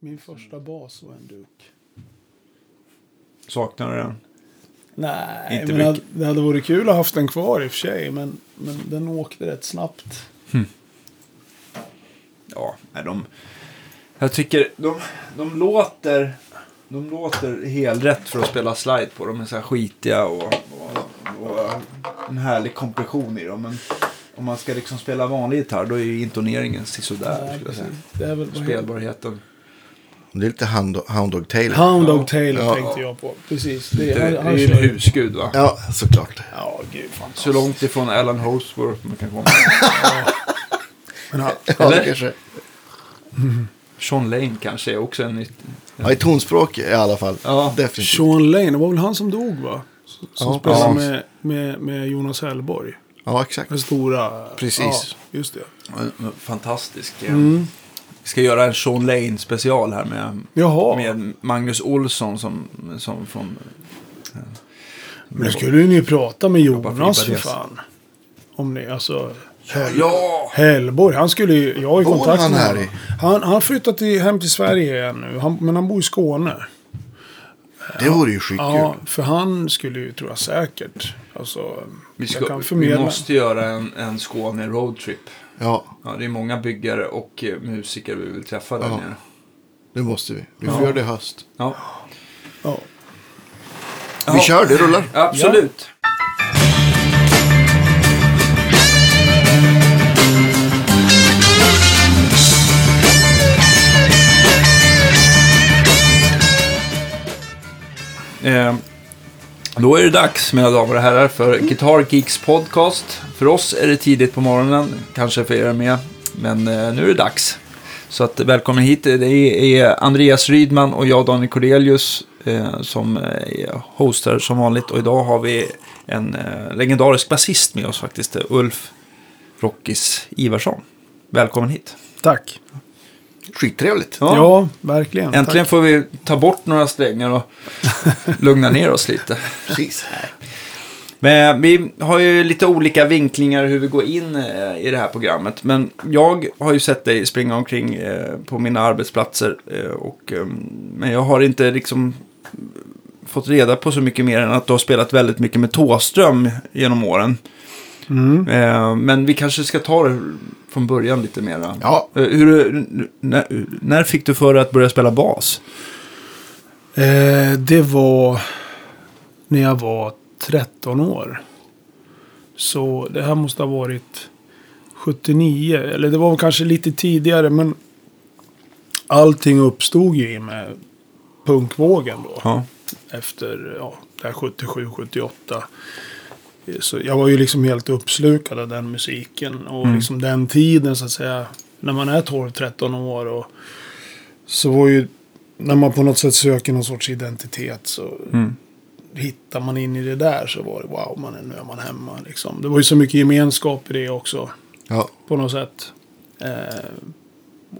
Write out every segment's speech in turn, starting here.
Min första bas var en Duk. Saknar du den? Nej, Inte men det, mycket. det hade varit kul att ha haft den kvar i och för sig. Men, men den åkte rätt snabbt. Ja, nej, de... Jag tycker de, de låter... De låter helrätt för att spela slide på. De är så här skitiga och, och, och en härlig kompression i dem. Men om man ska liksom spela vanlig gitarr då är ju intoneringen sisådär. Precis. Det är väl vad heter- Spelbarheten. Det är lite Hound, Hound Dog Taylor. Hound Dog Taylor Ja. tänkte jag på. Precis. Det, Det, är- det han, han är ju en husgud va? Ja, såklart. Ja, gud fantastiskt. Så långt ifrån Alan Hosworth man kan komma. Men han, Ja, Eller? det kanske. Sean Lane kanske är också en nytt... Ja, i tonspråk i alla fall. Ja. Definitivt. Sean Lane, det var väl han som dog va? Som Ja, spelade ja. med, med, med Jonas Hellborg. Ja, exakt. Den stora... Precis. Ja, just det. Fantastisk. Mm. Vi ska göra en Sean Lane special här med, Jaha. med Magnus Olsson som, som från... Men då skulle ju ni prata med Jonas för fan. Om ni, alltså... Hell, Ja! Hellborg, han skulle ju... Jag har ju Bor kontakt han med här honom. Han, han har flyttat till, hem till Sverige igen nu. Han, men han bor i Skåne. Det vore ju skitkul. Ja, för han skulle ju, tror jag säkert. Alltså, Vi, jag ska, kan vi förmedla. måste göra en, en Skåne roadtrip. Ja, Ja, det är många byggare och eh, musiker vi vill träffa där Ja. nere. det måste vi. Vi får Ja. göra det i höst. Ja, Ja. Vi kör, det rullar. absolut. Eh, då är det dags, mina damer och herrar, för Guitar Geeks podcast. För oss är det tidigt på morgonen, kanske för er med, men eh, nu är det dags. Så att, välkommen hit. Det är Andreas Rydman och jag, Daniel Cordelius, eh, som är hostar som vanligt. Och idag har vi en eh, legendarisk basist med oss faktiskt, Ulf Rockis Ivarsson. Välkommen hit. Tack. Skittrevligt. Ja, verkligen. Äntligen Tack. får vi ta bort några strängar och lugna ner oss lite. Precis. Men vi har ju lite olika vinklingar hur vi går in eh, i det här programmet. Men jag har ju sett dig springa omkring eh, på mina arbetsplatser. eh, Och, eh, men jag har inte liksom fått reda på så mycket mer än att du har spelat väldigt mycket med Tåström genom åren. Mm. Eh, Men vi kanske ska ta det från början lite mer. Ja, Eh, Hur, när, när fick du för dig att börja spela bas? Eh, det var när jag var 13 år. Så det här måste ha varit 79. Eller det var kanske lite tidigare. Men allting uppstod ju i med punkvågen då. Ja. Efter ja, det här 77, 78. Så jag var ju liksom helt uppslukad av den musiken. Och Mm. liksom den tiden så att säga. När man är 12-13 år. Och så var ju när man på något sätt söker någon sorts identitet. Så Mm. hittar man in i det där så var det wow, man är, nu är man hemma. Liksom. Det var ju så mycket gemenskap i det också. ja, På något sätt. Eh,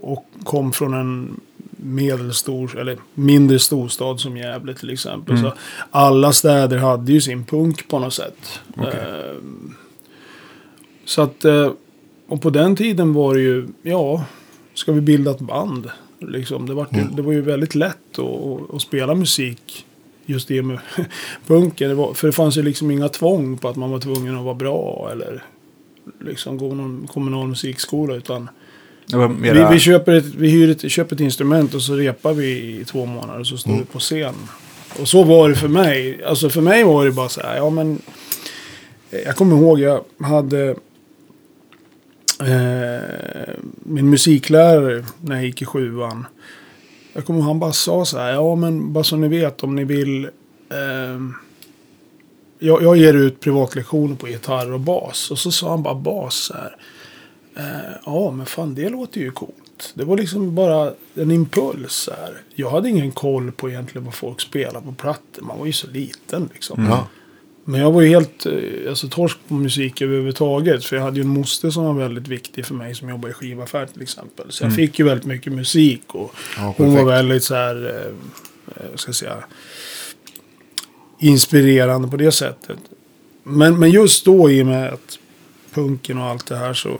och kom från en medelstor, eller mindre storstad som Gävle till exempel. Mm. Så alla städer hade ju sin punk på något sätt. Okej. Eh, så att, eh, och på den tiden var det ju, ja, ska vi bilda ett band? Liksom, det, var, Mm. det var ju väldigt lätt att spela musik just det med punken. Det var, för det fanns ju liksom inga tvång på att man var tvungen att vara bra eller liksom gå någon kommunal musikskola. Utan Var vi, mera... vi, köper ett, vi hyr ett, köper ett instrument och så repar vi i två månader och så står Mm. vi på scen. Och så var det för mig. Alltså för mig var det bara så här, ja men. Jag kommer ihåg, jag hade eh, min musiklärare när jag gick i sjuan. Jag kommer ihåg, han bara sa så här, ja men bara så ni vet om ni vill. Eh, jag, jag ger ut privatlektioner på gitarr och bas. Och så sa han bara bas så här. Eh, ja, men fan det låter ju coolt. Det var liksom bara en impuls. Här. Jag hade ingen koll på egentligen vad folk spelar på plattor. Man var ju så liten liksom. ja. Men jag var ju helt eh, alltså, torsk på musik överhuvudtaget. För jag hade ju en moster som var väldigt viktig för mig som jobbade i skivaffär till exempel. Så jag fick ju väldigt mycket musik. Och Ja, hon var väldigt så här, eh, eh, ska jag säga, inspirerande på det sättet. Men, men just då i och med att punken och allt det här så.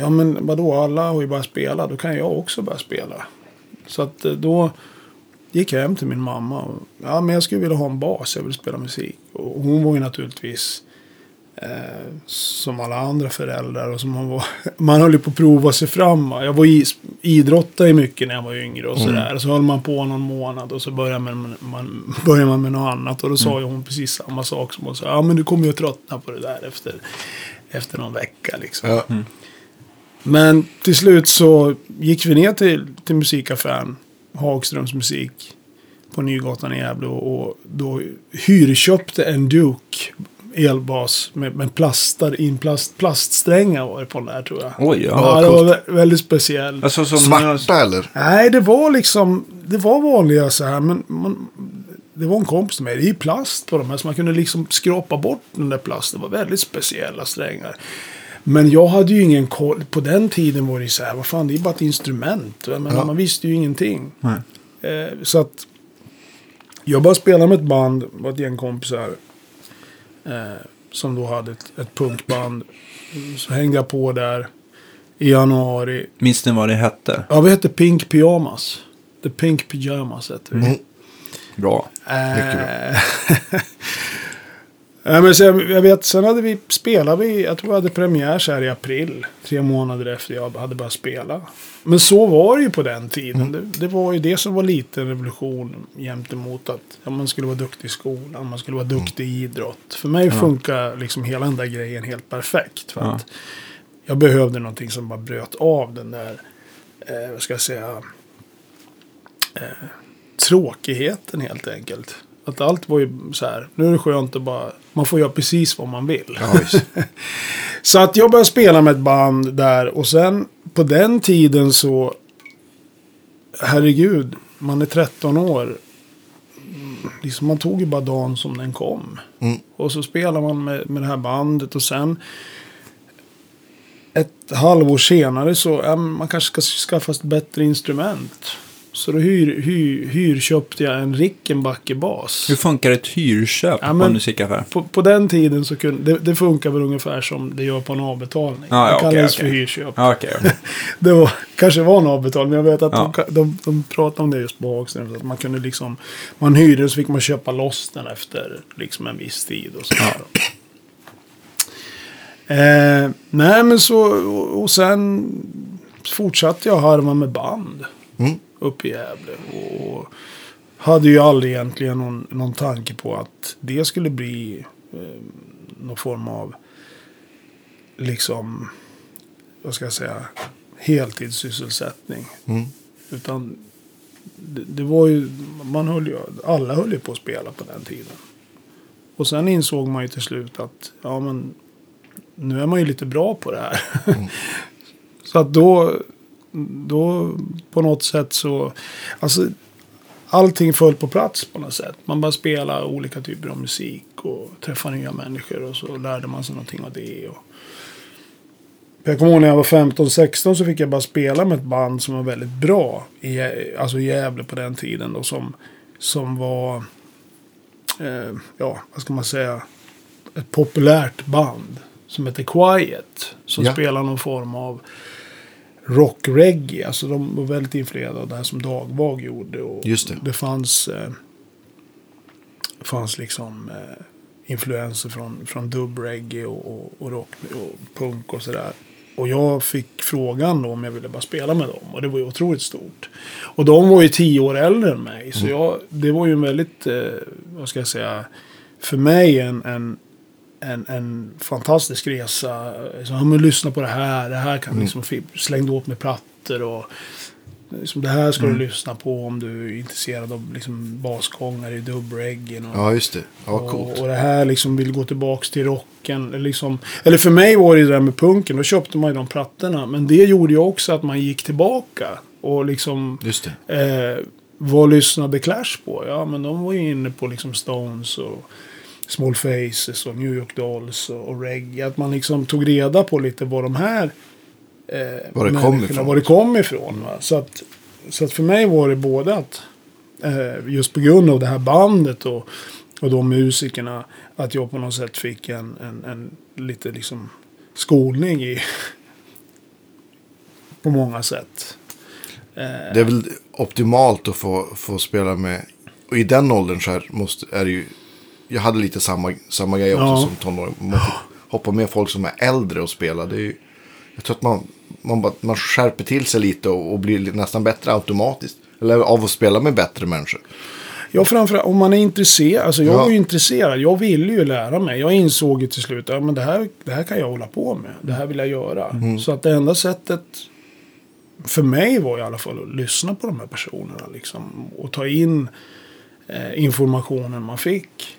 Ja men vadå, alla har ju börjat spela, då kan jag också börja spela. Så att eh, då gick jag hem till min mamma. Och, ja, men jag skulle vilja ha en bas. Jag vill spela musik. Och hon var ju naturligtvis eh, som alla andra föräldrar. Och som man, var, man höll ju på att prova sig fram. Jag var i, idrottade mycket när jag var yngre och sådär. Så höll man på någon månad och så började man, man, började man med något annat. Och då sa ju hon precis samma sak som hon sa. Ja men du kommer ju att tröttna på det där efter, efter någon vecka liksom. Ja. Men till slut så gick vi ner till, till musikaffären, Hagströms musik, på Nygatan i Gävle och, och då hyrköpte en Duke elbas med, med plastar, in plast, plaststrängar var det på den där tror jag. Oj, ja. Ja, det var vä- väldigt speciell. Alltså. Svarta eller? Nej, det var liksom, det var vanliga så här, men man, det var en kompis till mig. Det är ju plast på de här så man kunde liksom skrapa bort den där plasten. Det var väldigt speciella strängar. Men jag hade ju ingen koll. På den tiden var det ju så här, vad fan, det är bara ett instrument. Menar, Ja. Man visste ju ingenting. Eh, så att jag började spela med ett band, var ett gäng kompisar. Eh, som då hade ett, ett punkband. Så hängde jag på där i januari. Minns ni vad det hette? Ja, vi hette Pink Pyjamas. The Pink Pyjamas hette vi. Mm. Bra. Mycket bra. Ja, men sen, jag vet, sen hade vi spelat vi, jag tror vi hade premiär så här i april. Tre månader efter jag hade börjat spela. Men så var det ju på den tiden. Det, det var ju det som var lite en revolution jämt emot att ja, man skulle vara duktig i skolan, man skulle vara duktig i idrott. För mig funkar liksom hela den där grejen helt perfekt. För Ja. att jag behövde någonting som bara bröt av den där, eh, vad ska jag säga, eh, tråkigheten helt enkelt. Att allt var ju så här, nu är det skönt att bara, man får göra precis vad man vill. Ja. Så att jag började spela med ett band där och sen på den tiden så, herregud, man är 13 år. Liksom man tog ju bara dagen som den kom. Mm. Och så spelar man med, med det här bandet och sen ett halvår senare så, ja, man kanske ska skaffa ett bättre instrument. Så då hyr, hyr, hyrköpte jag en Rickenbacker-bas. Hur funkar ett hyrköp Ja, på en musikaffär? På, på den tiden så kunde det, det funkar väl ungefär som det gör på en avbetalning. Ja, ja, det kallades okej. för hyrköp. Ja, okej. okej. Det var, kanske var en avbetalning, jag vet att Ja. de, de, de pratade om det just på Hagström. Att man kunde liksom, man hyrde och så fick man köpa loss den efter liksom en viss tid. Och så. Eh, nej men så, och, och sen fortsatte jag harva med band Mm. Uppe i Gävle. Och hade ju aldrig egentligen någon, någon tanke på att det skulle bli eh, någon form av liksom, vad ska jag säga, heltidssysselsättning. Mm. Utan det, det var ju, man höll ju, alla höll ju på att spela på den tiden. Och sen insåg man ju till slut att, ja men, nu är man ju lite bra på det här. så att då, då på något sätt så, alltså allting föll på plats på något sätt. Man bara spela olika typer av musik och träffa nya människor och så lärde man sig någonting av det. Och... Jag kommer ihåg när jag var 15-16 så fick jag bara spela med ett band som var väldigt bra. I, alltså Gävle på den tiden då som, som var, eh, ja vad ska man säga, ett populärt band. Som heter Quiet. Som Ja. spelar någon form av rock-reggae. Alltså de var väldigt influerade av det här som Dagvag gjorde. Och Just det. Det fanns, eh, fanns liksom eh, influenser från, från dubb-reggae och, och, och rock och punk och sådär. Och jag fick frågan då om jag ville bara spela med dem. Och det var ju otroligt stort. Och de var ju tio år äldre än mig. Så jag, det var ju en väldigt, eh, vad ska jag säga, för mig en, en, en, en fantastisk resa. Ja, men lyssna på det här. Det här kan liksom fi- slängde åt med plattor och liksom, det här ska du lyssna på om du är intresserad av liksom, basgångare i dubbreggae. och- Ja, just det. Ja, och, coolt. och det här liksom vill gå tillbaks till rocken. Eller Liksom, eller för mig var det det där med punken. Då köpte man ju de plattorna. Men det gjorde ju också att man gick tillbaka. Och liksom Just det. eh, vad lyssnade Clash på? Ja, men de var ju inne på liksom Stones och Small Faces och New York Dolls och, reggae. Att man liksom tog reda på lite vad de här eh, Var det kom ifrån. Var det kom ifrån. Va? Så, att, så att för mig var det både att eh, just på grund av det här bandet och, och de musikerna att jag på något sätt fick en, en, en lite liksom skolning i på många sätt. Det är väl optimalt att få, få spela med. Och i den åldern så här måste, är det ju. Jag hade lite samma, samma grej också Ja. som tonåring. Man fick hoppa med folk som är äldre och spela. Det är ju, jag tror att man, man, man skärper till sig lite och, och blir nästan bättre automatiskt. Eller av att spela med bättre människor. Ja, framförallt om man är intresserad. Alltså jag Ja. var ju intresserad. Jag ville ju lära mig. Jag insåg ju till slut att ja, men det, här, det här kan jag hålla på med. Det här vill jag göra. Så att det enda sättet för mig var i alla fall att lyssna på de här personerna. Liksom, och ta in eh, informationen man fick.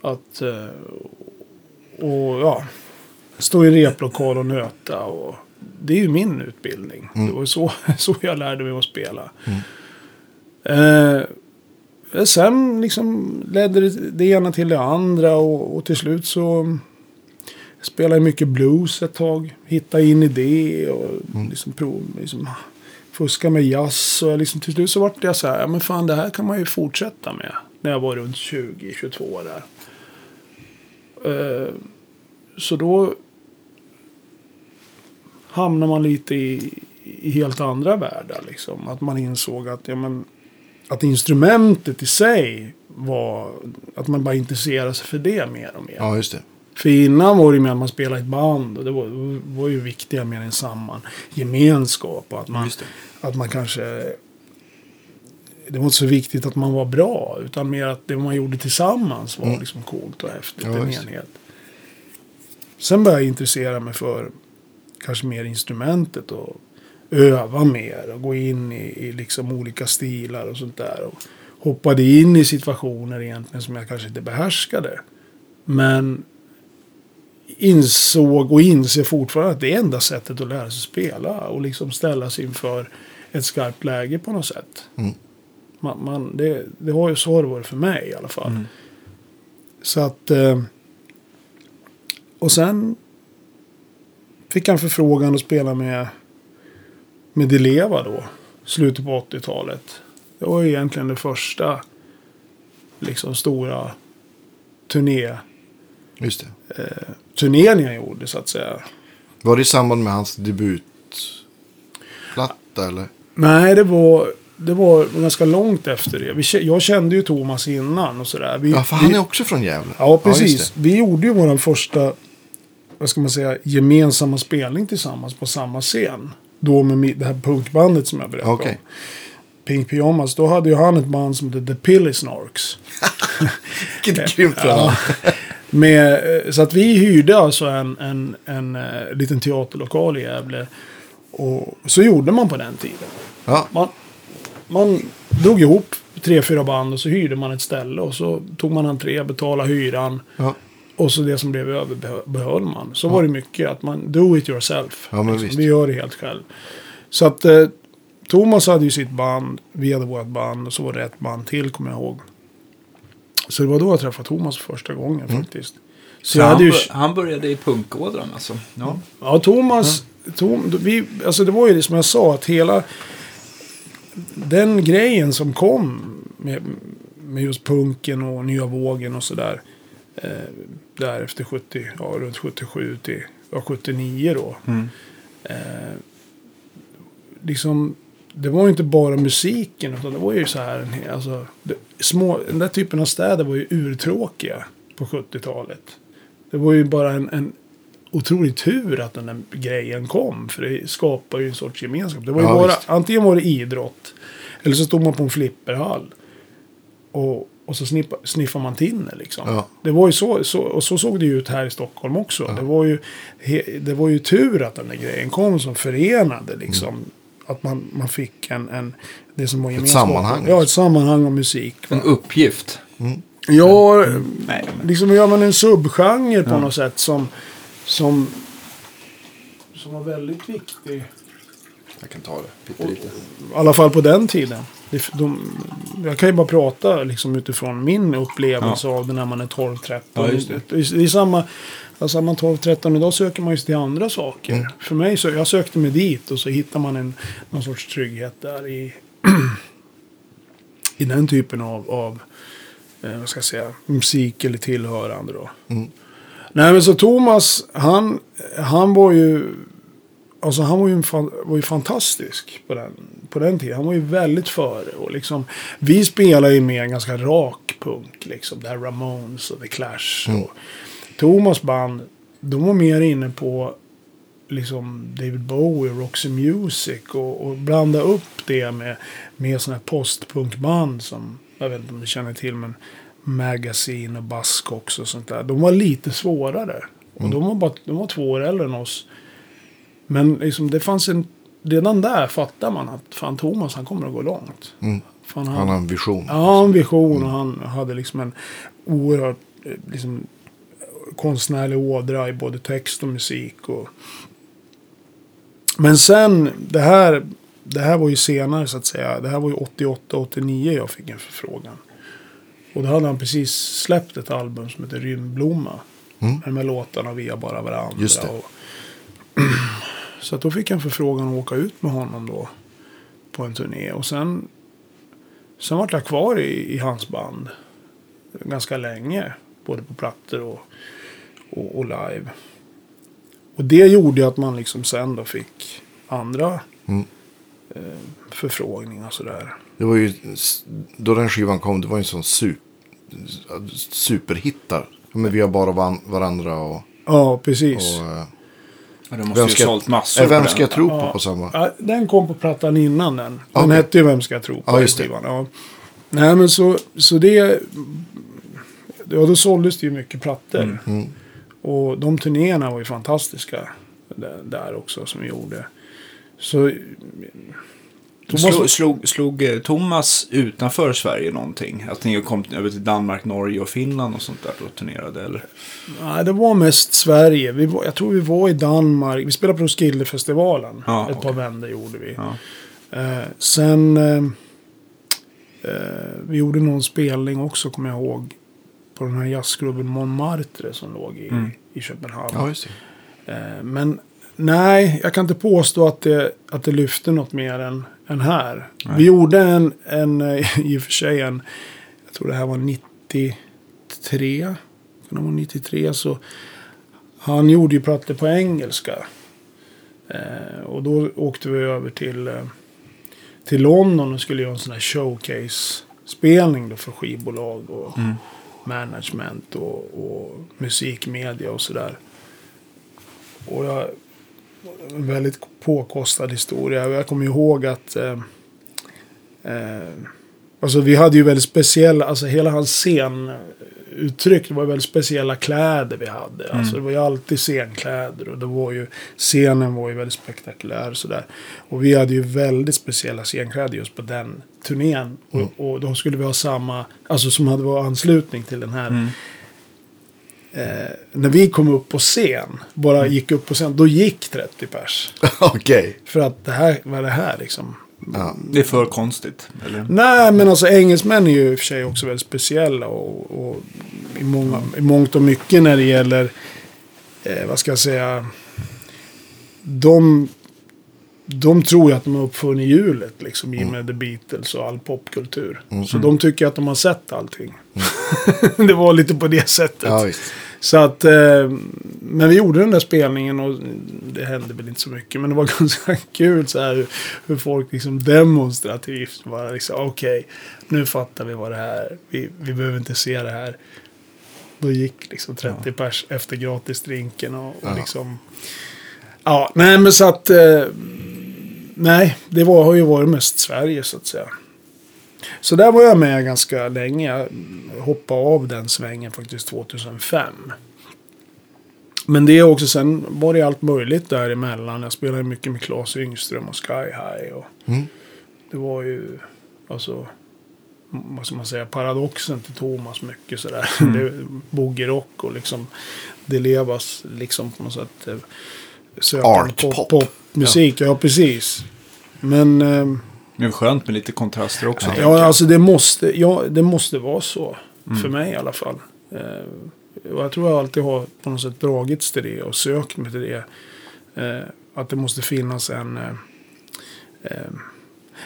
Att, eh, och ja, stå i replokal och nöta. Och, det är ju min utbildning. Det var så, så jag lärde mig att spela. Eh, sen liksom ledde det, det ena till det andra och, och till slut så spelade jag mycket blues ett tag. Hittade in i det och liksom, prov, liksom fuska med jazz. Och liksom, till slut så vart jag så här, ja men fan det här kan man ju fortsätta med. När jag var runt 20-22 där. Eh, så då hamnar man lite i, i helt andra världar. Liksom. Att man insåg att, ja, men, att instrumentet i sig var att man bara intresserade sig för det mer och mer. Ja, just det. För innan var det mer att man spelade i ett band och det var, var ju viktigare med en samman gemenskap. Och att man, att man kanske... Det var inte så viktigt att man var bra utan mer att det man gjorde tillsammans var liksom coolt och häftigt. Ja, en enhet. Sen började jag intressera mig för kanske mer instrumentet och öva mer och gå in i, i liksom olika stilar och sånt där. Och hoppade in i situationer egentligen som jag kanske inte behärskade. Men insåg och inser fortfarande att det är enda sättet att lära sig spela och liksom ställa sig inför ett skarpt läge på något sätt. Mm. Man, man, det, det har ju så det varit för mig i alla fall. Så att... Eh, och sen fick en förfrågan att spela med, med Deleva då. Slutet på 80-talet. Det var ju egentligen det första liksom stora turné, Just det. turnén jag gjorde så att säga. Var det i samband med hans debutplatta eller? Nej, det var, det var ganska långt efter det. Vi, jag kände ju Thomas innan och sådär. Vi, Ja, för han vi, är också från Gävle. Ja, precis. det. vi gjorde ju vår första, vad ska man säga, gemensamma spelning tillsammans på samma scen. Då med det här punkbandet som jag berättade Okej. om. Pink Pyjamas. Då hade ju han ett band som hette The Pilly Snarks. Vilket grymt Ja. Med, eh, så att vi hyrde alltså en, en, en, eh, liten teaterlokal i Gävle. Och så gjorde man på den tiden. Ja, Man, man drog ihop tre, fyra band och så hyrde man ett ställe. Och så tog man entré, betalade hyran. ja. Och så det som blev över behö- behöll man. Så var det mycket att man do it yourself. Ja, men Liksom, visst. Vi gör det helt själv. Så att eh, Thomas hade ju sitt band. Vi hade vårt band. Och så var det ett band till kommer jag ihåg. Så det var då jag träffade Thomas för första gången Mm. faktiskt. Så, Så jag han, hade ju... han började i punkådran alltså? Ja. Ja, Thomas... Tom, vi, alltså det var ju det som jag sa. Att hela den grejen som kom med, med just punken och nya vågen och sådär. Eh, där efter 70, ja, runt 77 till ja, 79 då. Eh, liksom, det var ju inte bara musiken utan det var ju så här. Alltså, det, små, den där typen av städer var ju urtråkiga på 70-talet. Det var ju bara en, en otrolig tur att den där grejen kom. För det skapar ju en sorts gemenskap. Det var ju Ja, bara, visst. antingen var det idrott. Eller så stod man på en flipperhall. Och, och så snippa, sniffade man tinner liksom. Ja. Det var ju så, så, och så såg det ju ut här i Stockholm också. Det, var ju, he, det var ju tur att den där grejen kom som förenade liksom. Att man, man fick en, en, det som var gemenskap. sammanhang. Ja, ett sammanhang av musik. va. En uppgift. Ja, Nej, men- liksom gör man en subgenre på något sätt som, som, som var väldigt viktig. jag kan ta det pyttelite. I alla fall på den tiden. Det, de, jag kan ju bara prata liksom utifrån min upplevelse av det när man är 12-13. Ja, just det. det. är- samma, alltså är man 12-13 idag söker man ju till andra saker. Mm. För mig så, jag sökte mig dit och så hittar man en, någon sorts trygghet där i, i den typen av, av eh, vad ska jag säga, musik eller tillhörande då. Mm. Nej men så Thomas, han, han var ju Alltså han var ju, var ju fantastisk på den, på den tiden. Han var ju väldigt före. Och liksom, vi spelar ju med en ganska rak punk. Liksom, det här Ramones och The Clash. Mm. Och Thomas band, de var mer inne på liksom David Bowie och Roxy Music. Och, och blanda upp det med, med sådana här postpunkband som, jag vet inte om du känner till, men Magazine och Buzzcocks och sånt där. De var lite svårare. Och de, var bara, de var två år äldre än oss. Men liksom, det fanns en... Redan där fattar man att fan Thomas han kommer att gå långt. Mm. Fan, Han har en vision. Ja, en vision och han hade liksom en oerhört eh, liksom, konstnärlig ådra i både text och musik. Och... Men sen, det här, det här var ju senare så att säga. Det här var ju 88-89 jag fick en förfrågan. Och då hade han precis släppt ett album som heter Rymdblomma. Mm. Med låtarna via bara varandra. Just. Och... så då fick jag en förfrågan att åka ut med honom då. På en turné. Och sen Sen vart jag kvar i, i hans band ganska länge. Både på plattor och, och, och live. Och det gjorde att man liksom sen då fick andra Mm. eh, förfrågningar sådär. Det var ju, då den skivan kom, det var ju en sån super, superhittar. Men vi har bara van, varandra och... Ja, precis. och eh, Ja, måste vem ju ska, sålt massor eh, vem på ska jag tro på Ja. på samma? Ja, den kom på plattan innan den. Den Okej. hette ju Vem ska jag tro på? Ja, just det. Ja. Nej, men så, så det... Ja, då såldes det ju mycket plattor. Mm. Och de turnéerna var ju fantastiska. Där, där också som vi gjorde. Så... Thomas, Slog, slog, slog eh, Thomas utanför Sverige någonting? Att ni kom över till Danmark, Norge och Finland och sånt där och turnerade? Eller? nej, det var mest Sverige. Vi var, jag tror vi var i Danmark. Vi spelade på Roskildefestivalen. Ja, Ett okej. par vändor gjorde vi. Ja. Eh, sen... Eh, eh, vi gjorde någon spelning också, kommer jag ihåg. På den här jazzklubben Montmartre som låg i, Mm. i Köpenhamn. Ja, just det. Eh, men nej, jag kan inte påstå att det, att det lyfte något mer än, än här. Nej. Vi gjorde en, en, eh, i och för sig en, jag tror det här var 93. Kan det vara 93 så. Han gjorde ju plattor på engelska. Eh, och då åkte vi över till, eh, till London och skulle göra en sån här showcase-spelning då för skivbolag och Mm. management och, och musikmedia och sådär. Och jag, väldigt påkostad historia. Jag kommer ihåg att eh, eh, alltså vi hade ju väldigt speciella, alltså hela hans scenuttryck, det var väldigt speciella kläder vi hade. Alltså det var ju alltid scenkläder och det var ju, scenen var ju väldigt spektakulär och sådär. Och vi hade ju väldigt speciella scenkläder just på den turnén. Och, och då skulle vi ha samma, alltså som hade varit anslutning till den här Mm. Eh, när vi kom upp på scen, bara gick upp på scen, då gick 30 pers. Okej. För att det här, vad är det här liksom? Ja. Det är för konstigt. Eller? Nej, men alltså engelsmän är ju i och för sig också väldigt speciella. Och, och i, många, i mångt och mycket när det gäller, eh, vad ska jag säga, de, de tror ju att de har uppfunnit hjulet liksom i och med The Beatles och all popkultur. Så de tycker att de har sett allting. det var lite på det sättet. Ja. Så att, eh, men vi gjorde den där spelningen och det hände väl inte så mycket. Men det var ganska kul så här hur, hur folk liksom demonstrativt bara liksom okej, nu fattar vi vad det här vi, vi behöver inte se det här. Då gick liksom 30 pers efter gratisdrinken och, och Ja. liksom. Ja, nej men så att. Eh, nej, det var, har ju varit mest Sverige så att säga. Så där var jag med ganska länge. Jag hoppade av den svängen faktiskt 2005. Men det är också sen var det allt möjligt däremellan. Jag spelade mycket med Claes Yngström och Sky High. Och Mm. det var ju, alltså, vad ska man säga, paradoxen till Thomas mycket sådär. Det, boogie-rock och liksom, det levas liksom på något sätt. eh, pop. popmusik, ja. precis. Men... ehm, Det är skönt med lite kontraster också. Ja, alltså det måste, ja, det måste vara så. Mm. För mig i alla fall. Eh, och jag tror jag alltid har på något sätt dragits till det och sökt mig till det. Eh, att det måste finnas en... Eh, eh,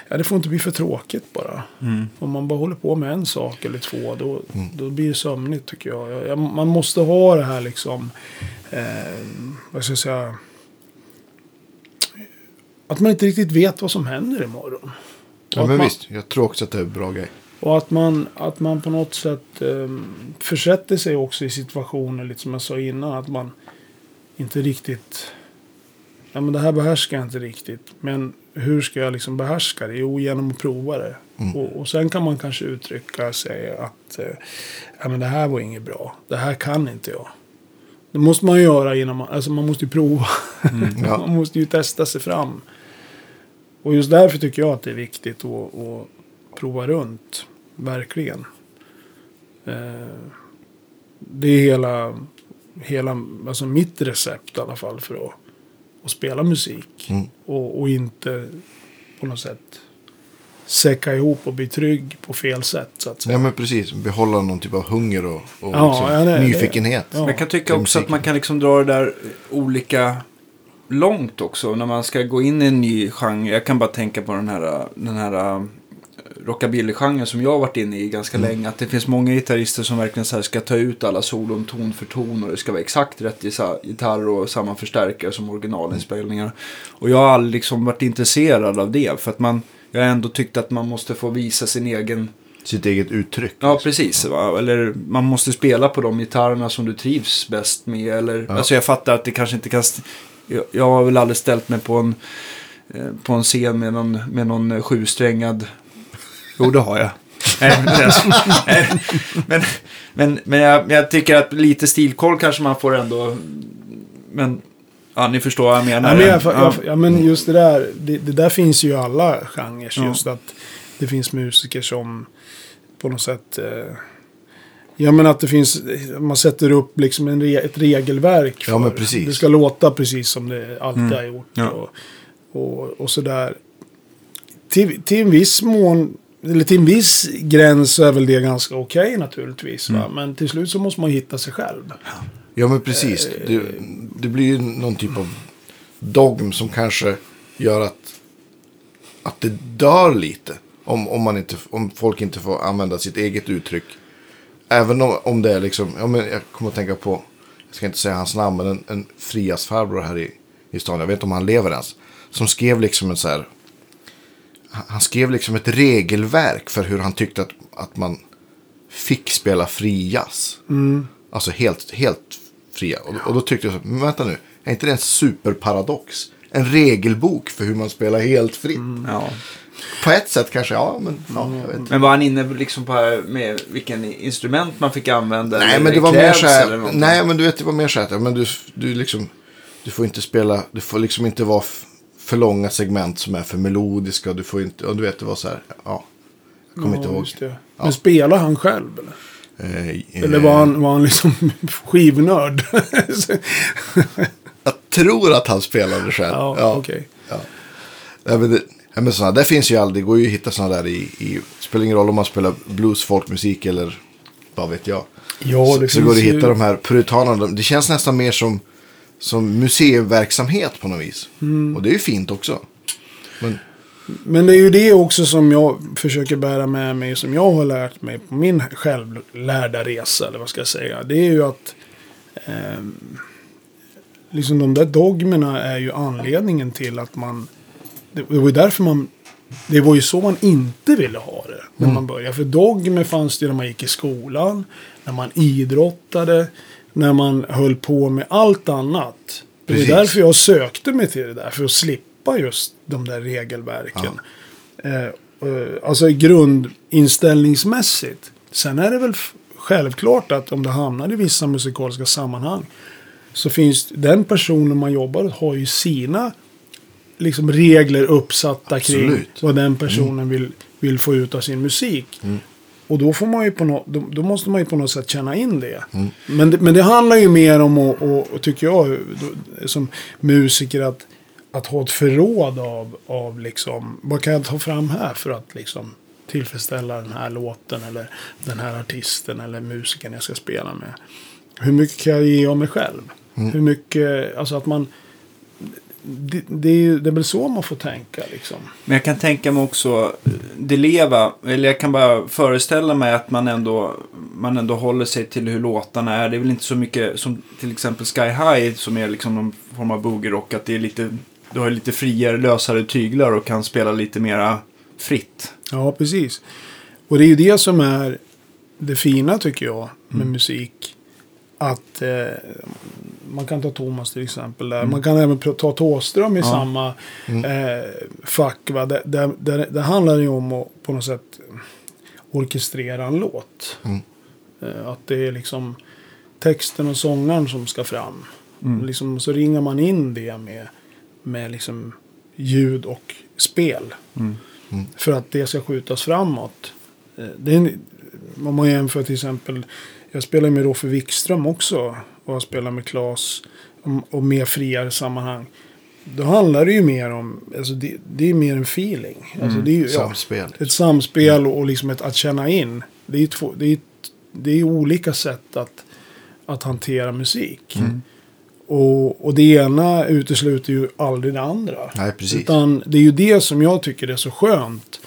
ja, det får inte bli för tråkigt bara. Mm. Om man bara håller på med en sak eller två då, då blir det sömnigt tycker jag. jag, jag man måste ha det här liksom... Eh, vad ska jag säga? Att man inte riktigt vet vad som händer imorgon. Ja, men man, visst. Jag tror också att det är en bra grej. Och att man, att man på något sätt um, försätter sig också i situationer, lite som jag sa innan, att man inte riktigt... Ja, men det här behärskar jag inte riktigt. Men hur ska jag liksom behärska det? Jo, genom att prova det. Mm. Och, och sen kan man kanske uttrycka sig att eh, ja, men det här var inget bra. Det här kan inte jag. Det måste man göra innan man... Alltså man måste ju prova. Ja. man måste ju testa sig fram. Och just därför tycker jag att det är viktigt att, att prova runt. Verkligen. Eh, det är hela, hela alltså mitt recept i alla fall för att, att spela musik. Mm. Och, och inte på något sätt säcka ihop och bli trygg på fel sätt. Så att säga. Ja, men precis. Behålla någon typ av hunger och, och Ja, liksom ja, det- nyfikenhet. Ja. Men jag kan tycka också att man kan liksom dra det där olika långt också. När man ska gå in i en ny genre. Jag kan bara tänka på den här, den här äh, rockabilly-genren som jag har varit inne i ganska Mm. länge. Att det finns många gitarrister som verkligen så här ska ta ut alla solon ton för ton. Och det ska vara exakt rätt gitarr och samma förstärkare som originalinspelningar. Och jag har aldrig liksom varit intresserad av det. För att man, jag har ändå tyckt att man måste få visa sin egen Sitt eget uttryck. Ja, precis. Va? Eller man måste spela på de gitarrerna som du trivs bäst med. Eller, Ja. Alltså jag fattar att det kanske inte kan... Jag, jag har väl aldrig ställt mig på en, eh, på en scen med någon, med någon eh, sjusträngad... Jo, det har jag. Men men, men, jag, jag tycker att lite stilkoll kanske man får ändå... Men, ja, ni förstår vad jag menar. Ja, men, jag, Ja. jag, ja, men just det där, det, det där finns ju i alla genrer. Ja. Just att det finns musiker som på något sätt... Eh, ja men att det finns, man sätter upp liksom en re, ett regelverk. Ja, men för- precis. Det ska låta precis som det alltid Mm. har gjort. Ja. Och, och, och sådär. Till, till en viss mån, eller till en viss gräns så är väl det ganska okej naturligtvis. Va? Mm. Men till slut så måste man hitta sig själv. Ja, men precis. Det, det blir ju någon typ av dogm som kanske gör att, att det dör lite. Om, om, man inte, om folk inte får använda sitt eget uttryck. Även om, om det är liksom, ja, men jag kommer att tänka på, jag ska inte säga hans namn, men en, en Frias farbror här i, i stan, jag vet inte om han lever ens. Som skrev liksom en så här, han skrev liksom ett regelverk för hur han tyckte att, att man fick spela fri jazz. Alltså helt, helt fria. Och, och då tyckte jag så, men vänta nu, är inte det en superparadox? En regelbok för hur man spelar helt fritt. Ja. På ett sätt kanske, ja, men ja, jag vet inte. Men var han inne liksom på med vilken instrument man fick använda? Nej, eller men det var mer så eller här, nej, men du vet, det var mer så här, ja, men du, du liksom, du får inte spela, du får liksom inte vara för långa segment som är för melodiska. Du får inte, och du vet, det var så här, ja, jag kommer inte ihåg. Ja. Men spelar han själv eller? Eh, Eller eh, var han, var han liksom skivnörd? Jag tror att han spelade själv. ja, okej. Nej, men det, ja, men såna, där finns ju aldrig, det går ju att hitta sådana där i, i, spelar ingen roll om man spelar blues, folkmusik eller vad vet jag. Ja, så, det så går det att hitta ju- de här puritanerna. Det känns nästan mer som, som museiverksamhet på något vis. Mm. Och det är ju fint också. Men, Men det är ju det också som jag försöker bära med mig. Som jag har lärt mig på min självlärda resa. Eller vad ska jag säga. Det är ju att ehm, liksom de där dogmerna är ju anledningen till att man... Det, det var ju därför man... Det var ju så man inte ville ha det när man började. För dogmer fanns det när man gick i skolan, när man idrottade, när man höll på med allt annat. Det var Precis. därför jag sökte mig till det där, för att slippa just de där regelverken. Eh, eh, alltså grundinställningsmässigt. Sen är det väl självklart att om det hamnar i vissa musikaliska sammanhang så finns den personen man jobbar åt har ju sina liksom regler uppsatta kring Absolut. vad den personen vill, vill få ut av sin musik. Och då, får man ju på nå- då, då måste man ju på något sätt känna in det. Men, det men det handlar ju mer om, att, och, och tycker jag, då, som musiker, att, att ha ett förråd av, av liksom, vad kan jag ta fram här för att liksom tillfredsställa den här låten eller den här artisten eller musikern jag ska spela med. Hur mycket kan jag ge av mig själv? Hur mycket, alltså att man, det, det, är, ju- det är väl så man får tänka liksom. Men jag kan tänka mig också, eh, det leva, eller jag kan bara föreställa mig att man ändå, man ändå håller sig till hur låtarna är. Det är väl inte så mycket som till exempel Sky High som är liksom någon form av boogie-rock, att det är lite du har lite friare, lösare tyglar och kan spela lite mera fritt. Ja, precis. Och det är ju det som är det fina tycker jag med musik. Att eh, man kan ta Thomas till exempel. Där. Man kan även ta Thåström i samma eh, fack. Va? Där, där, där, där handlar det ju om att på något sätt orkestrera en låt. Eh, att det är liksom texten och sångaren som ska fram. Liksom, så ringar man in det med, med liksom ljud och spel. För att det ska skjutas framåt. Eh, Det är en, om man jämför till exempel. Jag spelar med Roffe Wikström också. Och jag spelar med Klas. Och, och mer friare sammanhang. Då handlar det ju mer om. Alltså det, det är mer en feeling. Alltså det är ju, ja, Samspel. ett samspel och liksom ett, att känna in. Det är två, det är, det är olika sätt att, att hantera musik. Och, och det ena utesluter ju aldrig det andra. Nej, precis. Utan det är ju det som jag tycker är så skönt.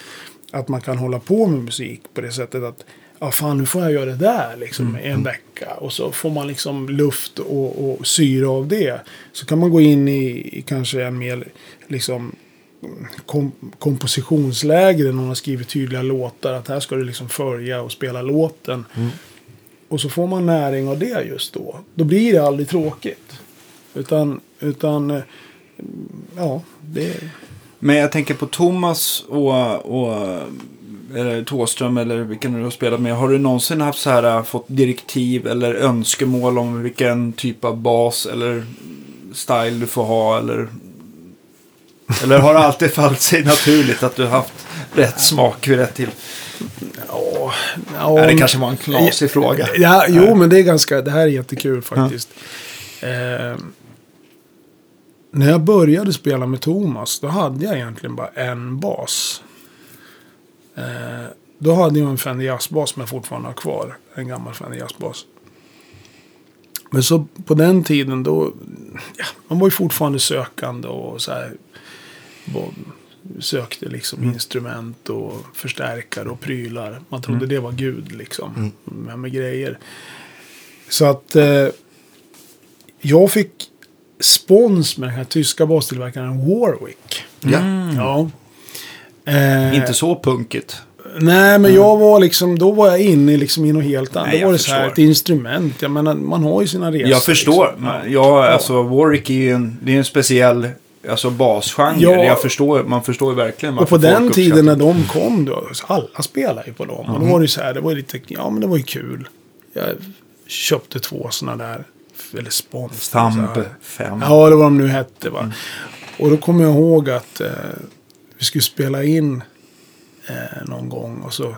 Att man kan hålla på med musik på det sättet att ja fan nu får jag göra det där liksom Mm, en vecka. Och så får man liksom luft och, och syre av det. Så kan man gå in i, i kanske en mer liksom kom, kompositionsläge där någon har skrivit tydliga låtar. Att här ska du liksom följa och spela låten. Mm. Och så får man näring av det just då. Då blir det aldrig tråkigt. Utan, utan eh, ja, det Men jag tänker på Thomas och, och eller Tåström eller vilken du har spelat med. Har du någonsin haft så här äh, fått direktiv eller önskemål om vilken typ av bas eller style du får ha eller eller har det alltid fallit sig naturligt att du har haft rätt smak vid rätt till? Ja, Nej, det kanske var en knasig fråga. Ja, jo, men det är ganska, det här är jättekul faktiskt. Eh, när jag började spela med Thomas, då hade jag egentligen bara en bas. Eh, då hade jag en Fender Jazz-bas som jag fortfarande har kvar. En gammal Fender Jazz-bas. Men så på den tiden då, ja, man var ju fortfarande sökande och så här. Sökte liksom instrument och förstärkare och prylar. Man trodde det var Gud liksom. Med, med grejer. Så att eh, jag fick spons med den här tyska bastillverkaren Warwick. Ja. Ja. Eh, Inte så punkigt. Nej, men jag var liksom, då var jag inne liksom i något helt annat. Nej, Då var det så här, ett instrument. Jag menar, man har ju sina resor. Jag förstår. Liksom. Men Ja, alltså Warwick är ju en, det är en speciell alltså, basgenre. Ja. Jag förstår, man förstår ju verkligen Och på den tiden när de kom då, alla spelade ju på dem. Och då var det så här, det var ju lite, ja men det var ju kul. Jag köpte två sådana där, eller spons. här. 5. Ja, det var de nu hette va. Och då kommer jag ihåg att eh, vi skulle spela in eh, någon gång och så,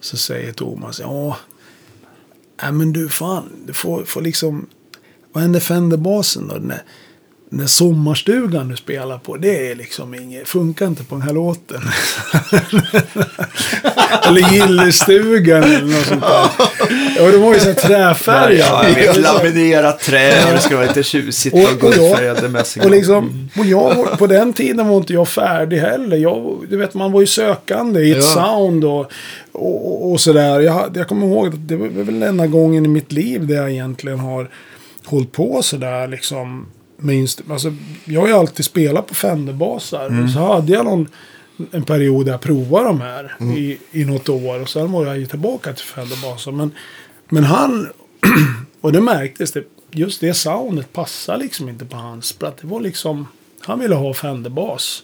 så säger Thomas, ja, äh, men du fan, du får, får liksom, vad händer Fenderbasen då? Den där, den där sommarstugan du spelar på, det är liksom inget, funkar inte på den här låten. eller gillestugan eller något sånt där. Ja, det var ju så här träfärgat. Ja, jag vet, laminerat trä och det ska vara lite tjusigt Och- och, jag-. Och, liksom, och jag, på den tiden var inte jag färdig heller. Jag, du vet, man var ju sökande i ett Ja. sound och, och, och sådär. Jag, jag kommer ihåg att det var väl enda gången i mitt liv där jag egentligen har hållit på sådär liksom. Med alltså, jag har ju alltid spelat på Fender-basar. Och så hade jag någon, en period där jag provade de här i, i något år. Och sen var jag ju tillbaka till Fender-basar. Men, men han, och det märktes, det, just det soundet passade liksom inte på hans. För att det var liksom, han ville ha Fender-bas.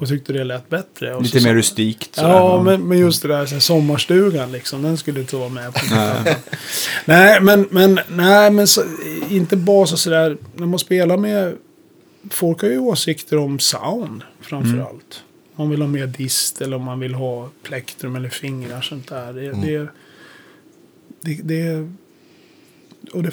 Och tyckte det lät bättre. Och Lite så- mer rustikt. sådär. Ja, men, men just det där så sommarstugan liksom. Den skulle inte vara med på Nej, men, men, nej, men så, inte bas och sådär. När man spelar med... Folk har ju åsikter om sound framför Mm. allt. Man vill ha mer dist eller om man vill ha plektrum eller fingrar sånt där. Det, Mm. det, det, det, och det,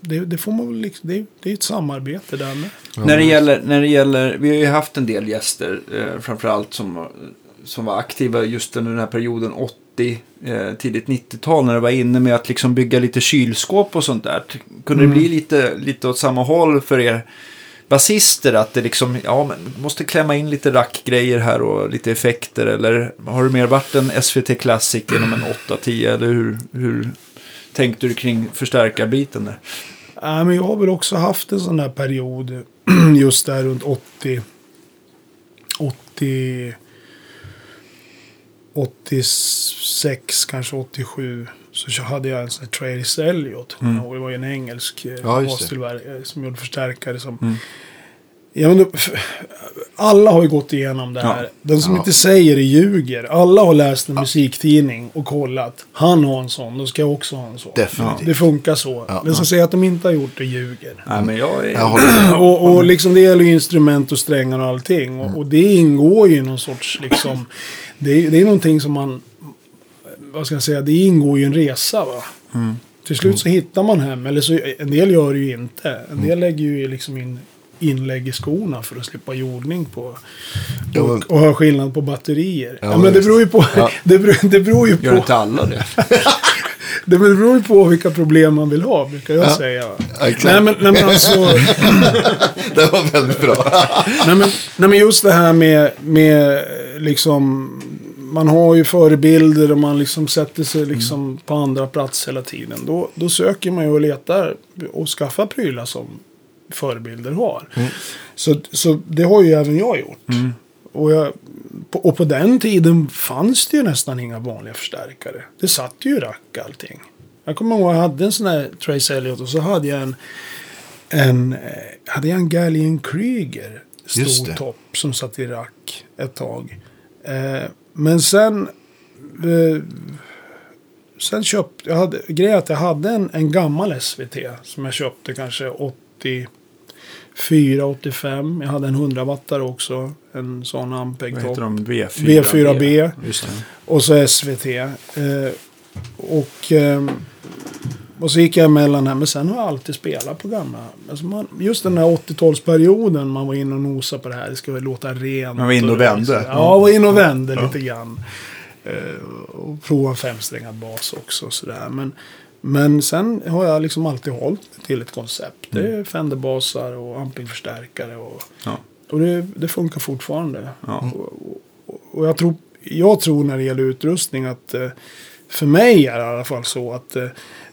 det, det får man väl liksom, det, det är ett samarbete där med. När, det gäller, när det gäller, vi har ju haft en del gäster, eh, framförallt som, som var aktiva just under den här perioden 80, eh, tidigt 90-tal, när det var inne med att liksom bygga lite kylskåp och sånt där. Kunde Mm. det bli lite, lite åt samma håll för er basister? Att det liksom, ja men måste klämma in lite rackgrejer här och lite effekter eller har du mer varit en SVT Classic genom en 8-10 eller hur, hur tänkte du kring förstärkarbiten där? Nej, men jag har väl också haft en sån där period just där runt 80... 80... 86, kanske 87. Så hade jag en sån här Trace Elliot. Mm. Och det var ju en engelsk eh, Ja, bastillverkare som gjorde förstärkare som... Mm. Ja, men alla har ju gått igenom det här. Ja. Den som Ja. inte säger det ljuger. Alla har läst en musiktidning och kollat. Han har en sån, då ska jag också ha en sån. Definitivt. Det funkar så. Ja. Den som säger att de inte har gjort det ljuger. Nej, men jag är... Jag. Och, och liksom det gäller ju instrument och strängar och allting. Och, och det ingår ju i någon sorts liksom... Det är, det är någonting som man... Vad ska jag säga? Det ingår ju en resa va. Till slut så hittar man hem. Eller så, en del gör det ju inte. En del lägger ju liksom in inlägg i skorna för att slippa jordning på. Ja, men- Och, och ha skillnad på batterier. Ja, Ja, men det beror ju på... Ja. Det, beror, det beror ju Gör på... inte alla det? Det beror ju på vilka problem man vill ha, brukar jag säga. Nej men, nej men alltså... Det var väldigt bra. nej, men, nej men just det här med, med liksom... Man har ju förebilder och man liksom sätter sig liksom på andra plats hela tiden. Då, då söker man ju och letar och skaffar prylar som förebilder har. Så, så det har ju även jag gjort. Och, jag, på, och på den tiden fanns det ju nästan inga vanliga förstärkare. Det satt ju i rack allting. Jag kommer ihåg att jag hade en sån här Trace Elliot och så hade jag en, en, eh, hade jag en Gallion Krieger. Stor topp som satt i rack ett tag. Eh, men sen... Eh, sen köpte jag... Hade, grejen att jag hade en, en gammal SVT som jag köpte kanske 84, 85. Jag hade en 100 wattare också. En sån Ampeg Vad heter de? V4? V4B. Just det. Och så SVT. Eh, och, eh, och så gick jag emellan här. Men sen har jag alltid spelat på gamla. Alltså man, just den här 80-talsperioden. Man var inne och nosade på det här. Det ska väl låta rent. Man var inne och vände. Ja, var inne och vände lite grann. Eh, och prova en femsträngad bas också. och Sådär. Men, men sen har jag liksom alltid hållit till ett koncept. Det är Fender-basar och ampingförstärkare. Och, Ja. och det, det funkar fortfarande. Ja. Och, och, och jag, tror, jag tror när det gäller utrustning att eh, för mig är det i alla fall så att eh,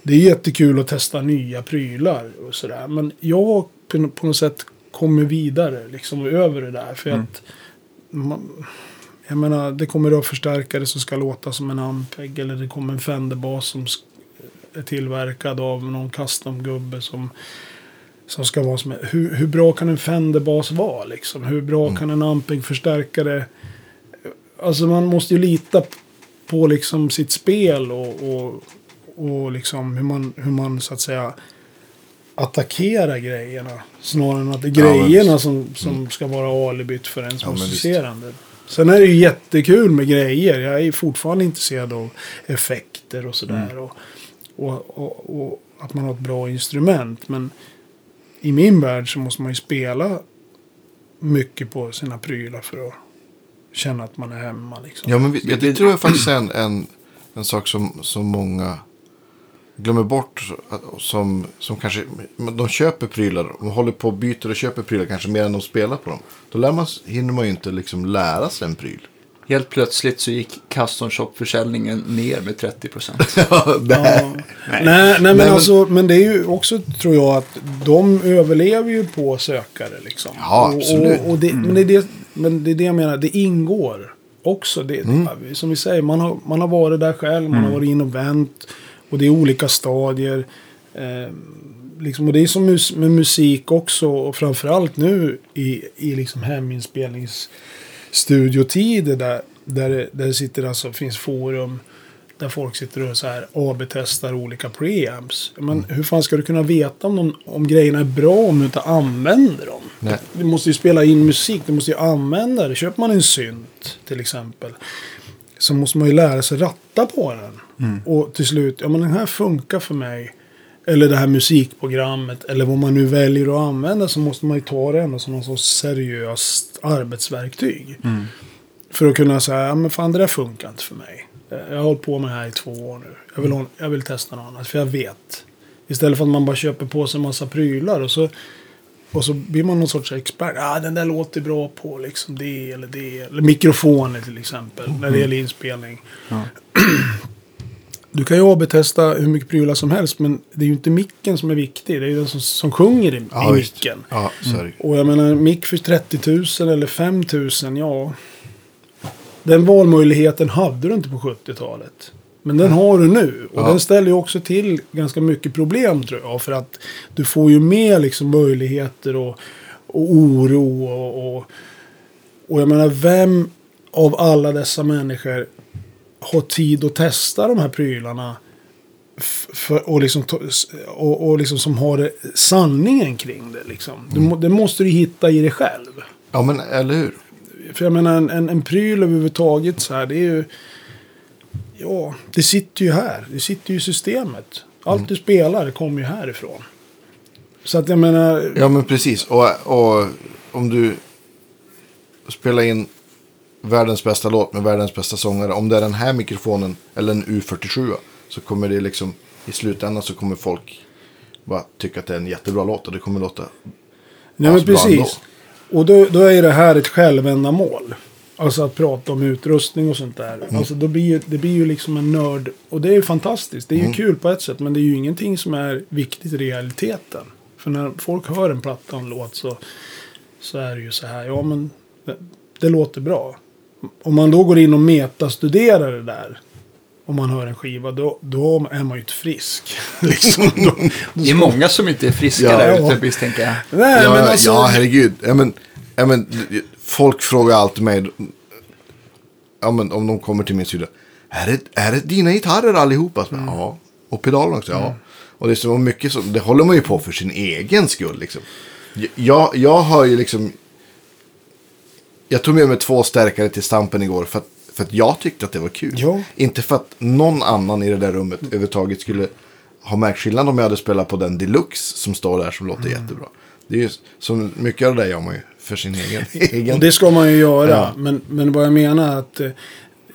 det är jättekul att testa nya prylar och sådär. Men jag på, på något sätt kommer vidare liksom över det där. För att man, jag menar, det kommer då förstärkare som ska låta som en Ampeg. Eller det kommer en Fender-bas som är tillverkad av någon custom-gubbe som som ska vara som... Hur, hur bra kan en Fender-bas vara liksom? Hur bra kan en Ampeg-förstärkare... Alltså man måste ju lita på liksom sitt spel och, och, och liksom hur man, hur man så att säga attackerar grejerna. Snarare än att det är Ja, grejerna visst. som, som ska vara alibit för ens Ja, musicerande. Sen är det ju jättekul med grejer. Jag är fortfarande intresserad av effekter och sådär. Och, och, och, och att man har ett bra instrument. Men i min värld så måste man ju spela mycket på sina prylar för att känna att man är hemma. Liksom. Ja, men vi, det tror jag faktiskt är en, en, en sak som, som många glömmer bort. Som, som kanske, de köper prylar, de håller på och byter och köper prylar kanske mer än de spelar på dem. Då lär man, hinner man ju inte liksom lära sig en pryl. Helt plötsligt så gick custom shop-försäljningen ner med 30 procent. Ja. Nej, nej, men, men- alltså, men det är ju också, tror jag, att de överlever ju på sökare. Liksom. Ja, absolut. Och, och, och det, men, det är det, men det är det jag menar, det ingår också. Det, det, som vi säger, man har, man har varit där själv, man har varit in och vänt. Och det är olika stadier. Eh, liksom, och det är som mus, med musik också. Och framförallt nu i, i liksom heminspelningsstudiotider där, där, det- där det sitter alltså, finns forum. Där folk sitter och så här AB-testar olika preamps. Men hur fan ska du kunna veta om, de, om grejerna är bra om du inte använder dem? Nej. Du måste ju spela in musik, du måste ju använda det. Köper man en synt till exempel. Så måste man ju lära sig ratta på den. Och till slut, ja men den här funkar för mig. Eller det här musikprogrammet. Eller vad man nu väljer att använda. Så måste man ju ta det ändå som någon sorts seriöst arbetsverktyg. För att kunna säga, ja men fan det där funkar inte för mig. Jag har hållit på med det här i två år nu. Jag vill, ha, jag vill testa något annat, för jag vet. Istället för att man bara köper på sig en massa prylar och så, och så blir man någon sorts expert. Ja, ah, den där låter bra på liksom det eller det. Eller mikrofoner till exempel, när det gäller inspelning. Du kan ju AB-testa hur mycket prylar som helst, men det är ju inte micken som är viktig. Det är ju den som, som sjunger i, Ja, i micken. Ja, ju. Och jag menar, mick för 30 000 eller 5 000, ja. Den valmöjligheten hade du inte på 70-talet. Men den har du nu. Och Ja. den ställer ju också till ganska mycket problem tror jag. För att du får ju mer liksom möjligheter och, och oro. Och, och, och jag menar, vem av alla dessa människor har tid att testa de här prylarna? För, och, liksom, och, och liksom som har sanningen kring det. Liksom. Du, må- det måste du hitta i dig själv. Ja, men eller hur? För jag menar en, en, en pryl överhuvudtaget så här, det är ju... Ja, det sitter ju här. Det sitter ju i systemet. Allt du spelar kommer ju härifrån. Så att jag menar... Ja, men precis. Och, och om du spelar in världens bästa låt med världens bästa sångare. Om det är den här mikrofonen eller en U47 så kommer det liksom i slutändan så kommer folk bara tycka att det är en jättebra låt och det kommer låta Nej men ändå. precis. Och då, då är det här ett självändamål. Alltså att prata om utrustning och sånt där. Mm. Alltså då blir ju, det blir ju liksom en nörd. Och det är ju fantastiskt. Det är ju Mm. kul på ett sätt. Men det är ju ingenting som är viktigt i realiteten. För när folk hör en platta och en låt så, så är det ju så här. Ja men det, det låter bra. Om man då går in och metastuderar det där. Om man hör en skiva. Då, då är man ju inte frisk. liksom, då, då Det är många som inte är friska Ja. där ute, misstänker jag. Nej, ja, men alltså, ja, herregud. Ja, men, ja, men, folk frågar alltid mig ja, men, om de kommer till min sida. Är det, är det dina gitarrer allihopa? Så, Ja. Och pedalen också? Ja. Och det är så mycket som, det håller man ju på för sin egen skull. Liksom. Jag, jag har ju liksom, jag tog med mig två stärkare till stampen igår för att, för att jag tyckte att det var kul. Ja. Inte för att någon annan i det där rummet överhuvudtaget skulle ha märkt skillnad om jag hade spelat på den deluxe som står där som låter Mm. jättebra. Det är ju så mycket av det där gör man ju för sin egen. egen. Och det ska man ju göra. Ja. Men, men vad jag menar är att eh,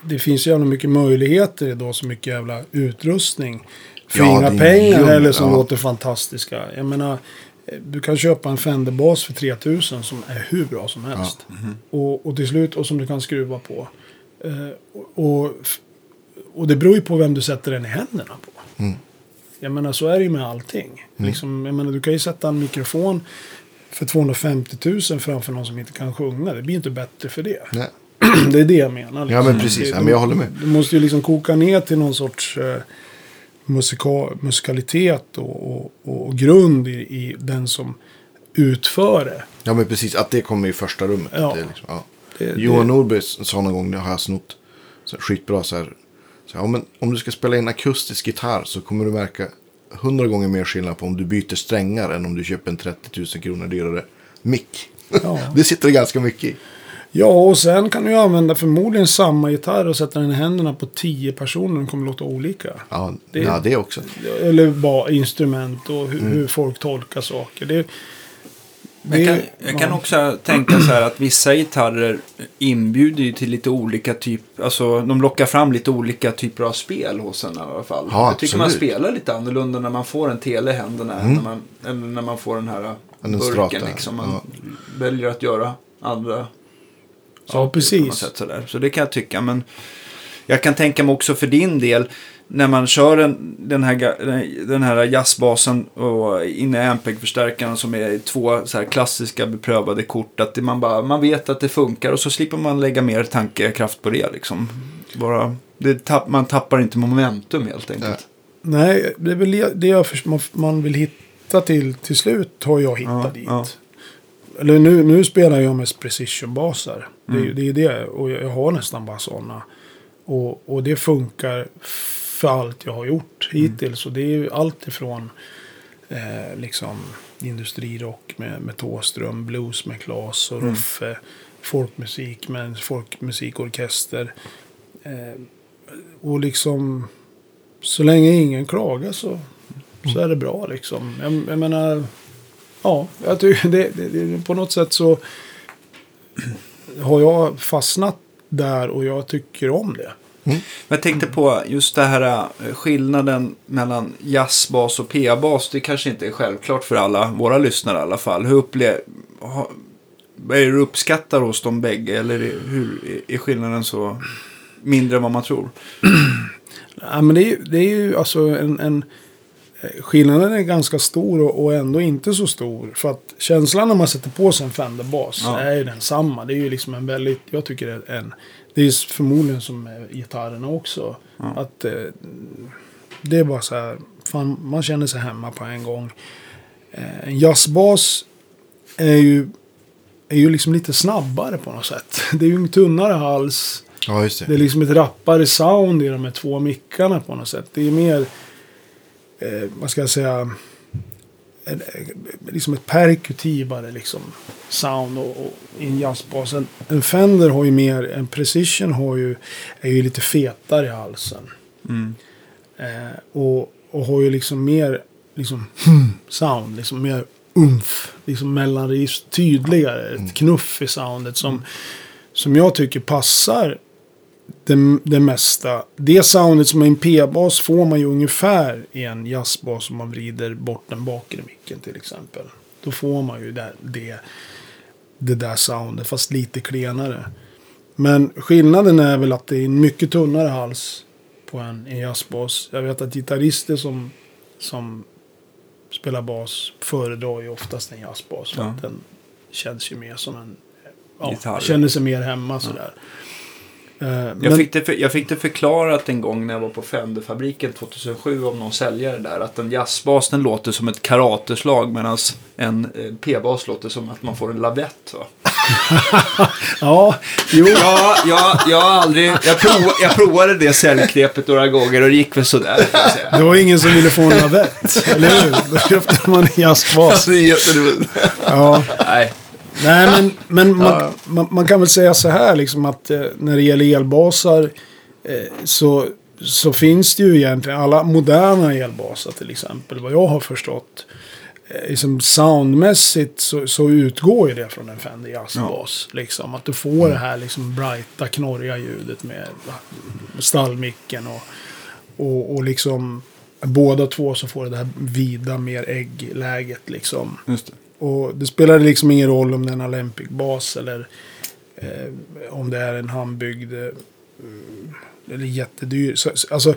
det finns jävla mycket möjligheter idag. Så mycket jävla utrustning. För Ja, inga pengar eller som ja. låter fantastiska. Jag menar, du kan köpa en Fender-bas för 3000 som är hur bra som helst. Och, och till slut, och som du kan skruva på. Eh, och, och, det beror ju på vem du sätter den i händerna på. Mm. Jag menar, så är det ju med allting. Liksom, jag menar, du kan ju sätta en mikrofon för 250 000 framför någon som inte kan sjunga. Det blir inte bättre för det. Nej. det är det jag menar. liksom. Ja, men precis. Ja, men jag håller med. Du måste ju liksom koka ner till någon sorts eh, musika, musikalitet och, och, och grund i, i den som utför det. Ja men precis, att det kommer i första rummet. Ja. Liksom, ja. Det- det- Johan Norberg sa någon gång, det har jag snott, så här, skitbra så här. Så här ja, men om du ska spela in akustisk gitarr så kommer du märka hundra gånger mer skillnad på om du byter strängar än om du köper en 30 000 kronor dyrare mick. Ja. det sitter det ganska mycket i. Ja, och sen kan du ju använda förmodligen samma gitarr och sätta den i händerna på tio personer. Den kommer låta olika. Ja, Det- ja, det också. Eller bara instrument och hur, Mm. hur folk tolkar saker. Det, det, Jag kan, jag kan också tänka så här att vissa gitarrer inbjuder ju till lite olika typ, alltså de lockar fram lite olika typer av spel hos en i alla fall. Ja, jag tycker man spelar lite annorlunda när man får en tele i händerna än när man, än när man får den här En burken. Liksom. Man ja. väljer att göra andra Ja, precis. sätt sådär. Så det kan jag tycka. Men jag kan tänka mig också för din del. När man kör en, den, här, den här jazzbasen och in i Ampeg-förstärkaren som är två så här klassiska beprövade kort. Att man, bara, man vet att det funkar och så slipper man lägga mer tankekraft på det. Liksom. Bara, det tapp, man tappar inte momentum helt enkelt. Nej, det är väl det- det jag först- man, man vill hitta till till slut har jag hittat Ja, dit. ja. Eller nu, nu spelar jag mest precision-basar. Det, är Mm. ju- det är det. Och jag, har nästan bara sådana. Och, och det funkar för allt jag har gjort Mm. hittills. Och det är ju allt ifrån eh, liksom industrirock med, med Thåström, blues med Klas och Mm. Ruffe. Folkmusik med en folkmusikorkester. Eh, och liksom så länge ingen klagar så, så är det bra liksom. Jag, jag menar, ja, jag tycker det, det, det, på något sätt så har jag fastnat där och jag tycker om det. Men jag tänkte på just det här eh, skillnaden mellan jazzbas och PA-bas. Det kanske inte är självklart för alla våra lyssnare i alla fall. Hur upplever... Vad är det du uppskattar hos de bägge? Eller hur är- skillnaden så mindre än vad man tror? Ja, men det, är, ju- det är ju alltså en, en... eh, Skillnaden är ganska stor och, ändå inte så stor. För att känslan när man sätter på sig en Fender-bas Ja. är ju densamma. Det är ju liksom en väldigt... Jag tycker det är en... Det är förmodligen som med gitarrerna också. Ja. Att eh, det är bara så här... Fan, man känner sig hemma på en gång. Eh, en jazzbas är ju... Är ju liksom lite snabbare på något sätt. Det är ju en tunnare hals. Ja, det. Det är liksom ett rappare sound i de här två mickarna på något sätt. Det är mer, eh, vad ska jag säga, en, liksom ett perkutivare liksom sound och, och i en jazzbas. En, en Fender har ju mer, en Precision har ju, är ju lite fetare i halsen. Mm. Eh, och, och har ju liksom mer liksom, sound, liksom mer umf, liksom mellanregister, tydligare, ett knuff i soundet som, som jag tycker passar det, det mesta. Det soundet som är en P-bas får man ju ungefär i en jazzbas om man vrider bort den bakre micken till exempel. Då får man ju det, det, det där soundet, fast lite klenare. Men skillnaden är väl att det är en mycket tunnare hals på en, en jazzbas. Jag vet att gitarrister som, som spelar bas föredrar ju oftast en jazzbas. För Ja. att den känns ju mer som en... Ja, Gitarr. känner sig mer hemma sådär. Eh, Jag, men, fick det för, jag fick det förklarat en gång när jag var på Fenderfabriken 2007 av någon säljare där. Att en jazzbas den låter som ett karateslag medan en eh, p-bas låter som att man får en lavett. Ja, jo. Ja, ja, jag har aldrig... Jag, prov, jag provade det säljknepet några gånger och det gick väl sådär. jag. Det var ingen som ville få en lavett, eller hur? Då köpte man en jazzbas. Ja. Nej. Nej, men, men man, man, man kan väl säga så här liksom att eh, när det gäller elbasar eh, så, så finns det ju egentligen alla moderna elbasar till exempel. Vad jag har förstått. Eh, liksom soundmässigt så, så utgår ju det från en Fender jazzbas. Liksom, att du får det här liksom brighta, knorriga ljudet med, stallmicken och, och, och liksom båda två så får det det här vida, mer äggläget liksom. Just det. Och det spelar liksom ingen roll om det är en Olympic bas eller eh, om det är en handbyggd eh, eller jättedyr. Så, så- alltså,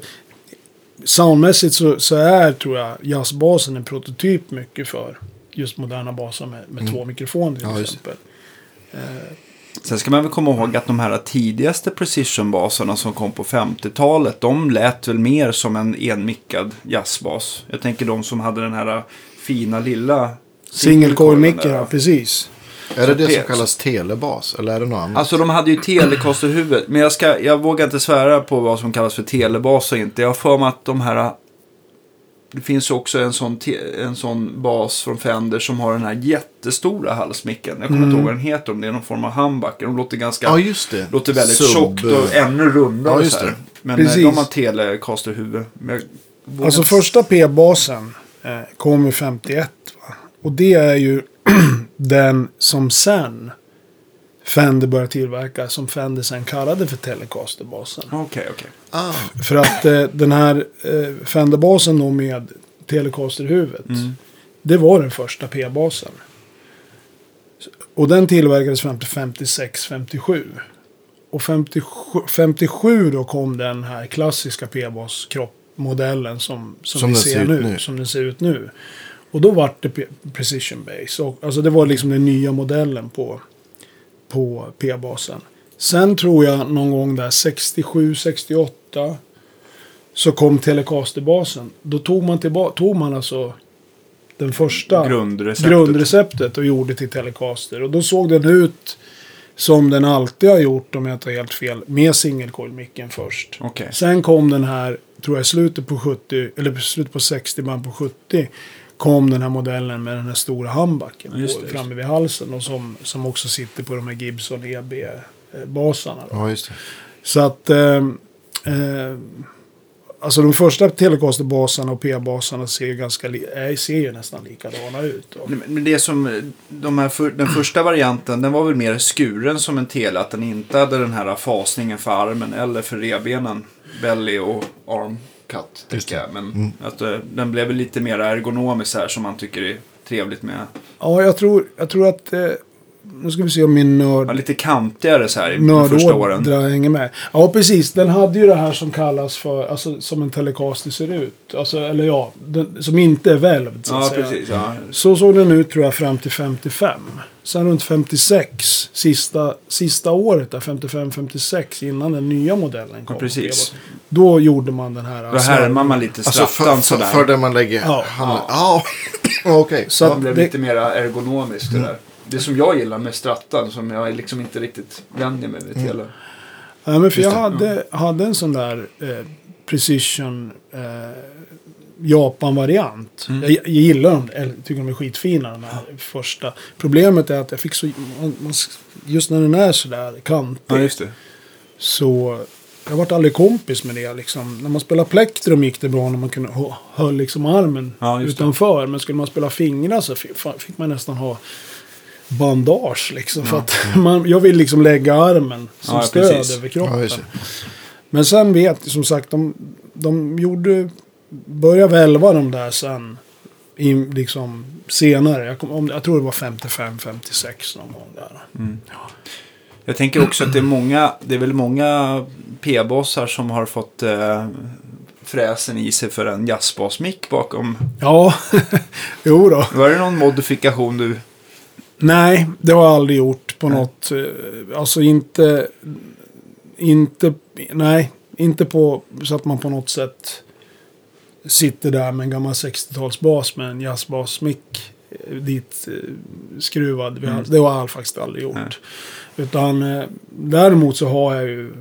soundmässigt så, så är, tror jag, jazzbasen en prototyp mycket för just moderna basar med, med två mikrofoner till Ja, exempel. Sen ska man väl komma ihåg att de här tidigaste precision-baserna som kom på 50-talet, de lät väl mer som en enmickad jazzbas. Jag tänker de som hade den här fina lilla Single coil micken, ja precis. Är det det som kallas telebas? Eller är det något annat? Alltså de hade ju Telecaster-huvud. Men jag, ska, jag vågar inte svära på vad som kallas för telebas och inte. Jag har för mig att de här... Det finns ju också en sån, te, en sån bas från Fender som har den här jättestora halsmicken. Jag kommer inte ihåg vad den heter. Om det är någon form av humbucker. De låter ganska... ja, just det. låter väldigt Sub- tjockt och ännu rundare. Ja, just det. Men eh, Precis. de har Telecaster-huvud. Men jag vågar Alltså inte- första P-basen eh, kom ju 51. Va? Och det är ju den som sen Fender började tillverka. Som Fender sen kallade för Telecaster-basen. Okej, okej. Ah, För att eh, den här eh, Fender-basen då med Telecaster-huvudet. Mm. Det var den första P-basen. Och den tillverkades fram till 56-57. Och 57, 57 då kom den här klassiska P-bas-kroppmodellen som, som, Som vi ser nu, nu. Som den ser ut nu. Och då var det Precision Base. Och, alltså det var liksom den nya modellen på, på P-basen. Sen tror jag någon gång där 67-68 så kom Telecaster-basen. Då tog man, tillba- tog man alltså den första Grundreceptet. grundreceptet och gjorde till Telecaster. Och då såg den ut som den alltid har gjort om jag inte har helt fel. Med single coil-micken först. Okej. Sen kom den här, tror jag, slutet på 70, eller slutet på 60, början på 70. Kom den här modellen med den här stora handbacken Just det, framme vid halsen. Och som, som också sitter på de här Gibson EB-basarna. ja, just det. Så att... Eh, eh, alltså de första Telecaster-basarna och P-basarna ser ju ganska li- eh, ser ju nästan likadana ut. Men det som, de här för, den första varianten, den var väl mer skuren som en tele. Att den inte hade den här fasningen för armen eller för revbenen. Belly och arm cut, tycker jag. Men att, eh, den blev lite mer ergonomisk här som man tycker är trevligt med. Ja, jag tror, jag tror att eh, nu ska vi se om min nörd... Ja, lite kantigare så här i de första åren. Hänger med. Ja, precis. Den hade ju det här som kallas för, alltså som en Telecaster ser ut. Alltså, eller ja, den, som inte är välvd så att Ja, säga. precis. Ja. Så såg den ut tror jag fram till 55. Sen runt 56, sista, sista året där, 55-56, innan den nya modellen kom. Ja, precis. Då gjorde man den här. Då härmar man lite Alltså strattan för, för, för där man lägger Ja. handen. Ja, okej. Så Det att blev det- lite mer ergonomiskt det där. Det som jag gillar med strattan, som jag liksom inte riktigt vänjer mig vid till. Ja, men för jag hade, hade en sån där eh, Precision eh, Japan-variant. Mm. Jag, jag gillar dem, eller tycker de är skitfina de här första. Problemet är att jag fick så, man, man, just när den är sådär kantig. det. Så jag vart aldrig kompis med det liksom. När man spelade plektrum gick det bra när man kunde höll liksom armen Ja, utanför. Men skulle man spela fingrar så fick man nästan ha bandage liksom. För att man, jag vill liksom lägga armen som Ja, stöd precis. över kroppen. Ja. Men sen vet jag som sagt, de, de gjorde, började välva de där sen. I, liksom senare. Jag, kom, om, jag tror det var 55-56 någon gång där. Jag tänker också att det är många, det är väl många p-bossar som har fått eh, fräsen i sig för en jazzbasmick bakom. Ja, jo då. Var det någon modifikation du... Nej, det har jag aldrig gjort på något. eh, Alltså inte... Inte... Nej, inte på så att man på något sätt sitter där med en gammal 60-talsbas med en jazzbasmick eh, dit eh, skruvad. Har- Det har jag faktiskt aldrig gjort. Nej. Utan däremot så har jag ju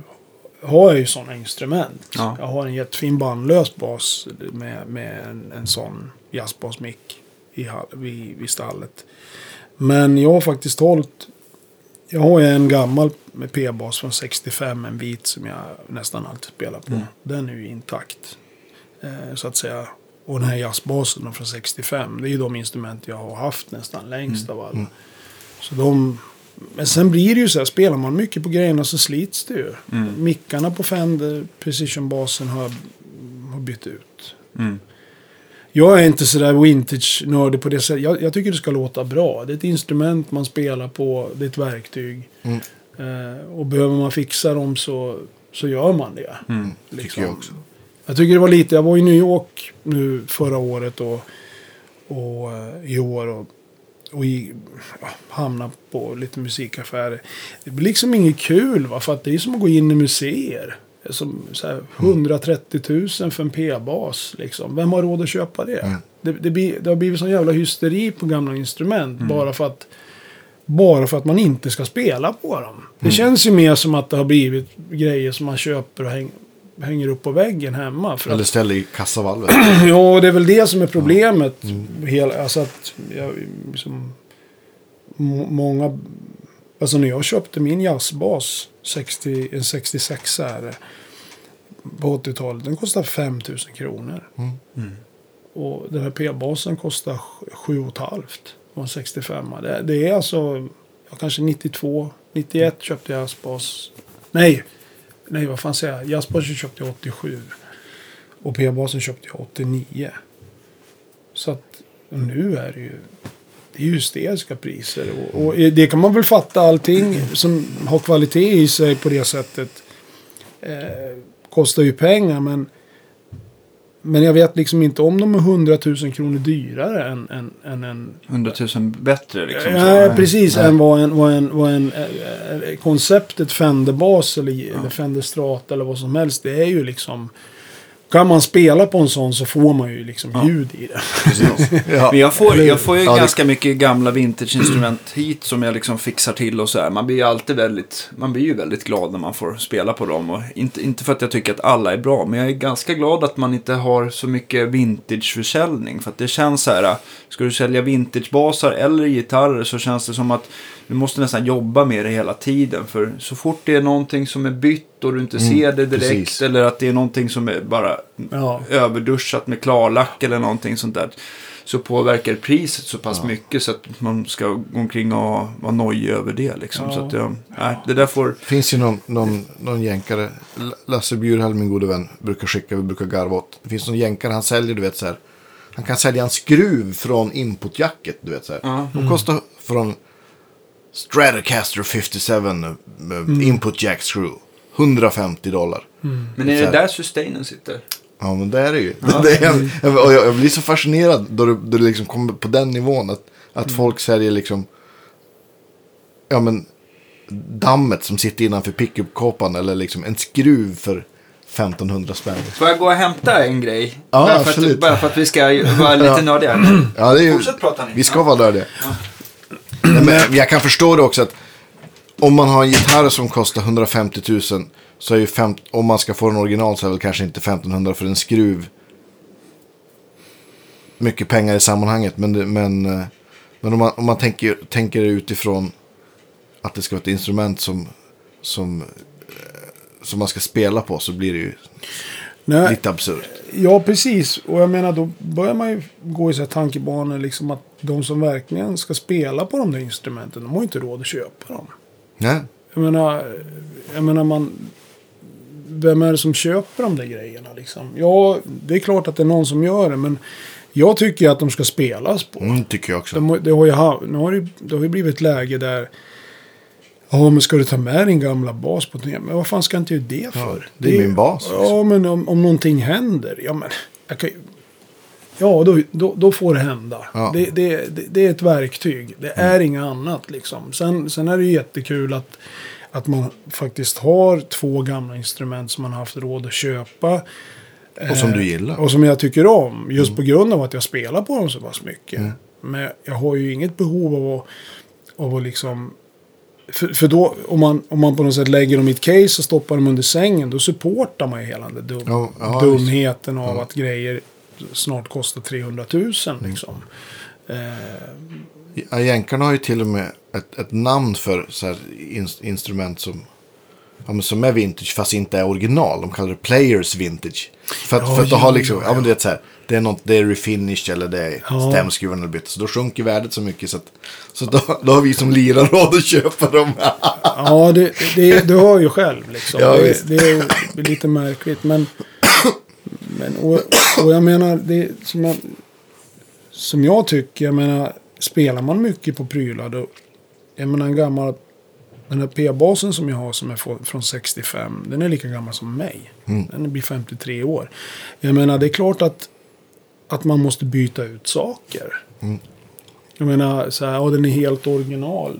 har jag ju sådana instrument. Ja. Jag har en jättefin bandlös bas med, med en, en sån jazzbasmick i, vid, vid stallet. Men jag har faktiskt hållit... Jag har ju en gammal med P-bas från 65, en vit som jag nästan alltid spelar på. Mm. Den är ju intakt. Eh, så att säga. Och den här jazzbasen från 65, det är ju de instrument jag har haft nästan längst av alla. Så de... Men sen blir det ju så här, spelar man mycket på grejerna så slits det ju. Mm. Mickarna på Fender Precision-basen har, har bytt ut. Mm. Jag är inte sådär vintage-nördig på det sättet. Jag, jag tycker det ska låta bra. Det är ett instrument man spelar på. Det är ett verktyg. Mm. Eh, och behöver man fixa dem så, så gör man det. Mm. Tycker jag också. Jag tycker det var lite. Jag var i New York nu förra året och, och eh, i år. Och, och i, ja, hamna på lite musikaffärer. Det blir liksom inget kul va. För att det är som att gå in i museer. Som här, 130 000 för en P-bas. Liksom. Vem har råd att köpa det? Mm. Det, det, blir, det har blivit sån jävla hysteri på gamla instrument. Bara för att bara för att man inte ska spela på dem. Det känns ju mer som att det har blivit grejer som man köper och häng, hänger upp på väggen hemma. För Eller att, ställ i kassavalvet. ja, det är väl det som är problemet. Hela, alltså att jag, liksom, må- många... Alltså när jag köpte min jazzbas, 60, en 66 är det, på 80-talet, den kostade 5 000 kronor. Mm. Och den här P-basen kostar 7 halvt och en 65 det, det är alltså, ja, kanske 92, 91 köpte jag jazzbas. Nej, nej vad fan säger jag? Jazzbasen köpte jag 87. Och P-basen köpte jag 89. Så att nu är det ju, det är ju hysteriska priser. Och, och det kan man väl fatta allting som har kvalitet i sig på det sättet. Eh, kostar ju pengar men men jag vet liksom inte om de är 100 000 kronor dyrare än, än, än en... 100 000 bättre liksom. Nej, precis. Nej. Än vad en, vad en, vad en eh, eh, konceptet Fender-bas eller, eller Fender Strata eller vad som helst. Det är ju liksom... Kan man spela på en sån så får man ju liksom ljud i det. Ja. Men jag får, jag får ju Ja, det- ganska mycket gamla vintageinstrument hit som jag liksom fixar till och så här. Man blir ju alltid väldigt, man blir ju väldigt glad när man får spela på dem. Och inte, inte för att jag tycker att alla är bra, men jag är ganska glad att man inte har så mycket vintageförsäljning. För att det känns så här, ska du sälja vintagebasar eller gitarrer så känns det som att du måste nästan jobba med det hela tiden. För så fort det är någonting som är bytt och du inte ser det direkt precis. eller att det är någonting som är bara Ja. överduschat med klarlack eller någonting sånt där. Så påverkar priset så pass mycket så att man ska gå omkring och vara nojig över det. Liksom. Ja. Så att, ja, nej, det där får... Finns ju någon, någon, någon jänkare, Lasse Bjurhall, min gode vän, brukar skicka, vi brukar garva åt. Det finns någon jänkare, han säljer, du vet så här. Han kan sälja en skruv från inputjacket, du vet så här. Ja. De kostar från Stratocaster 57 med input jack screw. 150 dollar. Men är det där sustainen sitter? Ja, men det är det ju. Det är en, och jag, blir så fascinerad då det, då det liksom kommer på den nivån. Att, att folk säljer liksom... Ja, men... Dammet som sitter innanför pickup-kåpan. Eller liksom en skruv för 1500 spänn. Får jag gå och hämta en grej? Ja, bara, för absolut. att, bara för att vi ska vara lite Ja. nördiga. Ja, det är ju, Fortsätt prata ni. Vi ska Ja. vara nördiga. Nej, Men jag kan förstå det också att om man har en gitarr som kostar 150 000 så är ju fem, om man ska få den original så är väl kanske inte 1500 för en skruv. Mycket pengar i sammanhanget men, det, men, eh, men om man, om man tänker, tänker utifrån att det ska vara ett instrument som, som, eh, som man ska spela på så blir det ju Nej, lite absurt. Ja, precis. Och jag menar, då börjar man ju gå i så här tankebanor liksom att de som verkligen ska spela på de där instrumenten, de har ju inte råd att köpa dem. Nej, Jag menar, jag menar man... Vem är det som köper de där grejerna liksom? Ja, det är klart att det är någon som gör det, men jag tycker att de ska spelas på. mm, tycker jag också. De, det, har ju, nu har det, det har ju blivit ett läge där... Ja, men ska du ta med din gamla bas på turné? Men vad fan ska inte göra det för? det är min bas, liksom. Ja, men om, om någonting händer. Ja, men... Jag kan, ja, då, då, då får det hända. Ja. Det, det, det, det är ett verktyg. Det är inget annat liksom. Sen, sen är det jättekul att, att man faktiskt har två gamla instrument som man har haft råd att köpa. Och som du gillar. Och som jag tycker om. Just på grund av att jag spelar på dem så pass mycket. Men jag har ju inget behov av att, av att liksom... För, för då, om man, om man på något sätt lägger dem i ett case och stoppar dem under sängen, då supportar man ju hela den där dum, Ja, ja, dumheten av att grejer snart kostar 300 000. Liksom. Eh, Ja, jänkarna har ju till och med ett, ett namn för så här in, instrument som, ja, som är vintage fast inte är original. De kallar det players vintage. För att, Ja, för att ja, liksom, ja, men det är så här, det är något, det är refinished eller det är Ja. stämskruvarna eller bytt. Så då sjunker värdet så mycket så att, så då, då har vi som lirar råd att köpa dem. Ja, det, det, du hör ju själv liksom. Ja, det, det är lite märkligt. Men, men och, och jag menar, det som jag, som jag tycker, jag menar, spelar man mycket på prylar då, jag menar en gammal, den här P-basen som jag har som är från 65, den är lika gammal som mig. Den blir 53 år. Jag menar, det är klart att, att man måste byta ut saker. Jag menar, så här, ja, den är helt original.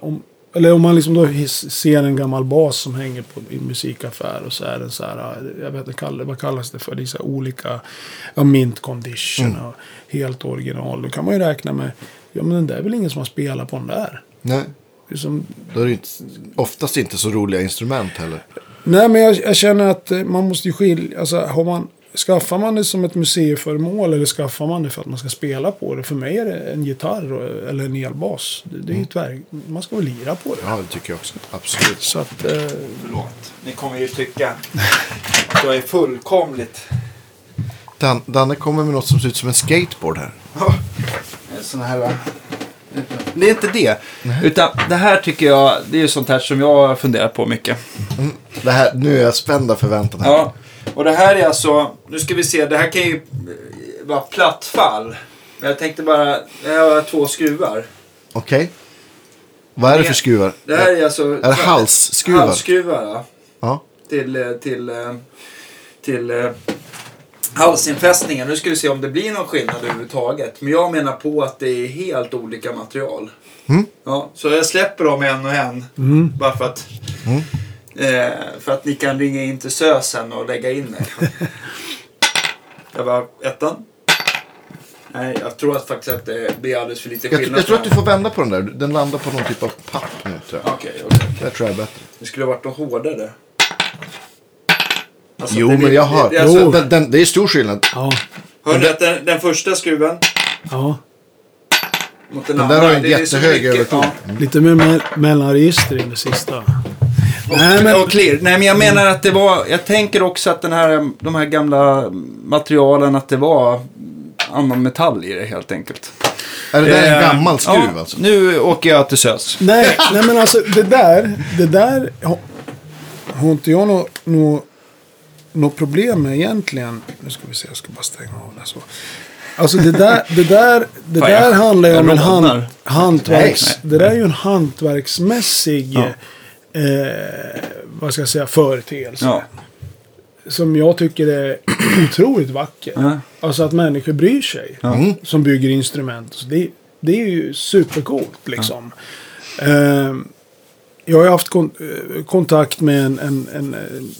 Om, eller om man liksom då ser en gammal bas som hänger på i en musikaffär och så är den så här, jag vet inte vad kallas det för, det är så olika, ja, mint condition och helt original. Då kan man ju räkna med, ja men den där är väl ingen som har spelat på den där. Nej, Det är som, då är det inte, oftast inte så roliga instrument heller. nej men jag, jag känner att man måste ju skilja, alltså har man, skaffar man det som ett museiföremål eller skaffar man det för att man ska spela på det? För mig är det en gitarr eller en elbas. Det, det är ju ett verk, man ska väl lira på det. Ja, det tycker jag också. Absolut. Så att, eh, Förlåt. Ni kommer ju tycka att jag är fullkomligt... Dan, Danne kommer med något som ser ut som en skateboard här. Såna här... Det är inte det. Utan det här tycker jag, det är ju sånt här som jag har funderat på mycket. Det här, nu är jag spänd av förväntan här. Ja, och det här är alltså, nu ska vi se, det här kan ju eh, vara plattfall. Men jag tänkte bara, jag har två skruvar. Okej. Vad är det för skruvar? Det här är alltså... Är det halsskruvar? Halsskruvar, ja. Ja. Till, eh, till, eh, till halsinfästningen. Nu ska vi se om det blir någon skillnad överhuvudtaget. Men jag menar på att det är helt olika material. Mm. Ja, så jag släpper dem en och en. mm. Bara för att, eh, för att ni kan ringa in till SÖS sen och lägga in det. jag var ettan. Nej, jag tror att faktiskt att det blir alldeles för lite Jag, skillnad. jag tror att du får vända på den där. Den landar på någon typ av papp nu tror jag. Okej, okej. Det tror jag är bättre. Det skulle ha varit något hårdare. Alltså, Jo, det- men jag har. Det, alltså. Den, den, det är stor skillnad. ja, hör ni att den, den första skruven ja. mot den, Den andra. där har en det är så jättehög överton. ja. Lite mer me mellanregister i det sista. Och, Nej, men- och clear. Nej, men jag menar att det var... Jag tänker också att den här, de här gamla materialen, att det var annan metall i det helt enkelt. Är det där en Eh, gammal skruv ja, alltså? Nu åker jag till SÖS. Nej, nej men alltså det där, det där har, har inte jag något nå, nå problem med egentligen. Nu ska vi se, jag ska bara stänga av det så. Alltså det där, det där, det Fan, där jag- handlar ju om en hand, hantverks... Nej, nej. Det där är ju en hantverksmässig, Ja. Eh, vad ska jag säga, företeelse. Ja. Som jag tycker är otroligt vacker. Ja. Alltså att människor bryr sig. Mm. Som bygger instrument. Så det, det är ju supercoolt liksom. Eh, jag har haft kon eh, kontakt med en, en, en, en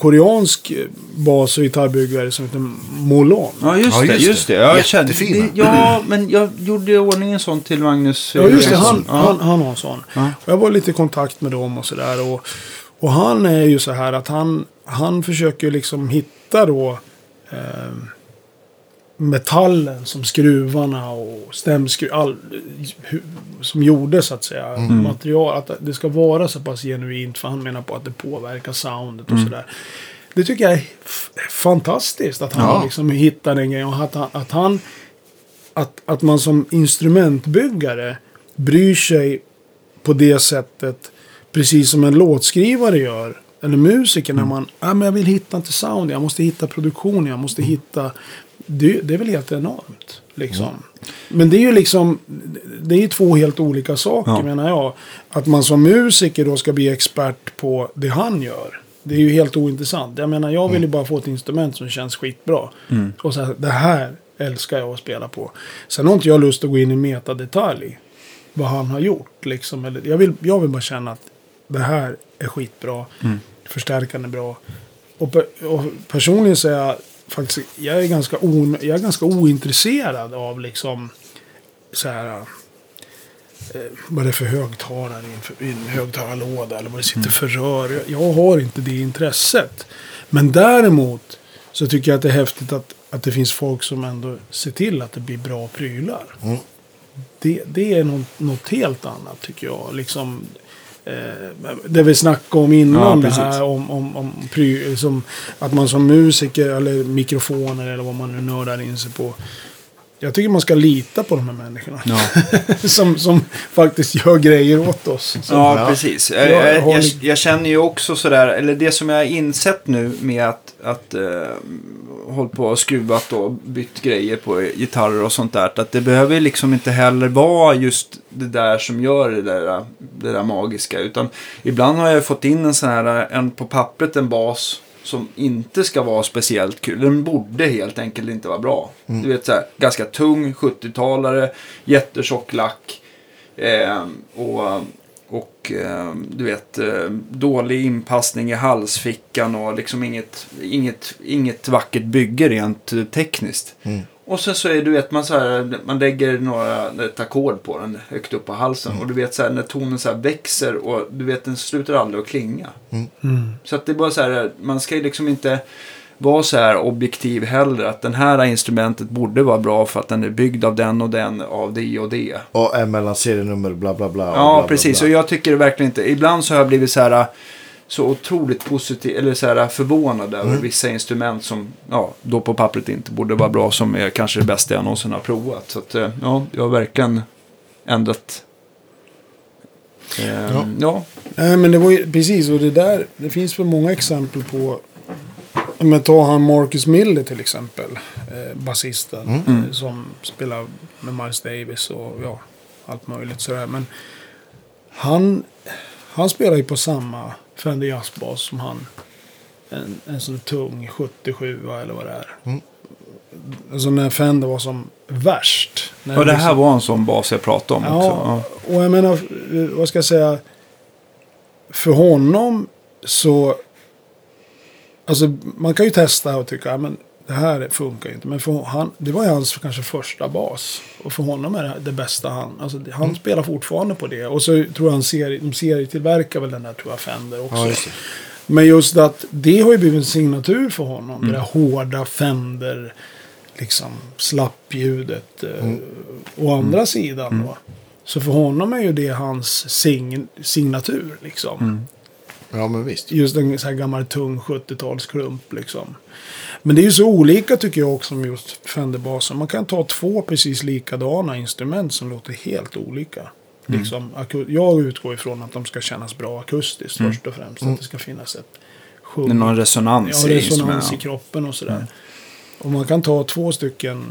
koreansk eh, bas och gitarrbyggare som heter Molon. Ja, just, Ja, det. just Just det. det. Ja, jag kände, Jättefina. det, ja, men jag gjorde i ordning en sån till Magnus. Ja, just det. Johansson. Han, han, han har en sån. Ja. Och jag var lite i kontakt med dem och sådär. Och, och han är ju så här att han, han försöker liksom hitta då eh, metallen som skruvarna och stämskruv, all, hu- som gjorde så att säga. Material, att det ska vara så pass genuint för han menar på att det påverkar soundet och sådär. Det tycker jag är fantastiskt att han Ja. liksom hittar den grejen. Och att han, att han att, att man som instrumentbyggare bryr sig på det sättet. Precis som en låtskrivare gör. Eller musiker när man, ah, men jag vill hitta inte sound, jag måste hitta produktion, jag måste hitta. Det, det är väl helt enormt. Liksom. Men det är ju liksom, det är två helt olika saker Ja. menar jag. Att man som musiker då ska bli expert på det han gör. Det är ju helt ointressant. Jag menar, jag vill ju bara få ett instrument som känns skitbra. Och så här, det här älskar jag att spela på. Sen har inte jag lust att gå in i metadetalj. Vad han har gjort. Liksom. Eller, jag, vill, jag vill bara känna att det här är skitbra. Förstärkaren är bra. Och, och personligen så är jag faktiskt jag är ganska, on, jag är ganska ointresserad av liksom så här eh, vad det är för högtalare i en, högtalarlåda eller vad det sitter för rör. Jag, jag har inte det intresset. Men däremot så tycker jag att det är häftigt att, att det finns folk som ändå ser till att det blir bra prylar. Mm. Det, det är något, något helt annat tycker jag. Liksom, det vi snackade om innan Ja, det här om, om, om pry, som, att man som musiker eller mikrofoner eller vad man nu nördar in sig på. Jag tycker man ska lita på de här människorna. Ja. som, som faktiskt gör grejer åt oss. Så, Ja, Ja. precis. Jag Jag, jag, jag, känner ju också sådär, eller det som jag har insett nu med att, att uh, hållit på och skruvat och bytt grejer på gitarrer och sånt där. Att det behöver liksom inte heller vara just det där som gör det där, det där magiska. Utan ibland har jag fått in en sån här, en på pappret en bas som inte ska vara speciellt kul. Den borde helt enkelt inte vara bra. Du vet så här, ganska tung 70-talare, jättetjock lack. Eh, och och eh, du vet, eh, dålig inpassning i halsfickan och liksom inget, inget, inget vackert bygge rent tekniskt. Mm. Och sen så är du vet, man, så här, man lägger några, ett ackord på den högt upp på halsen. Och du vet så här, när tonen så här växer och du vet den slutar aldrig att klinga. Mm. Så att det är bara så här, man ska ju liksom inte vara så här objektiv heller. Att den här instrumentet borde vara bra för att den är byggd av den och den av det och det. Och är mellan serienummer bla bla bla. Ja, bla, bla, precis. bla. Och jag tycker verkligen inte... Ibland så har jag blivit så här så otroligt positiv, eller så här förvånad över Mm. vissa instrument som ja, då på pappret inte borde vara bra som är kanske det bästa jag någonsin har provat. Så att, eh, ja, jag har verkligen ändrat. Eh, Ja. ja. Nej, men det var ju precis. Och det där, det finns väl många exempel på. Men ta han Marcus Miller till exempel. Eh, basisten. Eh, som spelar med Miles Davis och ja, allt möjligt sådär. Men han, han spelar ju på samma Fender jazzbas som han. En, en sån tung 77 eller vad det är. Mm. Alltså när Fender var som värst. När Och det liksom- här var en sån bas jag pratade om också. Ja, Ja. och jag menar, vad ska jag säga? För honom så... Alltså man kan ju testa och tycka, ja, men det här funkar inte. Men för han, det var ju hans kanske första bas. Och för honom är det det bästa han... Alltså han spelar fortfarande på det. Och så tror jag han serie, de serietillverkar väl den där tror jag Fender också. Ja, just. Men just att det har ju blivit en signatur för honom. Det där hårda Fender, liksom slappljudet. eh, Å andra sidan då. Så för honom är ju det hans sign signatur liksom. Ja, men visst. Just en så här gammal tung 70-talsklump liksom. Men det är ju så olika tycker jag också med just Fender-basen. Man kan ta två precis likadana instrument som låter helt olika. Liksom, aku- jag utgår ifrån att de ska kännas bra akustiskt först och främst. Att det ska finnas ett sjung. Det är någon resonans Ja, i resonans i kroppen och sådär. Och man kan ta två stycken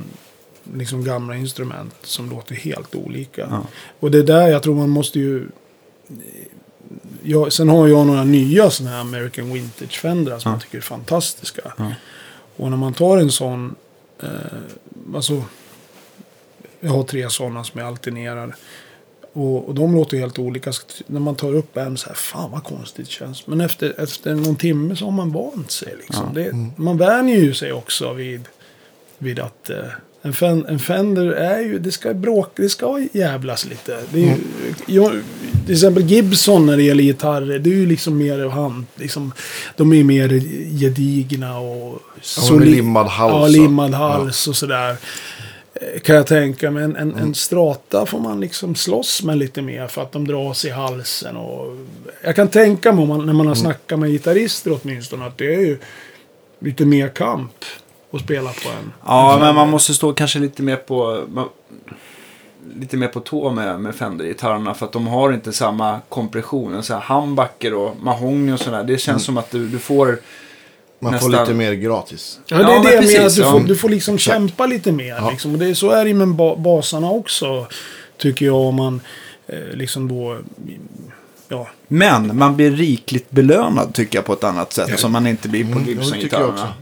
liksom gamla instrument som låter helt olika. Ja. Och det är där jag tror man måste ju... Jag, sen har jag några nya sådana här American Vintage Fender som Ja. jag tycker är fantastiska. Ja. Och när man tar en sån... Eh, alltså, jag har tre sådana som jag alternerar. Och, och de låter helt olika. När man tar upp en så här, fan vad konstigt det känns. Men efter, efter någon timme så har man vant sig. Liksom. Ja. Det, Man vänjer ju sig också vid, vid att... Eh, en, fen, en Fender är ju, det ska bråka, det ska jävlas lite. Det är jag, till exempel Gibson när det gäller gitarrer, det är ju liksom mer hand, liksom, de är mer gedigna och... Ja, med limmad hals Ja, och- limmad hals och sådär. Eh, Kan jag tänka mig. En, en, en strata får man liksom slåss med lite mer för att de dras i halsen. Och jag kan tänka mig om man, när man har snackat med gitarrister åtminstone att det är ju lite mer kamp att spela på en. Ja, men man måste stå kanske lite mer på... Man, lite mer på tå med, med Fender-gitarrerna för att de har inte samma kompression. Så här humbucker och mahogny och sådär. Det känns som att du, du får... Man får Nästan. lite mer gratis. Ja, det Ja, är men det jag menar. Du, ja. får, du får liksom kämpa lite mer. Ja. Liksom. Och det, är- så är det ju med ba basarna också. Tycker jag om man eh, liksom då... Ja, Men man blir rikligt belönad tycker jag på ett annat sätt. Som man inte blir på Mm, Gibson-gitarrerna.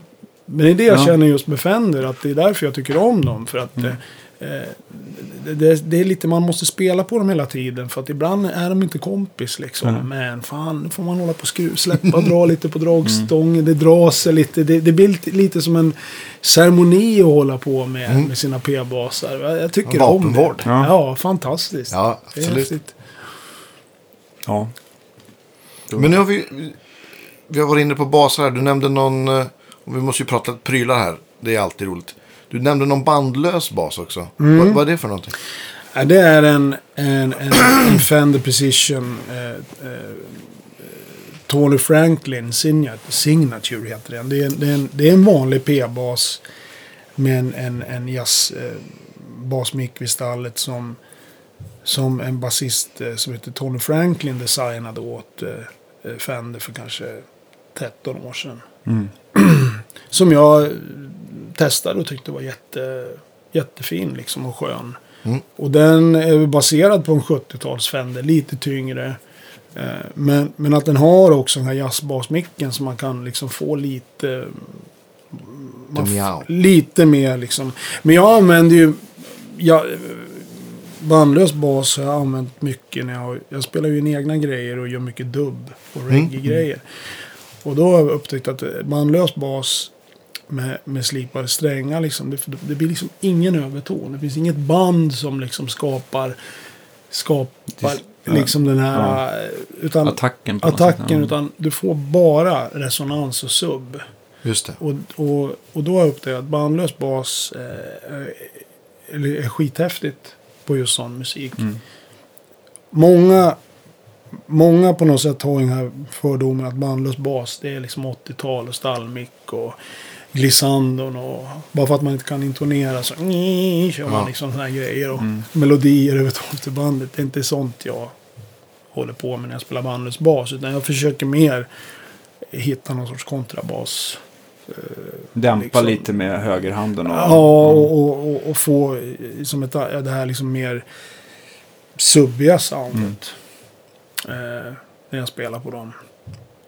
Men det är det jag Ja. känner just med Fender, att det är därför jag tycker om dem. För att Mm. eh, det, det, det är lite, man måste spela på dem hela tiden. För att ibland är de inte kompis liksom. Mm. Men fan, nu får man hålla på och skruva, släppa dra lite på dragstången. Det drar sig lite. Det, det blir lite, lite som en ceremoni att hålla på med, med sina p-basar. Jag, jag tycker om det. Ja. Ja. fantastiskt. Ja, absolut. Ja. Men nu har vi, vi har varit inne på basar här. Du nämnde någon, eh, och vi måste ju prata prylar här. Det är alltid roligt. Du nämnde någon bandlös bas också. Mm. Vad, vad är det för någonting? Ja, det är en, en, en, en Fender Precision eh, eh, Tony Franklin Signature, heter den. Det är, det är, en, det är en vanlig P-bas med en, en, en jazz eh, basmick vid stallet som, som en basist eh, som heter Tony Franklin designade åt eh, eh, Fender för kanske 13 år sedan. Mm. Som jag testade och tyckte var jätte, jättefin liksom och skön. Mm. Och den är baserad på en 70-tals Fender, lite tyngre. Eh, Men, men att den har också den här jazzbasmicken så man kan liksom få lite... Man miau. lite mer liksom. Men jag använder ju... Jag, bandlös bas har jag använt mycket när jag... Jag spelar ju in egna grejer och gör mycket dubb och reggae-grejer. Och då har jag upptäckt att bandlös bas med, med slipade strängar liksom. Det, det blir liksom ingen överton. Det finns inget band som liksom skapar... Skapar Ja. liksom den här... Utan, Attacken attacken. ja. Utan du får bara resonans och sub. Just det. Och, och, och då har jag upptäckt att bandlös bas eh, är, är skithäftigt på just sån musik. Mm. Många, många på något sätt har den här fördomen att bandlös bas det är liksom 80-tal och stallmick och glissandon och bara för att man inte kan intonera så kör man liksom såna här grejer och Mm. melodier över till bandet. Det är inte sånt jag håller på med när jag spelar bandlös bas utan jag försöker mer hitta någon sorts kontrabas. Dämpa liksom- lite med högerhanden. Och, Ja, och, och, och, och få eh, som ett, det här liksom mer subbiga soundet. Eh, när jag spelar på dem.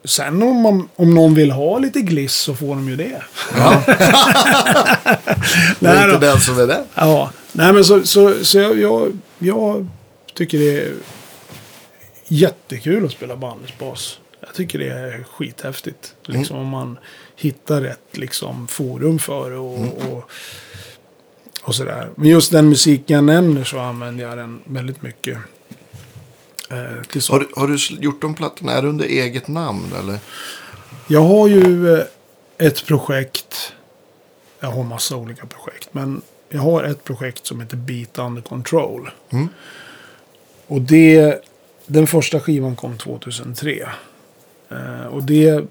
Sen om, man, om någon vill ha lite gliss så får de ju det. Ja. det är Nej inte den som är den. Ja, nej men så, så, så jag, jag, jag tycker det är jättekul att spela bandlösbas. Jag tycker det är skithäftigt. Liksom om man hittar rätt liksom, forum för det och, och, och sådär. Men just den musiken jag nämner så använder jag den väldigt mycket. Eh. Har, du- har du gjort de plattorna? Är det under eget namn eller? Jag har ju eh, ett projekt. Jag har massa olika projekt. Men jag har ett projekt som heter Beat Under Control. Mm. Och det, den första skivan kom 2003. Eh, och det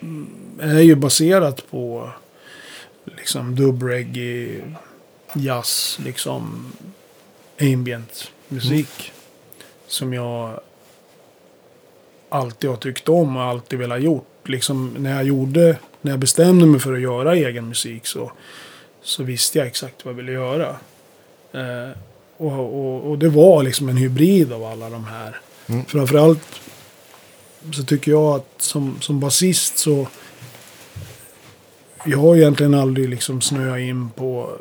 mm, är ju baserat på liksom dubbreggae, jazz, liksom ambient musik. Som jag alltid har tyckt om och alltid velat gjort. Liksom när jag gjorde, när jag bestämde mig för att göra egen musik så, så visste jag exakt vad jag ville göra. Eh, och, och, och det var liksom en hybrid av alla de här. Mm. Framförallt så tycker jag att som, som basist så... Jag har egentligen aldrig liksom snöat in på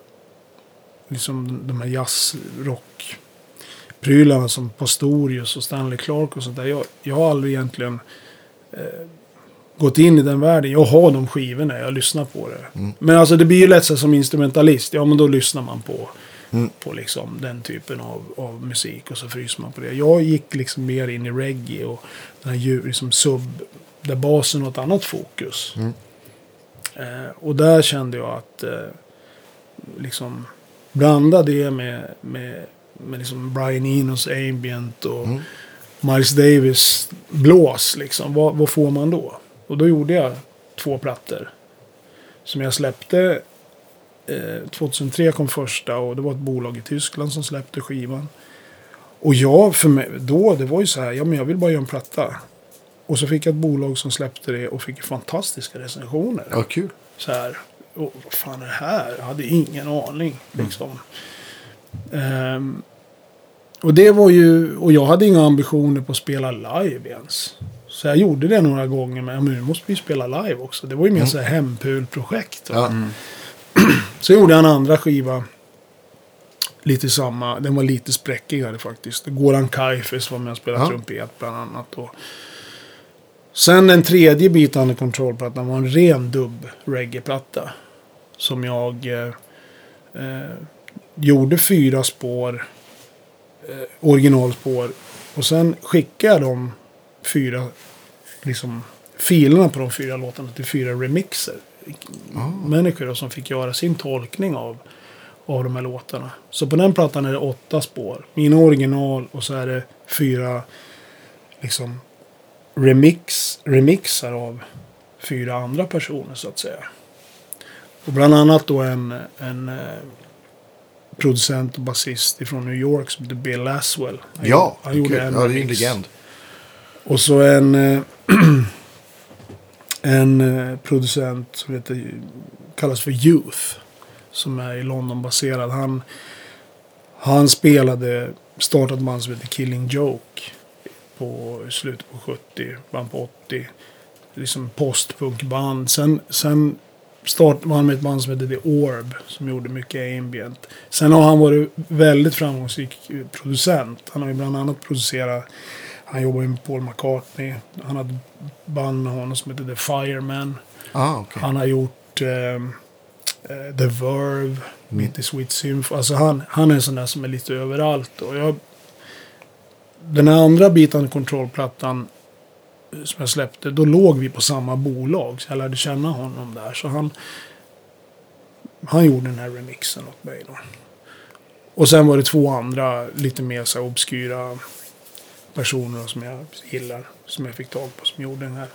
liksom de här jazzrock prylarna som Pastorius och Stanley Clark och sånt där. Jag, jag har aldrig egentligen eh, gått in i den världen. Jag har de skivorna, jag lyssnar på det. Mm. Men alltså det blir ju lätt så som instrumentalist. Ja, men då lyssnar man på, Mm. på liksom den typen av, av musik och så fryser man på det. Jag gick liksom mer in i reggae och den här djur, liksom sub, där basen har ett annat fokus. Mm. Eh, och där kände jag att eh, liksom blanda det med, med, med liksom Brian Enos ambient och Mm. Miles Davis blås. Liksom. Vad, vad får man då? Och då gjorde jag två plattor. Som jag släppte. Eh, 2003 kom första och det var ett bolag i Tyskland som släppte skivan. Och jag, för mig, då, det var ju så här, ja men jag vill bara göra en platta. Och så fick jag ett bolag som släppte det och fick fantastiska recensioner. Ja, kul. Så här, och, vad fan är det här? Jag hade ingen aning. Liksom. Ehm, och det var ju, och jag hade inga ambitioner på att spela live ens. Så jag gjorde det några gånger, men, nu måste vi spela live också. Det var ju mer så här hempulprojekt. Ja. Så gjorde jag en andra skiva. Lite samma, den var lite spräckigare faktiskt. Goran Kaifes var med och spelade Ja. trumpet bland annat. Och sen den tredje biten under kontrollplattan var en ren dubb reggae-platta. Som jag eh, eh, gjorde fyra spår, eh, originalspår. Och sen skickade jag de fyra, liksom filerna på de fyra låtarna till fyra remixer. Människor då som fick göra sin tolkning av, av de här låtarna. Så på den plattan är det åtta spår. Mina original och så är det fyra liksom remix, remixar av fyra andra personer så att säga. Och bland annat då en, en eh, producent och basist ifrån New York som heter Bill Laswell. Han Ja, han gjorde en ja, det är en legend. Och så en, eh, en eh, producent som heter, kallas för Youth. Som är i London baserad. Han, han spelade, startade ett band som heter Killing Joke. På slutet på 70, band på 80. Liksom postpunkband. Sen, sen startade han med ett band som heter The Orb. Som gjorde mycket ambient. Sen har han varit väldigt framgångsrik producent. Han har ju bland annat producerat han jobbar ju med Paul McCartney. Han hade ett band med honom som heter The Fireman. Ah, okej. Han har gjort ehm, eh, The Verve, Mitt i Sweet Symphony. Alltså han, han är en sån där som är lite överallt. Och jag, den här andra biten, kontrollplattan, eh, som jag släppte, då låg vi på samma bolag. Så jag lärde känna honom där. Så han, han gjorde den här remixen åt mig då. Och sen var det två andra lite mer så här obskyra personer som jag gillar. Som jag fick tag på som gjorde den här,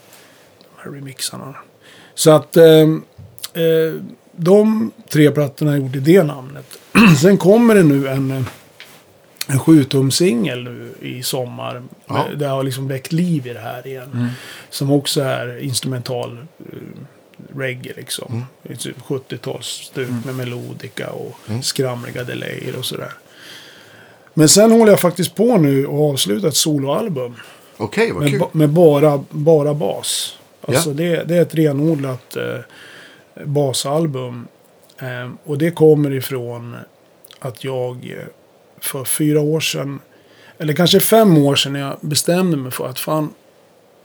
de här remixarna. Så att eh, eh, de tre plattorna gjorde det namnet. Sen kommer det nu en, eh, en sjutumsingel nu i sommar. Ja. Det har liksom väckt liv i det här igen. Som också är instrumental eh, reggae liksom. Mm. 70-talsstuk med melodika och skramliga delayer och sådär. Men sen håller jag faktiskt på nu och avsluta ett soloalbum. Okej, vad Med, kul. ba, med bara, bara bas. Alltså Ja. det, det är ett renodlat eh, basalbum. Eh, och det kommer ifrån att jag eh, för fyra år sedan, eller kanske fem år sedan, när jag bestämde mig för att fan,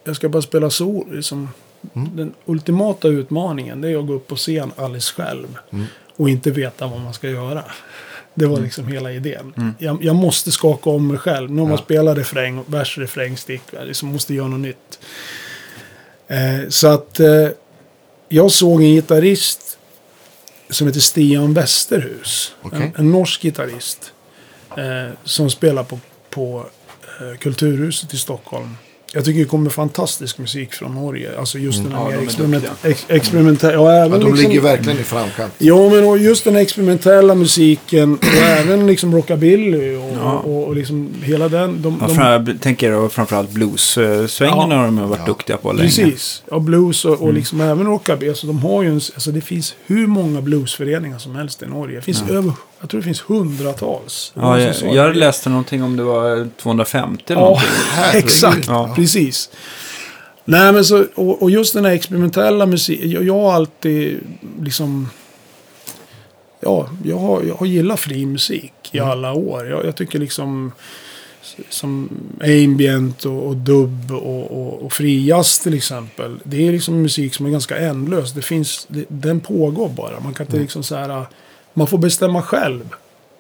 jag ska bara spela sol. Liksom, Den ultimata utmaningen det är att gå upp på scen alldeles själv. Och inte veta vad man ska göra. Det var liksom hela idén. Jag, jag måste skaka om mig själv. När man Ja. spelar refräng, vers, refräng, stick. Liksom måste göra något nytt. Eh, så att eh, jag såg en gitarrist som heter Stian Westerhus. Okej. En, en norsk gitarrist. Eh, som spelar på, på eh, Kulturhuset i Stockholm. jag tycker det kommer fantastisk musik från Norge. Alltså just den här Ja, experiment, ex, experimentella. Ja, även Ja, de liksom, ligger verkligen i framkant. Ja, men och just den experimentella musiken och även liksom rockabilly och, Ja. och, och liksom hela den. De, Ja, de, fram, tänker jag framförallt blues-svängen Ja. har de varit Ja. duktiga på länge. Precis. Ja, blues och, och Mm. liksom även rockabilly. Alltså, de har ju en, alltså, det finns hur många bluesföreningar som helst i Norge. Det finns över, jag tror det finns hundratals. Ja, jag, jag läste någonting om det var 250 eller Ja, någonting. Exakt. Ja. Precis. Nej, men så, och, och just den här experimentella musiken. Jag, jag har alltid liksom... Ja, jag har, jag har gillat fri musik i Mm. alla år. Jag, jag tycker liksom... Som ambient och, och dubb och, och, och fri jazz till exempel. Det är liksom musik som är ganska ändlös. Det finns, det, den pågår bara. Man kan inte liksom så här... Man får bestämma själv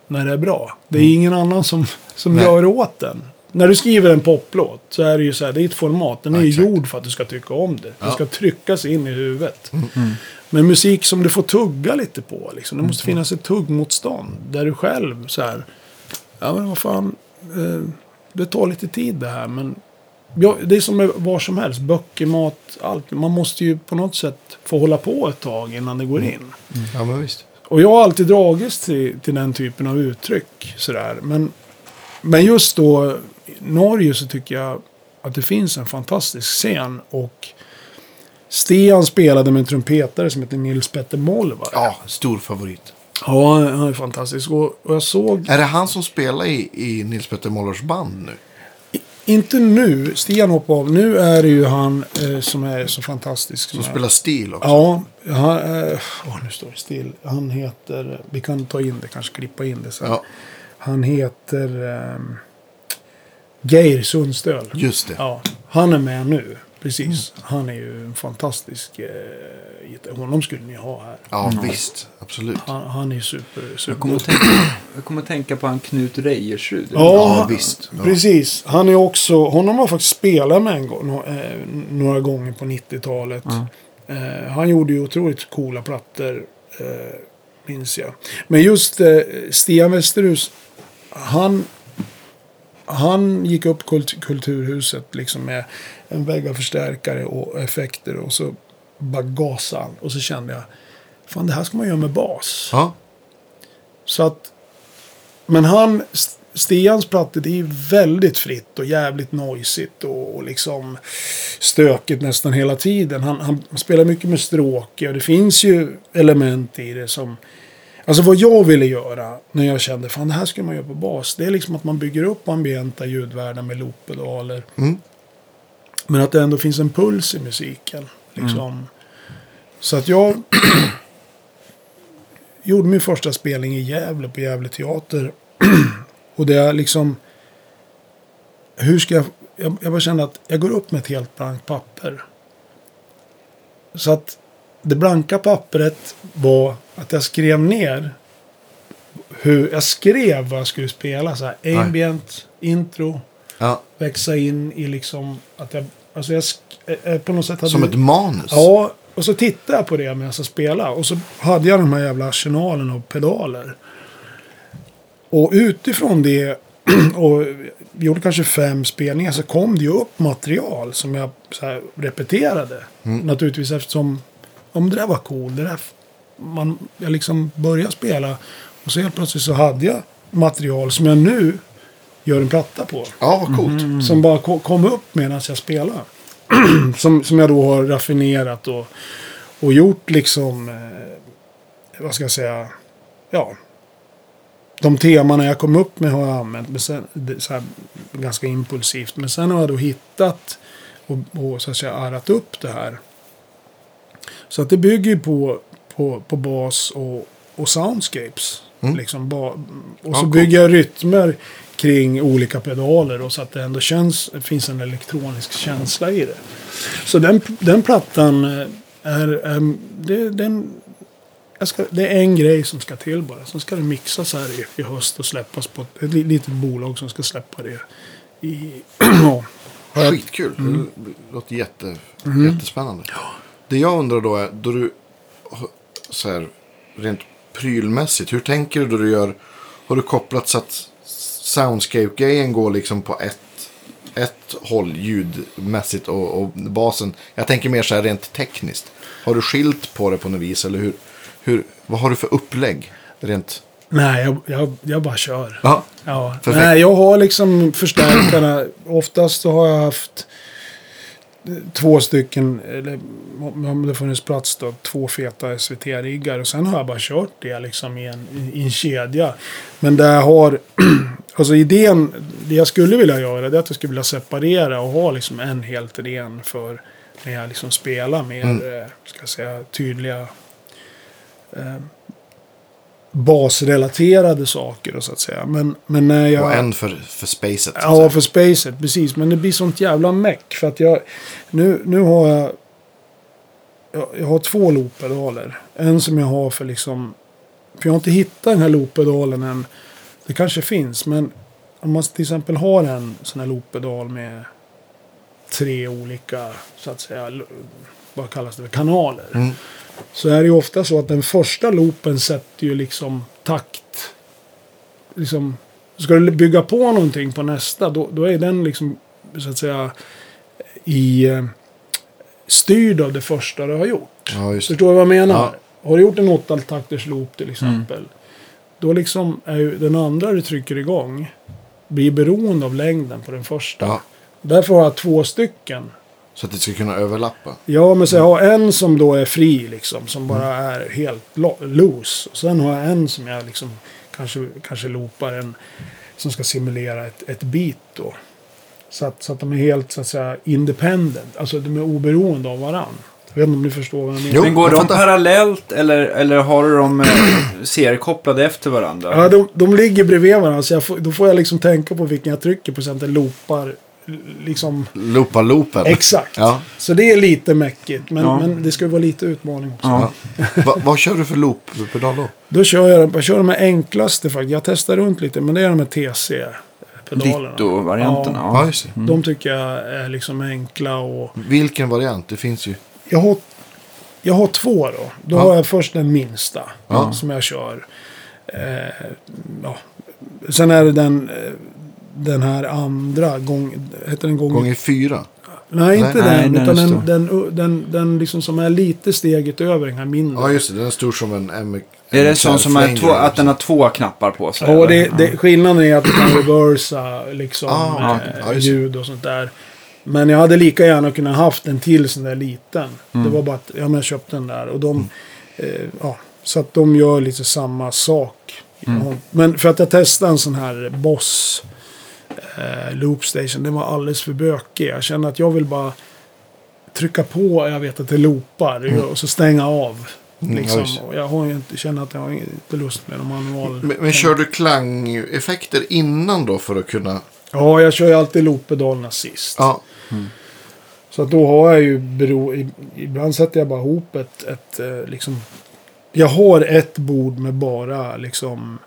när det är bra. Det är ingen annan som, som Nej. gör åt den. När du skriver en poplåt så är det ju så här, det är ett format. Den är Ja, ju exakt. gjord för att du ska tycka om det. Ja. ska tryckas in i huvudet. Mm. Men musik som du får tugga lite på. Liksom. Det måste Mm. finnas ett tuggmotstånd. Där du själv så här. Ja men vad fan. Eh, det tar lite tid det här. Men ja, det är som med var som helst. Böcker, mat, allt. Man måste ju på något sätt få hålla på ett tag innan det går Mm. in. Ja, men visst. Och jag har alltid dragits till, till den typen av uttryck. Sådär. Men, men just då, i Norge så tycker jag att det finns en fantastisk scen. Och Stian spelade med en trumpetare som heter Nils Petter Molvar. Ja, stor favorit. Ja, han han är fantastisk. Och, och jag såg, Är det han som spelar i, i Nils Petter Mollers band nu? Inte nu, Stian hoppade av. Nu är det ju han eh, som är så fantastisk. Som är- spelar stil också? Ja, han, eh, åh, nu står det still. Han heter, vi kan ta in det, kanske klippa in det sen. Ja, Han heter um, Geir Sundstöl. just det. Ja, han är med nu. Precis. Han är ju en fantastisk eh, gitarr- Honom skulle ni ha här. Ja, visst. Absolut. Han, han är super, super. Jag kommer, att tänka, jag kommer att tänka på han Knut Reiersrud. Ja, Ja, visst. Ja. precis. Han är också, honom har jag faktiskt spelat med en gång, nå- eh, några gånger på 90-talet. Ja. Eh, han gjorde ju otroligt coola plattor, eh, minns jag. Men just eh, Stian Westerhus, han, han gick upp kult, Kulturhuset liksom med en vägg av förstärkare och effekter och så bara gasade han. Och så kände jag, fan det här ska man göra med bas. Ja, Så att, men han, St- Stians plattor, det är väldigt fritt och jävligt noisigt och, och liksom stökigt nästan hela tiden. Han, han spelar mycket med stråke och det finns ju element i det som... Alltså vad jag ville göra när jag kände fan det här ska man göra på bas. Det är liksom att man bygger upp ambienta ljudvärden med looppedaler. Mm. Men att det ändå finns en puls i musiken. Liksom. Så att jag gjorde min första spelning i Gävle på Gävle Teater. och det är liksom... Hur ska jag... Jag, jag bara kände att jag går upp med ett helt blankt papper. Så att det blanka pappret var att jag skrev ner hur jag skrev vad jag skulle spela. Så här, ambient, intro, ja. växa in i liksom att jag... Alltså jag eh, eh, på något sätt hade... Som ett manus? Ja, och så tittade jag på det medan jag spelade. Och så hade jag de här jävla arsenalen av pedaler. Och utifrån det, och gjorde kanske fem spelningar, så kom det ju upp material som jag repeterade. Naturligtvis eftersom, om det där var cool, det där, man, jag liksom började spela. Och så helt plötsligt så hade jag material som jag nu gör en platta på. Ja, vad coolt. Som bara ko- kom upp medan jag spelade. som, som jag då har raffinerat och, och gjort liksom, eh, vad ska jag säga, ja. De temana jag kom upp med har jag använt men sen, det, så här, ganska impulsivt. Men sen har jag då hittat och, och så att säga arrat upp det här. Så att det bygger ju på, på, på bas och, och soundscapes. Mm. Liksom ba, och Ja, så coolt. bygger jag rytmer kring olika pedaler och så att det ändå känns, det finns en elektronisk känsla i det. Så den, den plattan eh, är, är det, den, ska, det är en grej som ska till bara. Sen ska det mixas här i, i höst och släppas på ett, ett li- litet bolag som ska släppa det i... ja. Skitkul. Det låter jätte, jättespännande. Det jag undrar då är, då du så här, rent prylmässigt, hur tänker du då du gör, har du kopplat så att soundscape-grejen går liksom på ett ett håll ljudmässigt och, och basen. Jag tänker mer så här rent tekniskt. Har du skilt på det på något vis? Eller hur, hur, vad har du för upplägg? Rent... Nej, jag, jag, jag bara kör. Ja, Ja. Perfekt. Nej, jag har liksom förstärkarna. Oftast så har jag haft två stycken, eller om det funnits plats då, två feta SVT-riggar. Och sen har jag bara kört det liksom i en, i en kedja. Men det jag har, alltså idén, det jag skulle vilja göra det är att jag skulle vilja separera och ha liksom en helt ren för när jag liksom spelar mer, Mm. eh, ska jag säga, tydliga eh, basrelaterade saker och så att säga. Men, men när jag... och en för, för spacet. Ja, för spacet, precis. Men det blir sånt jävla meck. För att jag... Nu, nu har jag... Jag, jag har två looppedaler. En som jag har för liksom... För jag har inte hittat den här looppedalen än. Det kanske finns, men om man till exempel har en sån här looppedal med tre olika, så att säga, vad kallas det kanaler. Mm. Så är det ju ofta så att den första loopen sätter ju liksom takt. Liksom, ska du bygga på någonting på nästa, då, då är den liksom, så att säga, i eh, styrd av det första du har gjort. Ja. Förstår du vad jag menar? Ja. Har du gjort en åttatakters loop till exempel. Då liksom är ju den andra du trycker igång blir beroende av längden på den första. Ja, Därför har jag två stycken. så att det ska kunna överlappa. Ja, men så jag har en som då är fri liksom. Som bara är helt lo- loose. Och sen har jag en som jag liksom kanske, kanske loopar en. Som ska simulera ett, ett beat då. Så att, så att de är helt så att säga independent. Alltså de är oberoende av varandra. Jag vet inte om ni förstår vad jag menar. Jo, Men går de fattar. parallellt eller, eller har du dem eh, seriekopplade efter varandra? Ja, de, de ligger bredvid varandra. Så jag får, då får jag liksom tänka på vilken jag trycker på så att den loopar. Liksom Loopa loopen. exakt. Ja. Så det är lite mäckigt. Men, Ja. men det ska ju vara lite utmaning också. Ja. Va, vad kör du för loop-pedal då? Då kör jag, jag kör de här enklaste faktiskt. Jag testar runt lite, men det är de här TC-pedalerna. Ditto-varianterna. Ja, Ja. det. De tycker jag är liksom enkla och... Vilken variant? Det finns ju. Jag har, jag har två då. Då Ja. har jag först den minsta Ja. som jag kör. Eh, ja. Sen är det den, eh, den här andra, gång, heter den gång... Gånger fyra. nej, inte Nej, den, den är utan den, den, den, den, liksom som är lite steget över den här mindre. Ja, just det. Den är stor som en M. Är det sån som är två, att den har två knappar på sig? Ja, det, det, skillnaden är att du kan reversa liksom, Ah, eh, det. ljud och sånt där. Men jag hade lika gärna kunnat haft en till sån där liten. Mm. Det var bara att ja, men jag köpte den där. Och de, eh, ja, så att de gör lite samma sak. Mm. Men för att jag testade en sån här Boss eh, Loopstation. Den var alldeles för bökig. Jag känner att jag vill bara trycka på. Jag vet att det loopar. Och så stänga av. Mm, Liksom. jag har inte, känner att jag har inte lust med någon manual. Men, men kör du klangeffekter innan då för att kunna... Ja, jag kör ju alltid looppedalerna sist. Ja, Så att då har jag ju bero... Ibland sätter jag bara ihop ett, ett eh, liksom... Jag har ett bord med bara liksom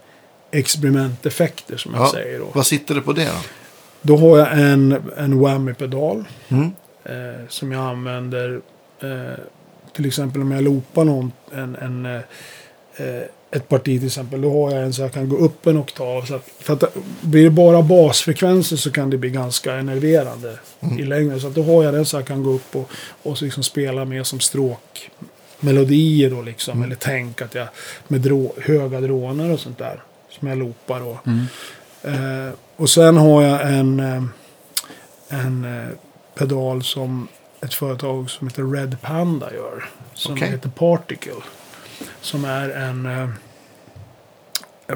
experimenteffekter som jag ja. säger då. Vad sitter det på det då? Då har jag en, en whammy-pedal. Mm. Eh, som jag använder. Eh, till exempel om jag loopar någon, en, en, eh, eh, ett parti till exempel. Då har jag en så jag kan gå upp en oktav. Så att, för att blir det bara basfrekvenser så kan det bli ganska enerverande i längden. Så att då har jag den så jag kan gå upp och, och liksom spela med som stråk. Melodier då liksom. Eller tänk att jag med drå, höga drånar och sånt där. Som jag loopar då. Eh, och sen har jag en, eh, en eh, pedal som ett företag som heter Red Panda gör. Som Okej. heter Particle. Som är en... Eh,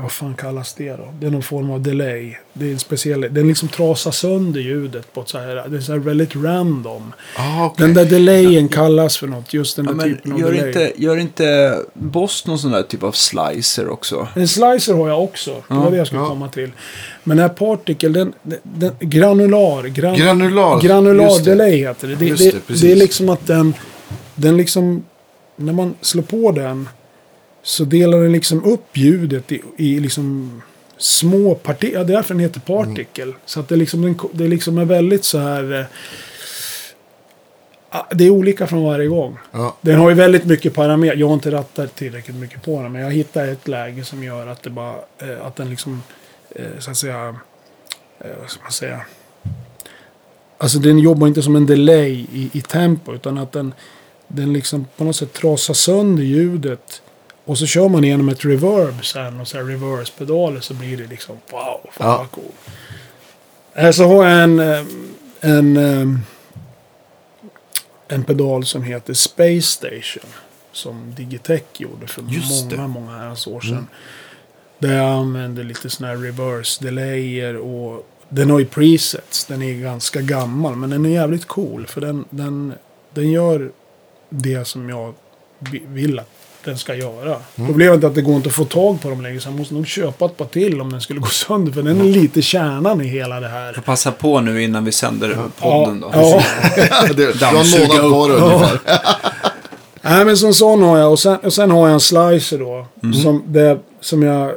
vad fan kallas det då? Det är någon form av delay. Det är en speciell... Den liksom trasar sönder ljudet på ett så här... Det är så här väldigt random. Ah, okej. Den där delayen kallas för något. Just den Ja, där typen av gör delay. inte, gör inte Boss någon sån där typ av slicer också? En slicer har jag också. Det var Ja, det jag skulle ja. komma till. Men den här particle, den, den, den granular. Gran, Granular. granular delay heter det. Det, det, det, det, är liksom att den, den liksom, när man slår på den så delar den liksom upp ljudet i, i liksom små partier. Ja, det är därför den heter particle. Så att det liksom, det liksom är väldigt så här... eh, ah, Det är olika från varje gång. Ja. Den har ju väldigt mycket parametrar. Jag har inte rattat tillräckligt mycket på den. Men jag hittar ett läge som gör att det bara... Eh, att den liksom... Eh, så att säga... Vad ska man säga? Alltså den jobbar inte som en delay i, i tempo. Utan att den, den liksom på något sätt trasar sönder ljudet. Och så kör man igenom ett reverb sen och så här reverse-pedaler så blir det liksom wow, fan Ja. vad cool. Så har jag en, eh, en, eh, en pedal som heter Space Station. Som Digitech gjorde för Just många, det. många herrans år sedan. Där jag använder lite sådana här reverse delayer och den har ju presets. Den är ganska gammal men den är jävligt cool. För den, den, den gör det som jag vi- vill att den ska göra. Problemet är att det går inte att få tag på dem längre. Så jag måste nog köpa ett par till om den skulle gå sönder. För den är lite kärnan i hela det här. Får passa på nu innan vi sänder podden då. Ja, det, du har en månad på dig ungefär. Nej men som sån har jag. Och sen, och sen har jag en slicer då. Som, det, som jag,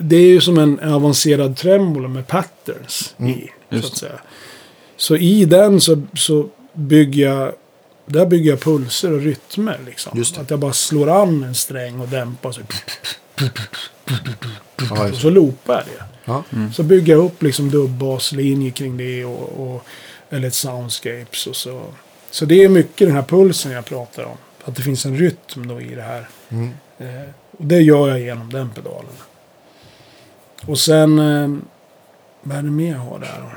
det är ju som en avancerad tremolo med patterns i. Så Just att säga. Så i den så, så bygger jag. Där bygger jag pulser och rytmer liksom. Att jag bara slår an en sträng och dämpar. Så, och så loopar jag det. Ja. Så bygger jag upp liksom dubbaslinjer kring det. Och, och, eller ett soundscapes och så. Så det är mycket den här pulsen jag pratar om. Att det finns en rytm då i det här. Mm. Eh, och det gör jag genom den pedalen. Och sen... Eh, vad är det mer jag har där då?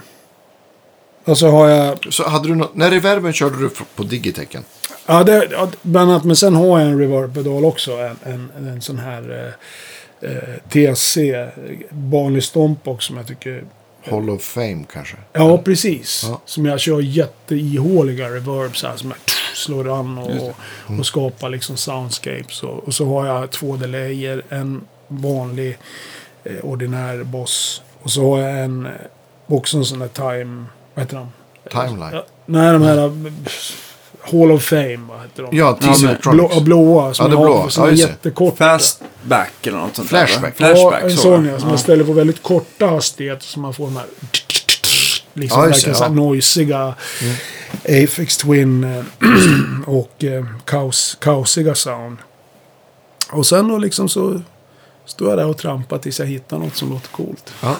Och så har jag... Så hade du nå- när reverben körde du på digitecken? Ja, det, ja, bland annat. Men sen har jag en reverb-pedal också. En, en, en sån här eh, eh, TC. Vanlig Stompbox som jag tycker... Hall of Fame kanske? Ja, precis. Ja. Som jag kör jätteihåliga reverbs här. Som jag slår an och, det. och skapar liksom soundscapes. Och, och så har jag två delayer. En vanlig eh, ordinär boss. Och så har jag en eh, också en sån där time... Vad heter de? Timeline? Ja, nej, de här... eh, Hall of Fame, vad heter de? Ja, TC Ja, Electronics. Blå, blåa. Som Ja, det jag har- blåa. Som Ja, är jättekorta. Fastback eller något sånt Flashback. där. va? Ja, Flashback en så. sån ja. Som man ställer på väldigt korta hastigheter. Så man får de här... Liksom Ja, verkligen så här ja. Mm. noisiga Aphex Twin eh, och eh, kaos, kaosiga sound. Och sen då liksom så står jag där och trampar tills jag hittar något som låter coolt. Ja.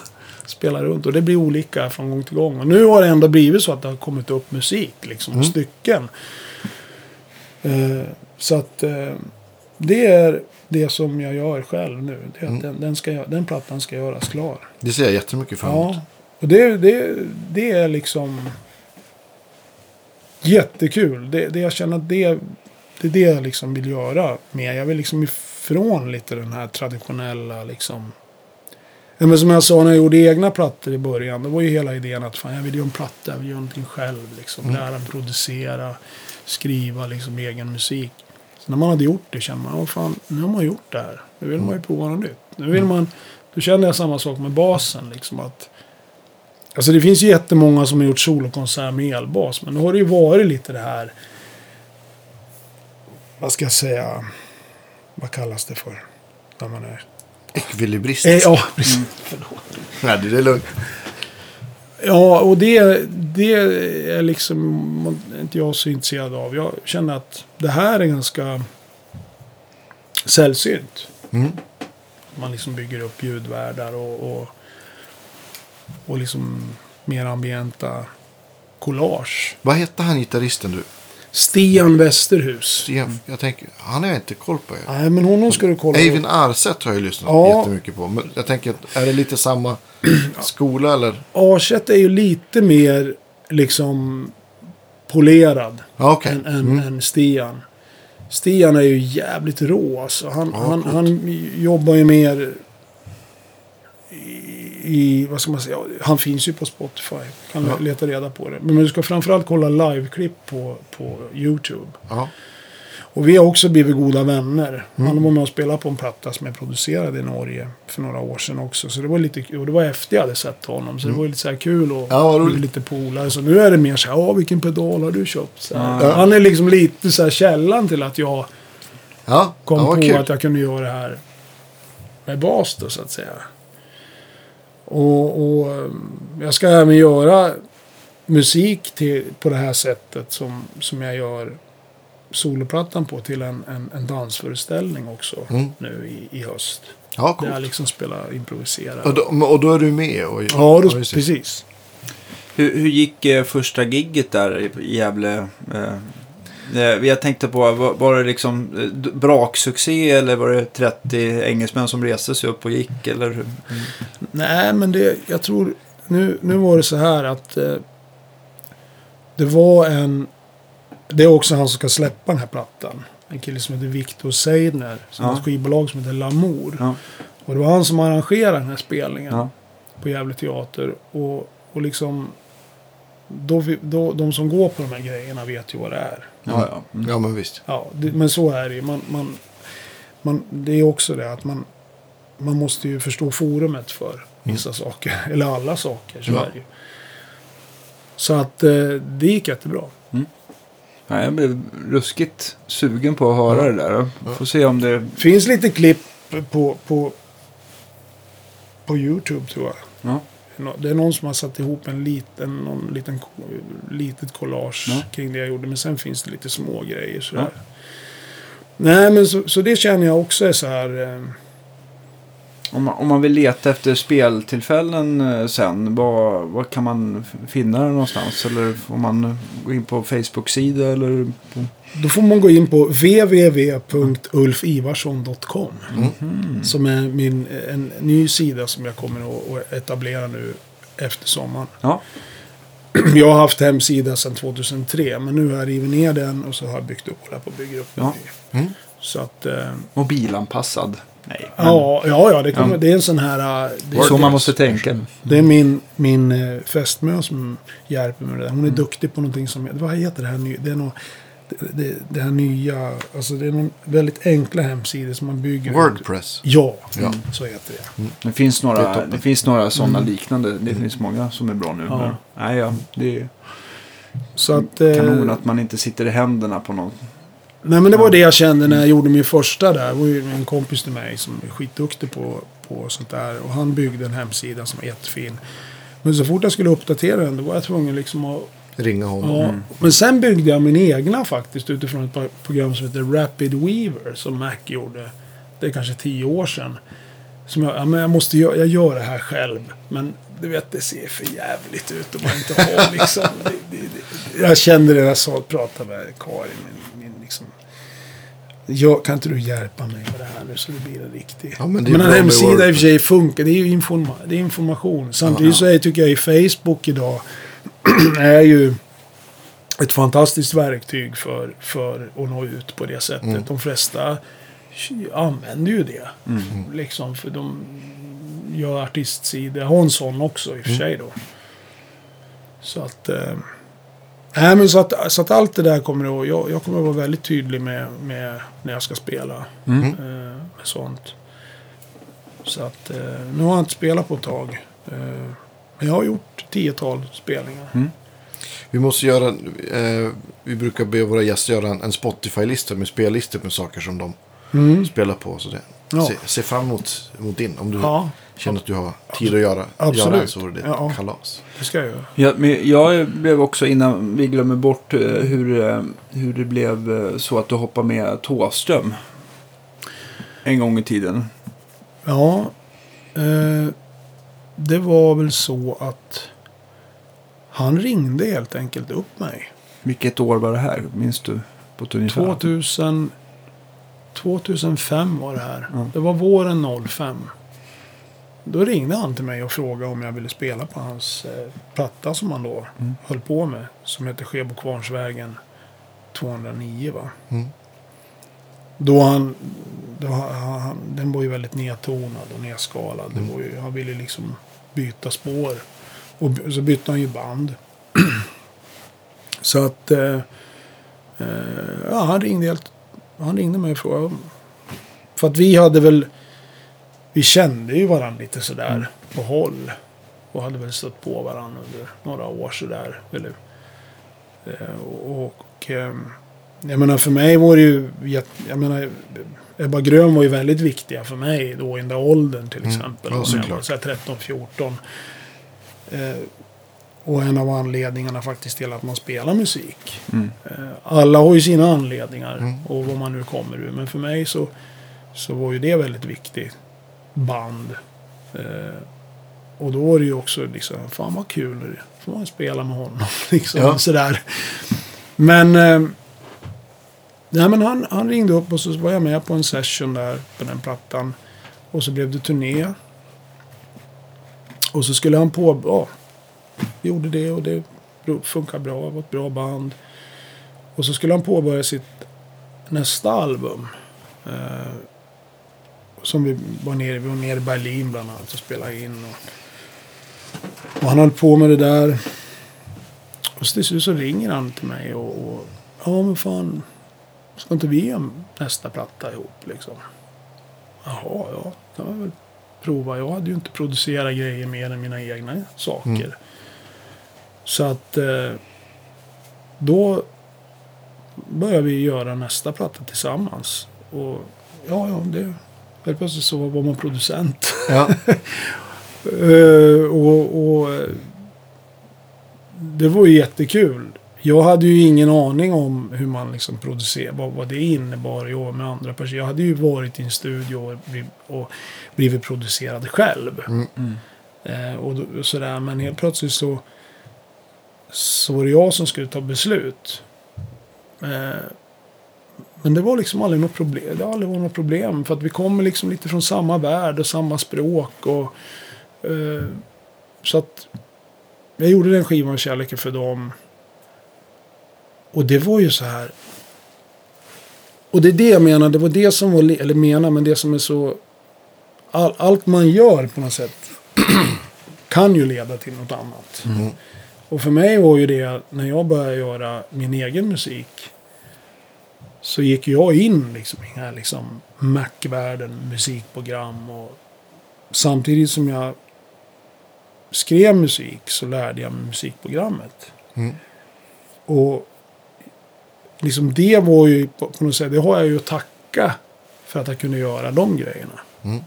Spelar runt och det blir olika från gång till gång. Och nu har det ändå blivit så att det har kommit upp musik liksom Mm. stycken. Eh, så att eh, det är det som jag gör själv nu. Det är Mm. att den, den, ska, den plattan ska göras klar. Det ser jag jättemycket fram emot. Ja, och det, det, det är liksom jättekul. Det, det jag känner att det, det är det jag liksom vill göra mer. Jag vill liksom ifrån lite den här traditionella liksom. Ja, men som jag sa när jag gjorde egna plattor i början. Det var ju hela idén att fan, jag vill göra en platta, jag vill göra någonting själv. Liksom. Lära mig producera, skriva liksom egen musik. Så när man hade gjort det kände man, oh, fan, nu har man gjort det här. Nu vill man ju prova något nytt. Nu vill man, då kände jag samma sak med basen. Liksom, att, alltså det finns ju jättemånga som har gjort solokonsert med elbas. Men då har det ju varit lite det här. Vad ska jag säga? Vad kallas det för? När man är... Ekvilibrist. Eh, ja, precis. Nej, det är lugnt. Ja, och det, det är liksom inte jag så intresserad av. Jag känner att det här är ganska sällsynt. Mm. Man liksom bygger upp ljudvärdar och, och, och liksom mer ambienta collage. Vad hette han gitarristen du? Stian Westerhus. Stian, jag tänker, han har jag inte koll på. Nej, men honom ska du kolla. Eivind Arset har jag lyssnat Ja. jättemycket på. Men jag tänker, är det lite samma skola eller? Arset är ju lite mer liksom polerad Ja, okej. än, än, Mm. än Stian. Stian är ju jävligt rå alltså. Han, Ja, han, han jobbar ju mer i, vad ska man säga, han finns ju på Spotify. Kan Ja. leta reda på det. Men du ska framförallt kolla liveklipp på, på YouTube. Ja. Och vi har också blivit goda vänner. Mm. Han var med och spelade på en platta som jag producerade i Norge för några år sedan också. Så det var lite och det var efter jag hade sett honom. Så det var ju lite så kul och Mm. Ja, bli lite polare. Så nu är det mer så här, ja vilken pedal har du köpt? Ja. Han är liksom lite så här källan till att jag Ja, kom på kul. att jag kunde göra det här med bas då så att säga. Och, och um, jag ska även göra musik till, på det här sättet som, som jag gör soloplattan på till en, en, en dansföreställning också Mm. nu i, i höst. Ja, Där jag coolt. liksom spelar improvisera. Och då, och då är du med? Och, ja, då, det. precis. Hur, hur gick eh, första gigget där i- Gävle? Eh, eh, jag tänkte på, var, det liksom eh, braksuccé eller var det 30 engelsmän som reste sig upp och gick? Eller? hur? Nej, men det, jag tror... Nu, nu var det så här att... Eh, det var en... Det är också han som ska släppa den här plattan. En kille som heter Victor Seidner. Som Ja. har ett skivbolag som heter Lamour. Ja. Och det var han som arrangerade den här spelningen. Ja. På Gävle Teater. Och, och liksom... Då, vi- då, de som går på de här grejerna vet ju vad det är. Ja, ja. Mm. Ja, men visst. Ja, det, men så är det ju. Man, man, man, det är också det att man, man måste ju förstå forumet för vissa saker. Eller alla saker. Så Ja. är det ju. Så att eh, det gick jättebra. Ja, jag blev ruskigt sugen på att höra det där. Får se om det... finns lite klipp på, på, på YouTube tror jag. Ja. Det är någon som har satt ihop en liten, någon liten litet collage Ja. kring det jag gjorde. Men sen finns det lite små grejer sådär. Nej men så, så det känner jag också är så här. Eh, Om man, om man vill leta efter speltillfällen eh, sen, var, var kan man finna det någonstans? Eller får man gå in på Facebook-sida eller? På... Då får man gå in på www.ulfivarsson.com. Som är min, en ny sida som jag kommer att etablera nu efter sommaren. Ja, Jag har haft hemsida sedan 2003 men nu har jag rivit ner den och så har jag byggt upp, på att bygga upp en Ja. ny. Mm. Så att, eh, mobilanpassad. Nej. men ja, ja, ja, det, kommer, Ja. det är en sån här... eh, Det Det är så man måste tänka. det är min, min eh, fästmö som hjälper mig med det där. Hon är Mm. duktig på någonting som... Vad heter det här nya? Det är nog... Det, det, det här nya... Alltså det är någon väldigt enkla hemsidor som man bygger. Wordpress. Ja, Ja. så heter det. Det finns Det är några, det finns några sådana liknande. Det finns många som är bra nu. Ja. Men, nej, ja, det är Så att, kanon att man inte sitter i händerna på någon. Nej men det var det jag kände när jag gjorde min första där. Det var ju en kompis till mig som är skitduktig på, på sånt där. Och han byggde en hemsida som var jättefin. Men så fort jag skulle uppdatera den då var jag tvungen liksom att... Ringa honom. Ja. Men sen byggde jag min egna faktiskt utifrån ett program som heter Rapid Weaver som Mac gjorde. Det är kanske tio år sedan. Som jag, ja, men jag måste göra, jag gör det här själv. Men du vet, det ser för jävligt ut om man inte har liksom... det, det, det. Jag kände det när jag pratade med Karin, min liksom... Jag, kan inte du hjälpa mig med det här nu så det blir en riktig... Ja, men men en hemsida i och för sig funkar. Det är ju informa, det är information. Samtidigt så är, tycker jag i Facebook idag är ju ett fantastiskt verktyg för, för att nå ut på det sättet. Mm. De flesta använder ju det. Liksom, för de gör artistsidor. Jag har en sån också i och Mm. för sig då. Så att... Eh, nej, men så att, så att allt det där kommer att... Jag, jag kommer att vara väldigt tydlig med, med när jag ska spela. Mm. Eh, med sånt. Så att... Eh, nu har jag inte spelat på ett tag. Eh, men jag har gjort tiotal spelningar. Vi måste göra, eh, vi brukar be våra gäster göra en, en Spotify-lista med spellistor med saker som de Mm. spelar på. Så det, Ja. se, se fram emot, emot din. Om du Ja, känner att du har tid att göra, Absolut. göra en så vore det Ja. kalas. det ska jag göra. Ja, men jag blev också, innan vi glömmer bort eh, hur, eh, hur det blev eh, så att du hoppade med Thåström. En gång i tiden. Ja, eh, det var väl så att han ringde helt enkelt upp mig. Vilket år var det här? Minns du? På ett ungefär? 2000, 2005 var det här. Ja. Det var våren 05. Då ringde han till mig och frågade om jag ville spela på hans eh, platta som han då Mm. höll på med. Som heter Skebo Kvarnsvägen 209 va. Mm. Då han, då han, den var ju väldigt nedtonad och nedskalad. Mm. Ju, han ville liksom byta spår. Och så bytte han ju band. så att... Eh, eh, ja, han ringde helt... Han ringde mig och frågade. För att vi hade väl... Vi kände ju varandra lite sådär Mm. på håll. Och hade väl stött på varandra under några år sådär. Eller, eh, och... Eh, jag menar för mig var det ju... Jag menar... Ebba Grön var ju väldigt viktiga för mig då i den där åldern till Mm. exempel. Ja, när jag såklart. var så här 13-14. Eh, och en av anledningarna faktiskt till att man spelar musik. Mm. Eh, alla har ju sina anledningar Mm. och vad man nu kommer ur. Men för mig så, så var ju det väldigt viktigt. Band. Eh, och då var det ju också liksom, fan vad kul. Får man spela med honom. Liksom, Ja. sådär. Men, eh, nej, men han, han ringde upp och så var jag med på en session där på den plattan. Och så blev det turné. Och så skulle han på, ja, gjorde det och det funkar bra, det var ett bra band. Och så skulle han påbörja sitt nästa album. Eh, som vi var nere, vi var nere i Berlin bland annat och spelade in. Och, och han höll på med det där. Och så till slut så ringer han till mig och, och ja men fan, ska inte vi göra nästa platta ihop liksom? Jaha, ja, kan man väl prova. Jag hade ju inte producerat grejer mer än mina egna saker. Mm. Så att eh, då började vi göra nästa platta tillsammans. Och ja, ja, det... Helt plötsligt så var man producent. Ja. Eh, och, och eh, det var ju jättekul. Jag hade ju ingen aning om hur man liksom producerar, vad, vad det innebar att jobba med andra personer. Jag hade ju varit i en studio och, och blivit producerad själv. Mm. Eh, och, då, och sådär. Men helt plötsligt så, så var det jag som skulle ta beslut. Eh, men det var liksom aldrig något problem. Det har aldrig varit något problem. För att vi kommer liksom lite från samma värld och samma språk. Och, eh, så att jag gjorde den skivan Kärleken för dem. Och det var ju så här. Och det är det jag menar. Det var det som var, le- eller menar, men det som är så. All, allt man gör på något sätt kan ju leda till något annat. Mm. Och för mig var ju det, när jag började göra min egen musik. Så gick jag in liksom i den här liksom Mac-världen, musikprogram och samtidigt som jag skrev musik så lärde jag mig musikprogrammet. Mm. Och liksom det var ju på, på något sätt, det har jag ju att tacka för att jag kunde göra de grejerna. Mm.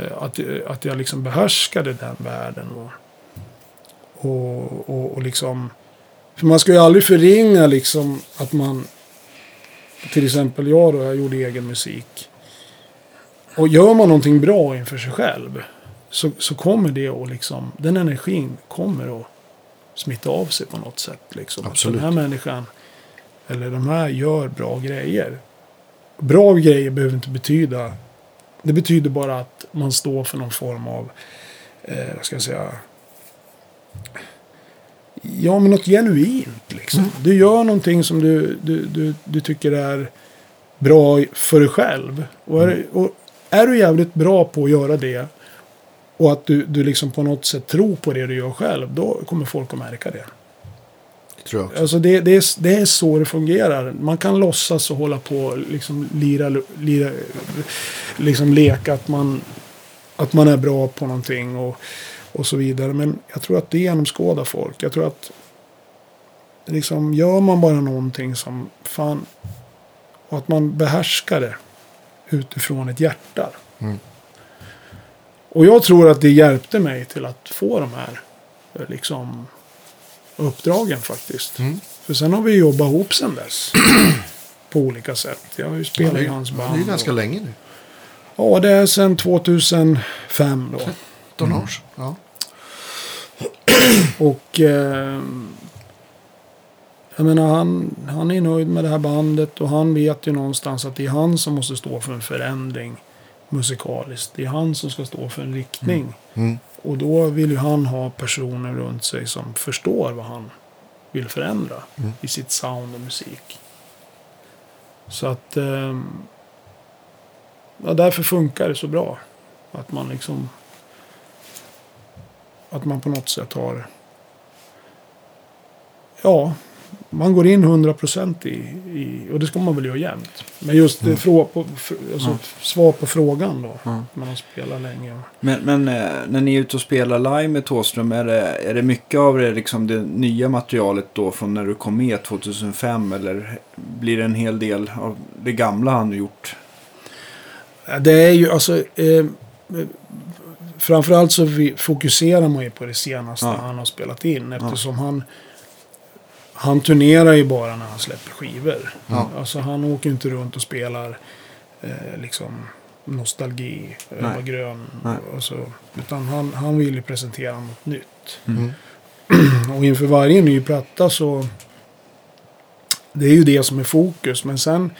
Eh, Att, att jag liksom behärskade den världen. Och, och, och, och liksom... För man ska ju aldrig förringa liksom att man... Till exempel jag då, jag gjorde egen musik. Och gör man någonting bra inför sig själv. Så, så kommer det att liksom... Den energin kommer att smitta av sig på något sätt. Liksom. Att Absolut. Den här människan, eller de här gör bra grejer. Bra grejer behöver inte betyda... Det betyder bara att man står för någon form av... Eh, vad ska jag säga? Ja, men något genuint liksom. Du gör någonting som du, du, du, du tycker är bra för dig själv. Och är, och är du jävligt bra på att göra det och att du, du liksom på något sätt tror på det du gör själv, då kommer folk att märka det. Det tror jag också. Alltså det, det, är, det är så det fungerar. Man kan låtsas och hålla på och liksom lira, lira liksom leka att man, att man är bra på någonting och, och så vidare. Men jag tror att det genomskådar folk. Jag tror att liksom gör man bara någonting som fan och att man behärskar det utifrån ett hjärta. Mm. Och jag tror att det hjälpte mig till att få de här liksom uppdragen faktiskt. Mm. För sen har vi jobbat ihop sen dess. på olika sätt. Jag har ju spelat i hans band. det är ganska och, länge nu. Ja, det är sen 2005 då. 13 år sedan. Ja. Och eh, jag menar, han, han är nöjd med det här bandet och han vet ju någonstans att det är han som måste stå för en förändring musikaliskt. Det är han som ska stå för en riktning. Mm. Och då vill ju han ha personer runt sig som förstår vad han vill förändra Mm. i sitt sound och musik. Så att... ehm, ja, därför funkar det så bra. Att man liksom... Att man på något sätt har... Ja, man går in 100% i, i... Och det ska man väl göra jämt. Men just det, frå, på, alltså, Ja. svar på frågan då. Ja. Man har spelat länge. Men, men eh, när ni är ute och spelar live med Thåström, är det, är det mycket av det, liksom det nya materialet då från när du kom med 2005? Eller blir det en hel del av det gamla han gjort? Ja, Det är ju alltså... Eh, framförallt så vi, fokuserar man ju på det senaste Ja. han har spelat in. Eftersom han... Han turnerar ju bara när han släpper skivor. Ja. Alltså han åker inte runt och spelar eh, liksom nostalgi. Ebba Grön. Nej. Och så, utan han, han vill ju presentera något nytt. Mm. Och inför varje ny platta så... Det är ju det som är fokus. Men sen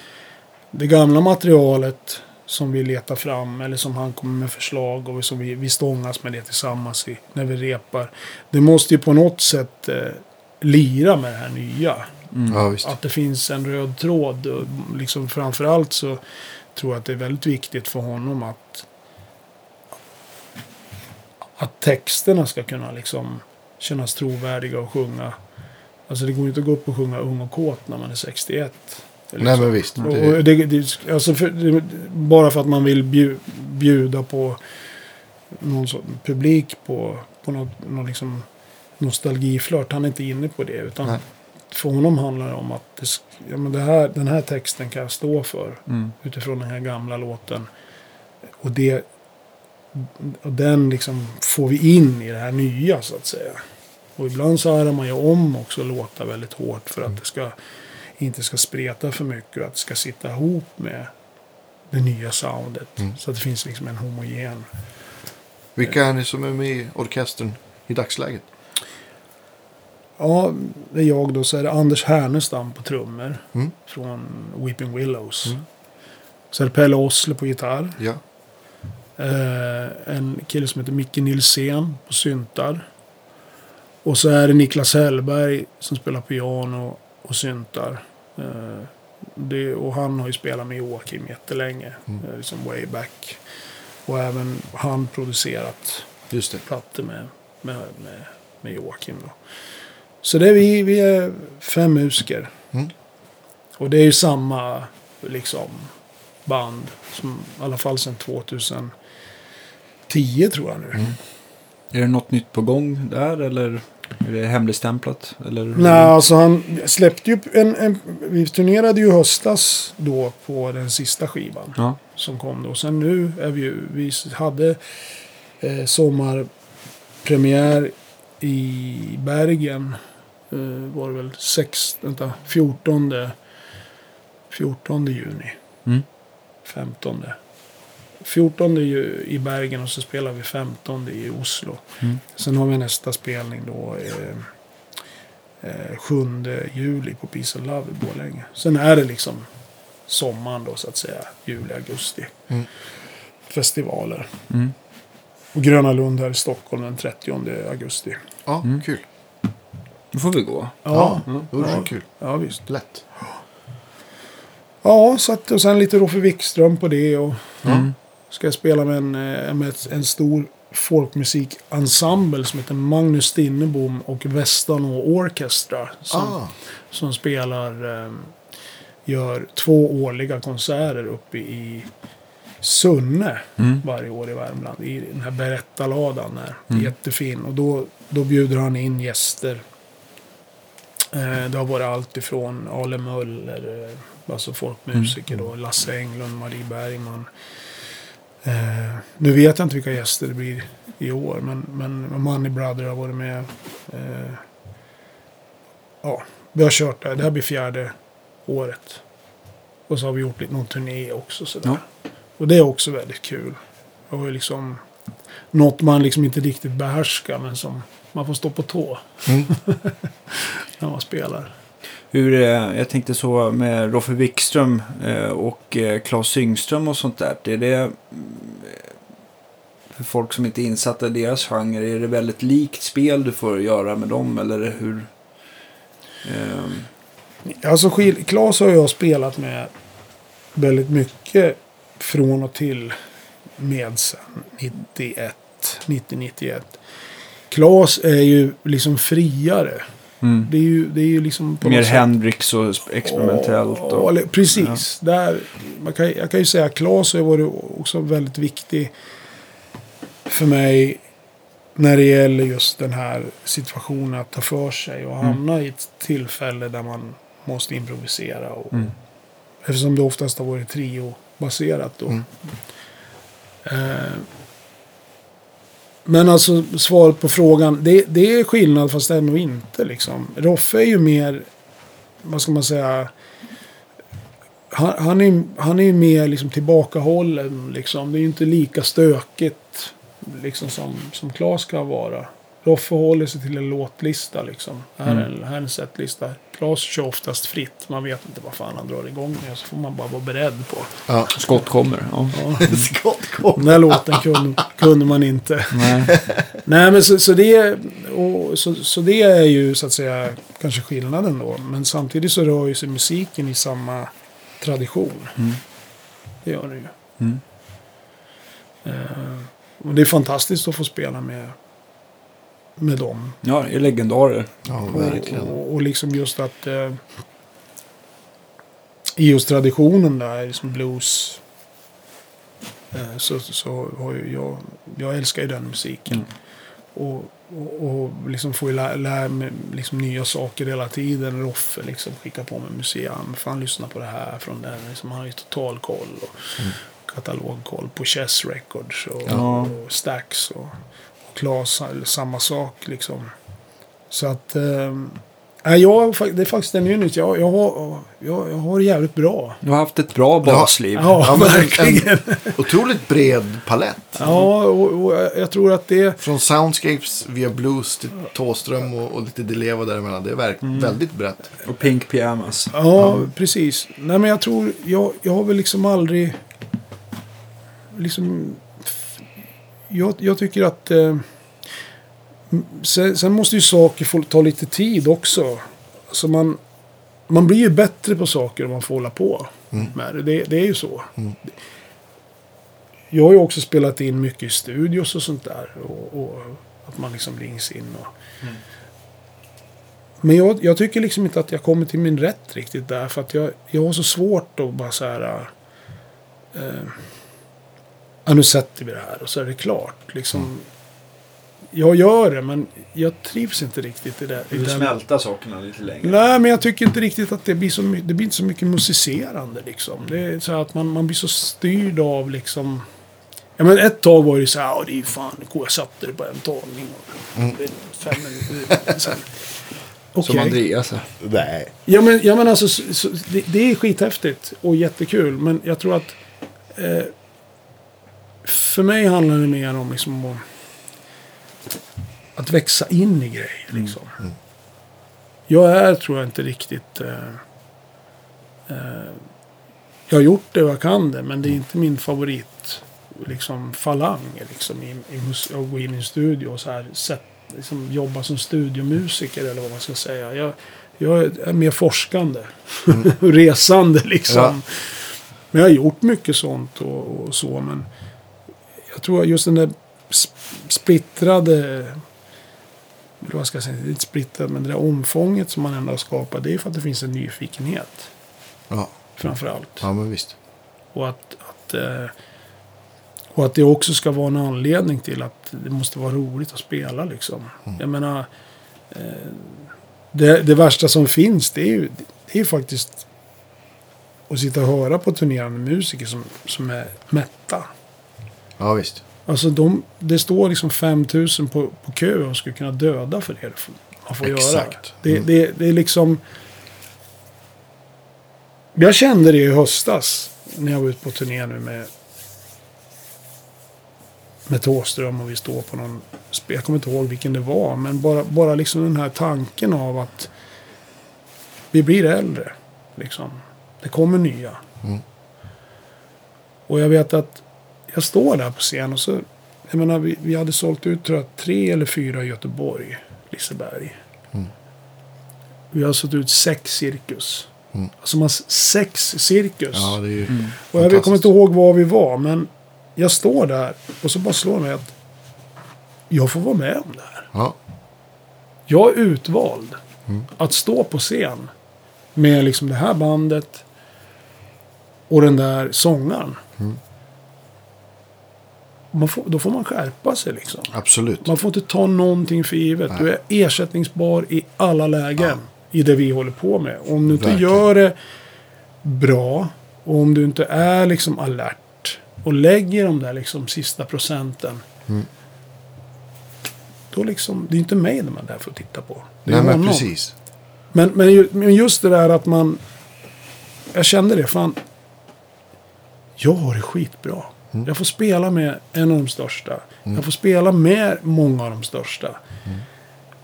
det gamla materialet som vi letar fram eller som han kommer med förslag och som vi, vi stångas med det tillsammans i, när vi repar. Det måste ju på något sätt eh, lira med det här nya. Mm. Ja. Att det finns en röd tråd. Och liksom framförallt så tror jag att det är väldigt viktigt för honom att att texterna ska kunna liksom kännas trovärdiga och sjunga. Alltså det går ju inte att gå upp och sjunga Ung och kåt när man är 61. Eller Nej, men visst. Och, Det, det, alltså för, det, bara för att man vill bju, bjuda på någon sorts publik på, på något, någon liksom nostalgiflört. Han är inte inne på det. Utan Nej. för honom handlar det om att det, ja, men det här, den här texten kan jag stå för. Mm. Utifrån den här gamla låten. Och, det, och den liksom får vi in i det här nya så att säga. Och ibland så är man ju om också låtar väldigt hårt för att det ska inte ska spreta för mycket och att det ska sitta ihop med det nya soundet. Mm. Så att det finns liksom en homogen. vilka är ni som är med i orkestern i dagsläget? Ja, det är jag då så är det Anders Härnestam på trummor. Mm. Från Weeping Willows. Mm. Så är det Pelle Osle på gitarr. Ja. Eh, en kille som heter Micke Nilsén på syntar. Och så är det Niklas Hellberg som spelar piano och syntar. Eh, det, och han har ju spelat med Joakim jättelänge. Mm. Eh, liksom way back. Och även han producerat Just det. plattor med, med, med, med Joakim. Då. Så det är vi, vi är fem musiker. Mm. Och det är ju samma liksom band. Som, I alla fall sedan 2010 tror jag nu. Mm. Är det något nytt på gång där eller är det hemligstämplat? Eller? Nej, alltså han släppte ju en, en... Vi turnerade ju höstas då på den sista skivan. Ja. som kom då. Sen nu är vi ju, vi hade eh, sommarpremiär i Bergen. Eh, var det väl sex, vänta, 14, 14 juni. Mm. 15. 14 ju i Bergen och så spelar vi 15 i Oslo. Mm. Sen har vi nästa spelning då eh, eh, 7 juli på Peace and Love i Borlänge. Sen är det liksom sommaren då så att säga. Juli, augusti. Mm. Festivaler. Mm. Och Gröna Lund här i Stockholm den 30 augusti. Ja, Mm. kul. Då får vi gå. Ja, Ja, det vore Ja. så kul. ja visst. Lätt. Ja, så att, och sen lite Roffe Wikström på det. Och Mm. Ska jag spela med en, eh, med en stor folkmusikensemble som heter Magnus Stinnebom och Västanå Orchestra. Som, Ah, som spelar, eh, gör två årliga konserter uppe i Sunne Mm. varje år i Värmland. I den här berättarladan där. Mm. Jättefin. Och då, då bjuder han in gäster. Eh, det har varit allt ifrån Ale Möller, eh, alltså folkmusiker då, Lasse Englund, Marie Bergman. Eh, nu vet jag inte vilka gäster det blir i år, men, men Money Brother har varit med. Eh, ja, vi har kört det. Det här blir fjärde året. Och så har vi gjort lite, någon turné också. Sådär. Ja. Och det är också väldigt kul. Och liksom något man liksom inte riktigt behärskar men som man får stå på tå mm. när man spelar. Hur, eh, jag tänkte så med Roffe Wikström eh, och eh, Claes Syngström och sånt där. Är det, mm, för folk som inte är insatta i deras genre, är det väldigt likt spel du får göra med dem? Eller hur? Ehm. Alltså Claes har jag spelat med väldigt mycket från och till med sen 91, 90-91. Claes är ju liksom friare mm. Det är ju, det är ju liksom på Mer Hendrix och experimentellt. Ja, Och, eller, precis. Där, man kan, jag kan ju säga att Claes har varit också väldigt viktig för mig när det gäller just den här situationen att ta för sig och Mm. hamna i ett tillfälle där man måste improvisera. Och, Mm. Eftersom det oftast har varit trio-baserat då. Mm. Eh, men alltså svaret på frågan, det, det är skillnad fast ändå inte liksom. Roffe är ju mer, vad ska man säga, han, han, är, han är mer liksom tillbakahållen. Liksom. Det är ju inte lika stökigt liksom, som, som Klas ska vara. Roffe håller sig till en låtlista. Liksom. Här, är en, här är en setlista. Klas kör oftast fritt. Man vet inte vad fan han drar igång med. Så får man bara vara beredd på. Ja. Skott kommer. Ja. Ja. Skott kom. Den här låten kunde, kunde man inte. Nej. Nej, men så, så, det, och, så, så det är ju så att säga kanske skillnaden då. Men samtidigt så rör ju sig musiken i samma tradition. Mm. Det gör det ju. Mm. Eh, och det är fantastiskt att få spela med, med dem. Ja, det är legendarer. Ja, Och, verkligen. och, och liksom just att eh, i just traditionen där, liksom blues. Eh, så, så har ju jag, jag älskar ju den musiken. Mm. Och, och, och liksom får ju lära, lära mig liksom nya saker hela tiden. Roffe liksom skickar på mig musik. Ja, men fan lyssna på det här från den. Liksom, han har ju total koll. Och katalogkoll på Chess Records och, Ja. och Stax. Och Klas, samma sak liksom. Så att... Eh, jag, det är faktiskt en unit. Jag, jag, har, jag, jag har det jävligt bra. Du har haft ett bra basliv. Ja, Ja, men en- verkligen. Otroligt bred palett. Ja, och, och jag tror att det... Från soundscapes via blues till Tåström och, och lite Deleva däremellan. Det är verk, Mm. väldigt brett. Och Pink Pyjamas. Ja, precis. Nej, men jag tror... Jag, jag har väl liksom aldrig... Liksom... Jag, jag tycker att... Eh, sen, sen måste ju saker få ta lite tid också. Alltså man, man blir ju bättre på saker om man får hålla på med det. det. Det är ju så. Jag har ju också spelat in mycket i studios och sånt där. Och, och att man liksom rings in och... Men jag, jag tycker liksom inte att jag kommer till min rätt riktigt där. För att jag, jag har så svårt att bara så här... Eh, ja, nu sätter vi det här och så är det klart. Liksom, Jag gör det, men jag trivs inte riktigt i det. Du den, smälta sakerna lite längre. Nej, men jag tycker inte riktigt att det blir så, det blir inte så mycket musicerande. Liksom. Det är så att man, man blir så styrd av liksom... Ja, men ett tag var det så här, ja det är ju fan, jag satte det på en tagning. Är fem minuter. Sen, Som okej. Andreas. Nej. Ja men, ja, men alltså, så, så, det, det är skithäftigt och jättekul. Men jag tror att... Eh, för mig handlar det mer om liksom att, växa in i grejer. Liksom. Jag är, tror jag, inte riktigt... Eh, eh, jag har gjort det och jag kan det, men det är inte min favorit liksom, falang. Liksom, i, i att gå in i en studio och så här, sätt, liksom, jobba som studiomusiker eller vad man ska säga. Jag, jag är mer forskande. Resande liksom. Ja. Men jag har gjort mycket sånt och, och så. Men jag tror just den där sp- splittrade... eller Vad ska jag säga? Inte splittrad, men det där omfånget som man ändå har skapat. Det är för att det finns en nyfikenhet. Ja. Framför allt. ja, men visst. Och att, att, eh, och att det också ska vara en anledning till att det måste vara roligt att spela. Liksom. Jag menar, eh, det, det värsta som finns det är ju, det är faktiskt att sitta och höra på turnerande musiker som, som är mätta. Ja, visst. Alltså de, det står liksom 5000 på, på kö och skulle kunna döda för det man får göra. Exakt. Det, Mm. det, det är liksom... Jag kände det i höstas när jag var ute på turné nu med med Thåström och vi står på någon... Jag kommer inte ihåg vilken det var, men bara, bara liksom den här tanken av att vi blir äldre. Liksom. Det kommer nya. Mm. Och jag vet att jag står där på scen och så... Jag menar, vi, vi hade sålt ut tror jag, tre eller fyra i Göteborg, Liseberg. Mm. Vi har sålt ut sex cirkus. Mm. Alltså man, sex cirkus. Ja, det är ju... Mm. Och jag kommer inte ihåg var vi var, men jag står där och så bara slår mig att jag får vara med om det här. Ja. Jag är utvald Mm. att stå på scen med liksom det här bandet och den där sångaren. Mm. Man får, då får man skärpa sig liksom. Absolut. Man får inte ta någonting för givet. Du är ersättningsbar i alla lägen i det vi håller på med. Om du inte Verkligen. gör det bra och om du inte är liksom alert och lägger de där liksom sista procenten. Mm. Då liksom, det är inte mig de är där för att titta på. Det är Nej, men honom. precis. Men, men, ju- men just det där att man... jag kände det, fan. Jag har det skitbra. Mm. Jag får spela med en av de största. Jag får spela med många av de största. Mm.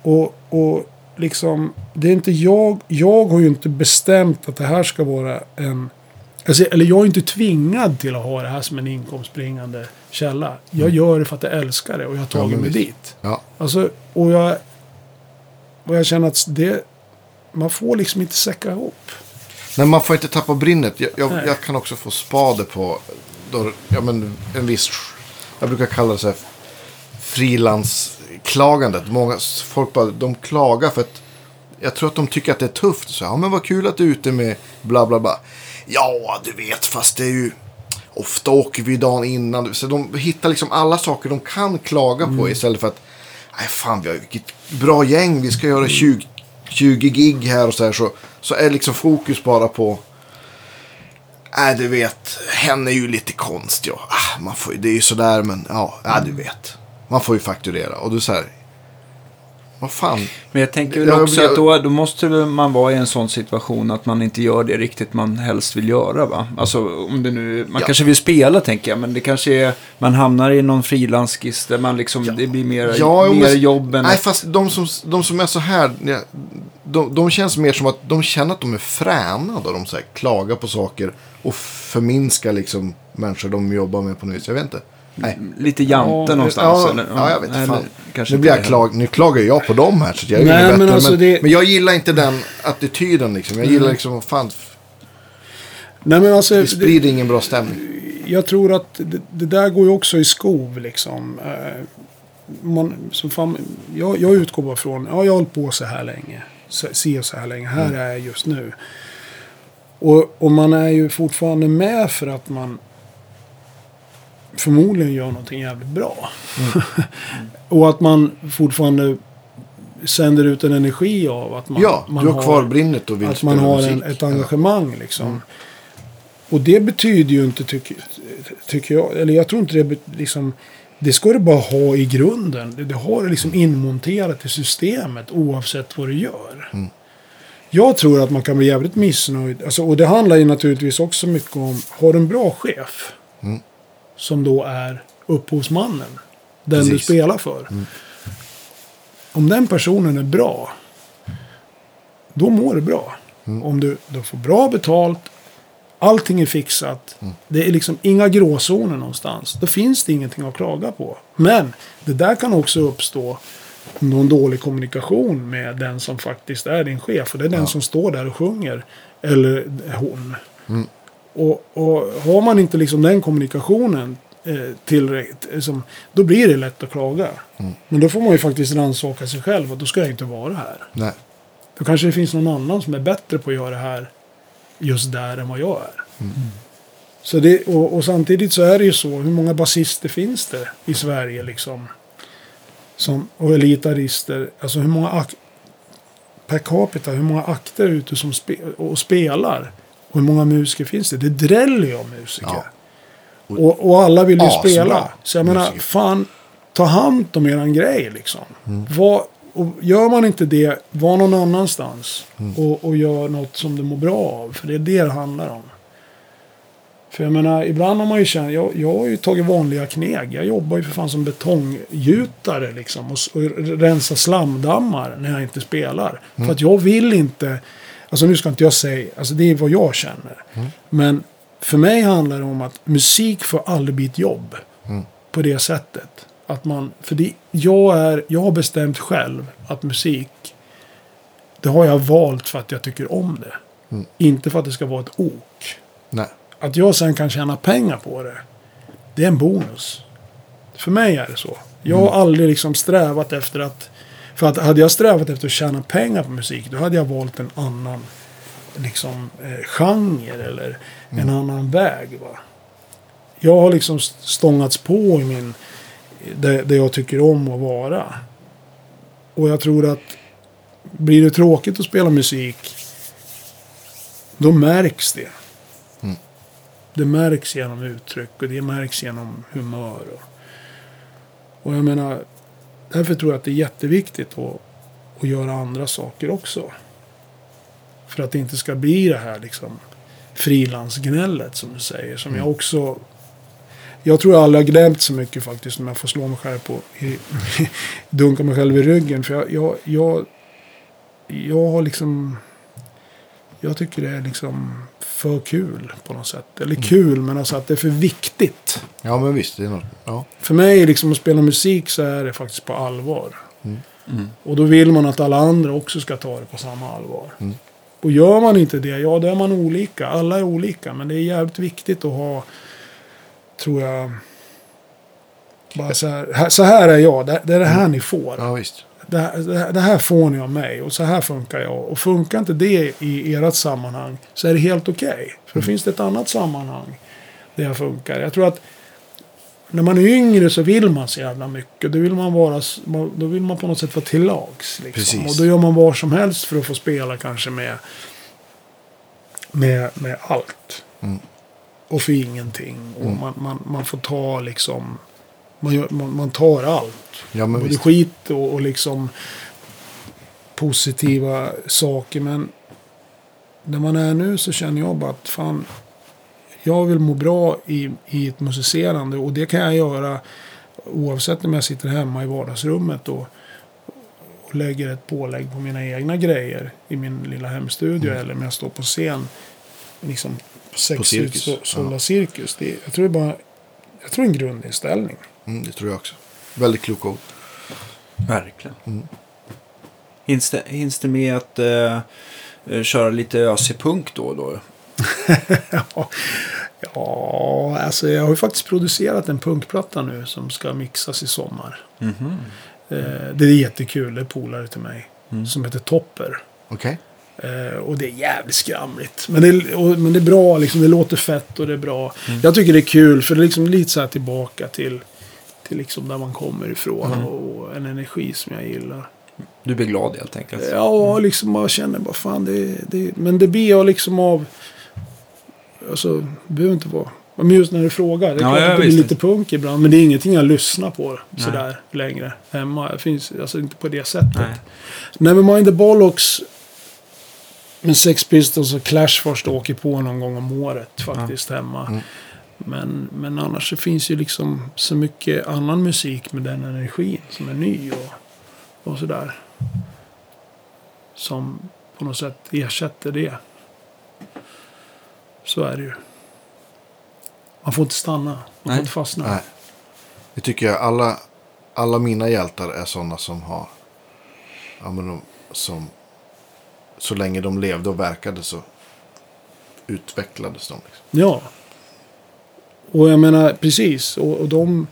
Och, och liksom, det är inte jag. Jag har ju inte bestämt att det här ska vara en... Alltså, eller jag är inte tvingad till att ha det här som en inkomstbringande källa. Jag gör det för att jag älskar det och jag har Mm. Ja, tagit men mig dit. Ja, Alltså, och jag... Och jag känner att det... Man får liksom inte säcka ihop. Men man får inte tappa brinnet. Jag, jag, Nej. jag kan också få spade på då, ja, men en viss, jag brukar kalla det så här frilansklagandet. Många folk bara, de klagar för att jag tror att de tycker att det är tufft. Så, ja men vad kul att du är ute med bla bla bla. Ja, du vet, fast det är ju ofta åker vi dagen innan. Så de hittar liksom alla saker de kan klaga på istället för att nej fan, vi har vilket bra gäng, vi ska göra 20, 20 gig här och så här. Så, så är liksom fokus bara på Nej, du vet, hen är ju lite konstig. Och, ah, man får, ju- det är ju sådär, men ja, ja, du vet. Man får ju fakturera. Och du säger, vad fan. Men jag tänker väl Jag- också jag- att då, då måste man vara i en sån situation att man inte gör det riktigt man helst vill göra va? Alltså om det nu, man Ja. kanske vill spela tänker jag, men det kanske är, man hamnar i någon frilansskiss där man liksom, det blir mer, Ja, mer men- jobb än... Nej, fast de som, de som är så här, ja, de, de känns mer som att de känner att de är fräna då de så här, klagar på saker och förminskar liksom människor de jobbar med på något vis. Jag vet inte. Nej. Lite jante Ja, någonstans. Ja, eller, ja, jag vet eller Fan. kanske Nu, blir jag det. klag, nu klagar jag på dem här, så jag är Nej, men bättre. Men, alltså det- men jag gillar inte den attityden liksom. Jag gillar liksom, fan, Nej men alltså, det det, sprider ingen bra stämning. jag tror att det, det där går ju också i skov liksom. Eh, Man, som fan, jag, jag utgår bara från, ja jag har hållit på så här länge. Se se så här länge, här är jag just nu. Och, och man är ju fortfarande med för att man förmodligen gör någonting jävligt bra. och att man fortfarande sänder ut en energi av att man, Ja, man har kvar brinnet och vill att man har en, ett engagemang liksom. Och det betyder ju inte, tycker, tycker jag, eller jag tror inte det liksom, det ska du bara ha i grunden. Det, det har du liksom inmonterat i systemet oavsett vad du gör. Jag tror att man kan bli jävligt missnöjd. Alltså, och det handlar ju naturligtvis också mycket om, har du en bra chef? Mm. Som då är upphovsmannen. Den du Precis. spelar för. Om den personen är bra. Då mår du bra. Om du, du får bra betalt. Allting är fixat. Det är liksom inga gråzoner någonstans. Då finns det ingenting att klaga på. Men det där kan också uppstå någon dålig kommunikation med den som faktiskt är din chef. Och det är den som står där och sjunger. Eller hon. Och, och har man inte liksom den kommunikationen eh, tillräckligt, liksom, då blir det lätt att klaga. Men då får man ju faktiskt rannsaka sig själv och då ska jag inte vara här. Nej. Då kanske det finns någon annan som är bättre på att göra det här just där än vad jag är. Så det, och, och samtidigt så är det ju så, hur många basister finns det i Sverige liksom? Som, och elitarister, alltså hur många per capita, hur många akter är ute som spe, och spelar? Och hur många musiker finns det? Det dräller ju av musiker. Ja. Och, och alla vill ju Asbra spela. Så jag menar, musiker. fan, ta hand om eran grej liksom. Mm. Var, och gör man inte det, var någon annanstans. Mm. Och, och gör något som du mår bra av. För det är det det handlar om. För jag menar, ibland har man ju känt, jag, jag har ju tagit vanliga kneg. Jag jobbar ju för fan som betonggjutare liksom. Och, och rensa slamdammar när jag inte spelar. Mm. För att jag vill inte, alltså nu ska inte jag säga, alltså det är vad jag känner. Mm. Men för mig handlar det om att musik får aldrig bli ett jobb. Mm. På det sättet. Att man, för det, jag, är, jag har bestämt själv att musik, det har jag valt för att jag tycker om det. Mm. Inte för att det ska vara ett ok. Nej. Att jag sen kan tjäna pengar på det, det är en bonus. För mig är det så. Jag har aldrig liksom strävat efter att... För att hade jag strävat efter att tjäna pengar på musik, då hade jag valt en annan liksom, eh, genre eller en annan väg. Va? Jag har liksom stångats på i min... Det, det jag tycker om att vara. Och jag tror att blir det tråkigt att spela musik, då märks det. Det märks genom uttryck och det märks genom humör. Och, och jag menar, därför tror jag att det är jätteviktigt att, att göra andra saker också. För att det inte ska bli det här liksom frilansgnället som du säger. Som jag också... Jag tror jag aldrig har gnällt så mycket faktiskt om jag får slå mig själv på... I, dunka mig själv i ryggen. För jag, jag, jag, jag har liksom... Jag tycker det är liksom för kul på något sätt. Eller kul, men alltså att det är för viktigt. Ja, men visst. Det är något. Ja. För mig liksom att spela musik så är det faktiskt på allvar. Mm. Och då vill man att alla andra också ska ta det på samma allvar. Mm. Och gör man inte det, ja då är man olika. Alla är olika. Men det är jävligt viktigt att ha, tror jag, bara så här, här- så här är jag, det, det är det här ni får. ja, visst. Det, här- det, får ni av mig och så här funkar jag. Och funkar inte det i ert sammanhang så är det helt okej. För då finns det ett annat sammanhang där jag funkar. Jag tror att när man är yngre så vill man så jävla mycket. Då vill man, vara, då vill man på något sätt vara till lags. Liksom. Och då gör man vad som helst för att få spela kanske med, med, med allt. Mm. Och för ingenting. Och Mm. man, man, man får ta liksom... Man, gör, man, man tar allt. Ja, Både visst. skit och, och liksom positiva saker. Men där man är nu så känner jag bara att fan, jag vill må bra i, i ett musicerande. Och det kan jag göra oavsett om jag sitter hemma i vardagsrummet och, och lägger ett pålägg på mina egna grejer i min lilla hemstudio. Mm. Eller om jag står på scen. Liksom på sex cirkus, så, sålda ja. cirkus. Det, är- jag tror bara jag tror en grundinställning. Mm, det tror jag också. Väldigt kloka ord. Verkligen. Mm. Hinns, det, hinns det med att eh, köra lite ösig-punk då och då? Ja, ja, alltså jag har ju faktiskt producerat en punkplatta nu som ska mixas i sommar. Mhm. Eh, det är jättekul, det är polare till mig. Mm. Som heter Topper. Okej. Eh, och det är jävligt skramligt. Men det, och, men det är bra, liksom, det låter fett och det är bra. Mm. Jag tycker det är kul för det är liksom lite så här tillbaka till, till liksom där man kommer ifrån. Mm. Och en energi som jag gillar. Du blir glad helt enkelt. Ja, liksom bara känner bara fan det, det Men det blir jag liksom av... Alltså, det behöver inte vara... Men just när du frågar. Det är Ja, klart ja, att det blir lite punk ibland. Men det är ingenting jag lyssnar på Nej. sådär längre hemma. Det finns alltså inte på det sättet. Nej. Nevermind the Bollocks. Men Sex Pistols och Clash först åker på någon gång om året faktiskt hemma. Mm. Men, men annars så finns ju liksom så mycket annan musik med den energin som är ny och, och sådär. Som på något sätt ersätter det. Så är det ju. Man får inte stanna. Man Nej. får inte fastna. Nej. Det tycker jag. Alla, alla mina hjältar är sådana som har... Ja, men de, som... Så länge de levde och verkade så utvecklades de. Liksom. Ja. Och jag menar, precis. Och, och de...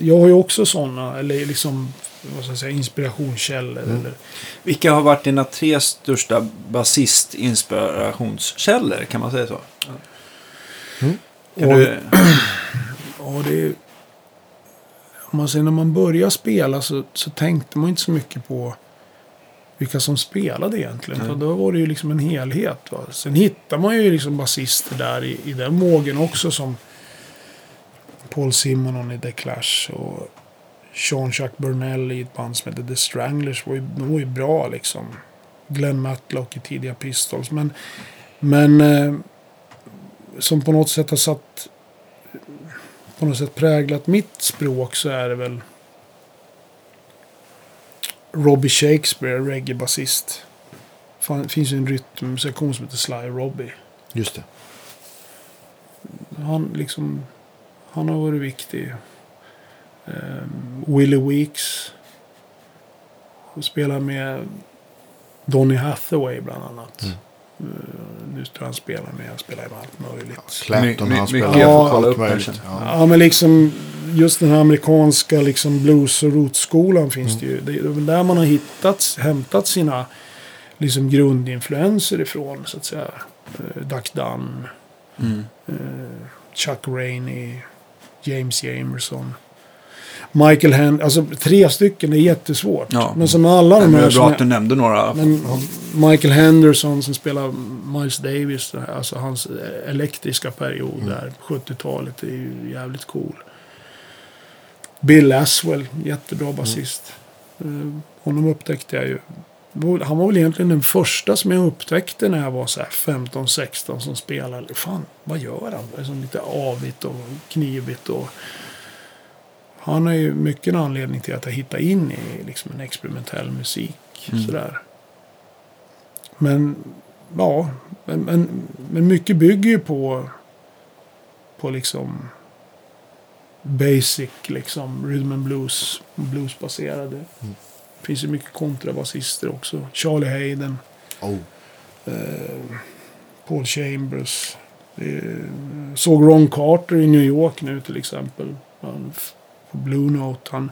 Jag har ju också sådana, eller liksom, vad ska jag säga, inspirationskällor. Mm. Eller, Vilka har varit dina tre största basist-inspirationskällor? Kan man säga så? Mm. Kan Och- du... ja, det är... Om man säger när man började spela så, så tänkte man inte så mycket på vilka som spelade egentligen. För då var det ju liksom en helhet. Va? Sen hittar man ju liksom basister där i, i den vågen också som Paul Simonon i The Clash och Sean Chuck Burnell i ett band som heter The Stranglers var ju, de var ju bra liksom. Glenn Matlock i tidiga Pistols. Men, men eh, som på något sätt har satt på något sätt präglat mitt språk så är det väl Robbie Shakespeare, reggae-basist. Det finns ju en rytmsektion som heter Sly Robbie. Just det. Han liksom, han har varit viktig. Um, Willie Weeks. Spelar med Donny Hathaway bland annat. Mm. Eh, nu tror jag han spelar med, han spelar med allt möjligt. Clapton, My- han spelar kolla allt möjligt. Ja. Ja, men liksom just den här amerikanska liksom blues och rotskolan finns det ju. Det är väl där man har hittat, hämtat sina liksom grundinfluenser ifrån så att säga. Eh, Duck Dunn, Mm. eh, Chuck Rainey, James Jamerson. Michael Hen, alltså tre stycken är jättesvårt. Ja. Men som alla de det här var som bra är- att du nämnde några. men Michael Henderson som spelar Miles Davis, det alltså hans eh, elektriska period Mm. där på 70-talet är ju jävligt cool. Bill Aswell, jättebra basist. Eh, honom upptäckte jag ju Han var väl egentligen den första som jag upptäckte när jag var så här 15-16 som spelade. Fan, vad gör han? Det är som lite avigt och knivigt och... Han är ju mycket en anledning till att jag hittade in i liksom en experimentell musik. Mm. Sådär. Men, ja. Men, men, mycket bygger ju på... På liksom... Basic liksom. Rhythm and blues. Bluesbaserade. Mm. Det finns ju mycket kontrabasister också. Charlie Hayden. Oh. Eh, Paul Chambers. Eh, såg Ron Carter i New York nu till exempel. Han, Blue Note. Han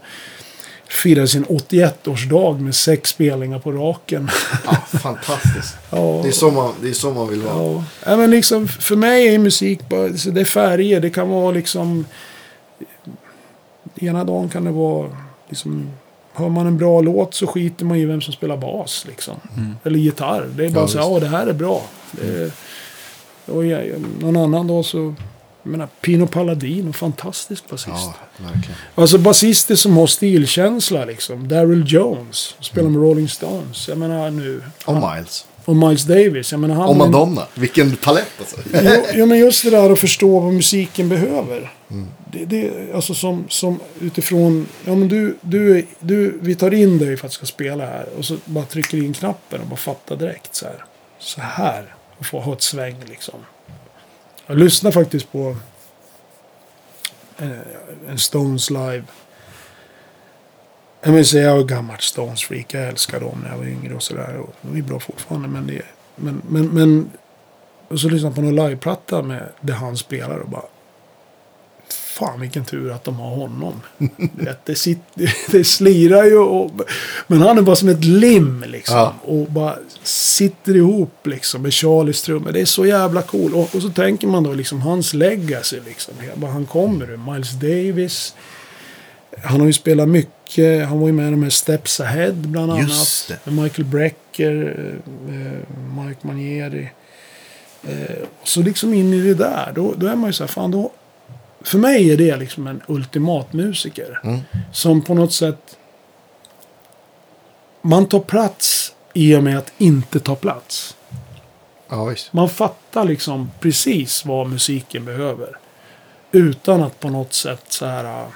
firade sin 81-årsdag med sex spelningar på raken. Ja, fantastiskt. ja, Det är, så man, det är så man vill vara. ja. ja, men liksom för mig är musik bara, det är färger. Det kan vara liksom... Ena dagen kan det vara liksom... Hör man en bra låt så skiter man i vem som spelar bas liksom. Mm. Eller gitarr. Det är bara Ja, så här, ja det här är bra. Det är, och jag, någon annan dag så... Jag menar, Pino Palladino, fantastisk basist. Ja, verkligen. Alltså basister som har stilkänsla liksom. Daryl Jones, spelar med Rolling Stones. Jag menar nu. Och Miles. Och Miles Davis. Jag menar han... Och Madonna. Vilken talent alltså. Jo, jo, men just det där att förstå vad musiken behöver. Det, det, alltså som, som utifrån, ja men du, du, du, vi tar in dig för att du ska spela här. Och så bara trycker in knappen och bara fattar direkt så här. Så här. Och få ha ett sväng liksom. Jag lyssnade faktiskt på eh, en Stones live. Jag vill säga jag är gammalt Stones-freak. Jag älskar dem när jag var yngre och sådär. De är bra fortfarande. Men, det, men, men, men och så lyssnade jag på någon liveplatta med det han spelar och bara... Fan vilken tur att de har honom. Vet, det, sitter, det slirar ju och, Men han är bara som ett lim liksom. Ja. Och bara sitter ihop liksom med Charlies trummor. Det är så jävla cool. Och, och så tänker man då liksom hans legacy liksom. Han kommer ur. Miles Davis. Han har ju spelat mycket. Han var ju med i de här Steps Ahead bland annat. Just det. Med Michael Brecker. eh, Mike Manieri. Eh, så liksom in i det där. Då, då är man ju så här, fan då. För mig är det liksom en ultimat musiker. Mm. Som på något sätt. Man tar plats i och med att inte ta plats. Ja. Man fattar liksom precis vad musiken behöver. Utan att på något sätt så här.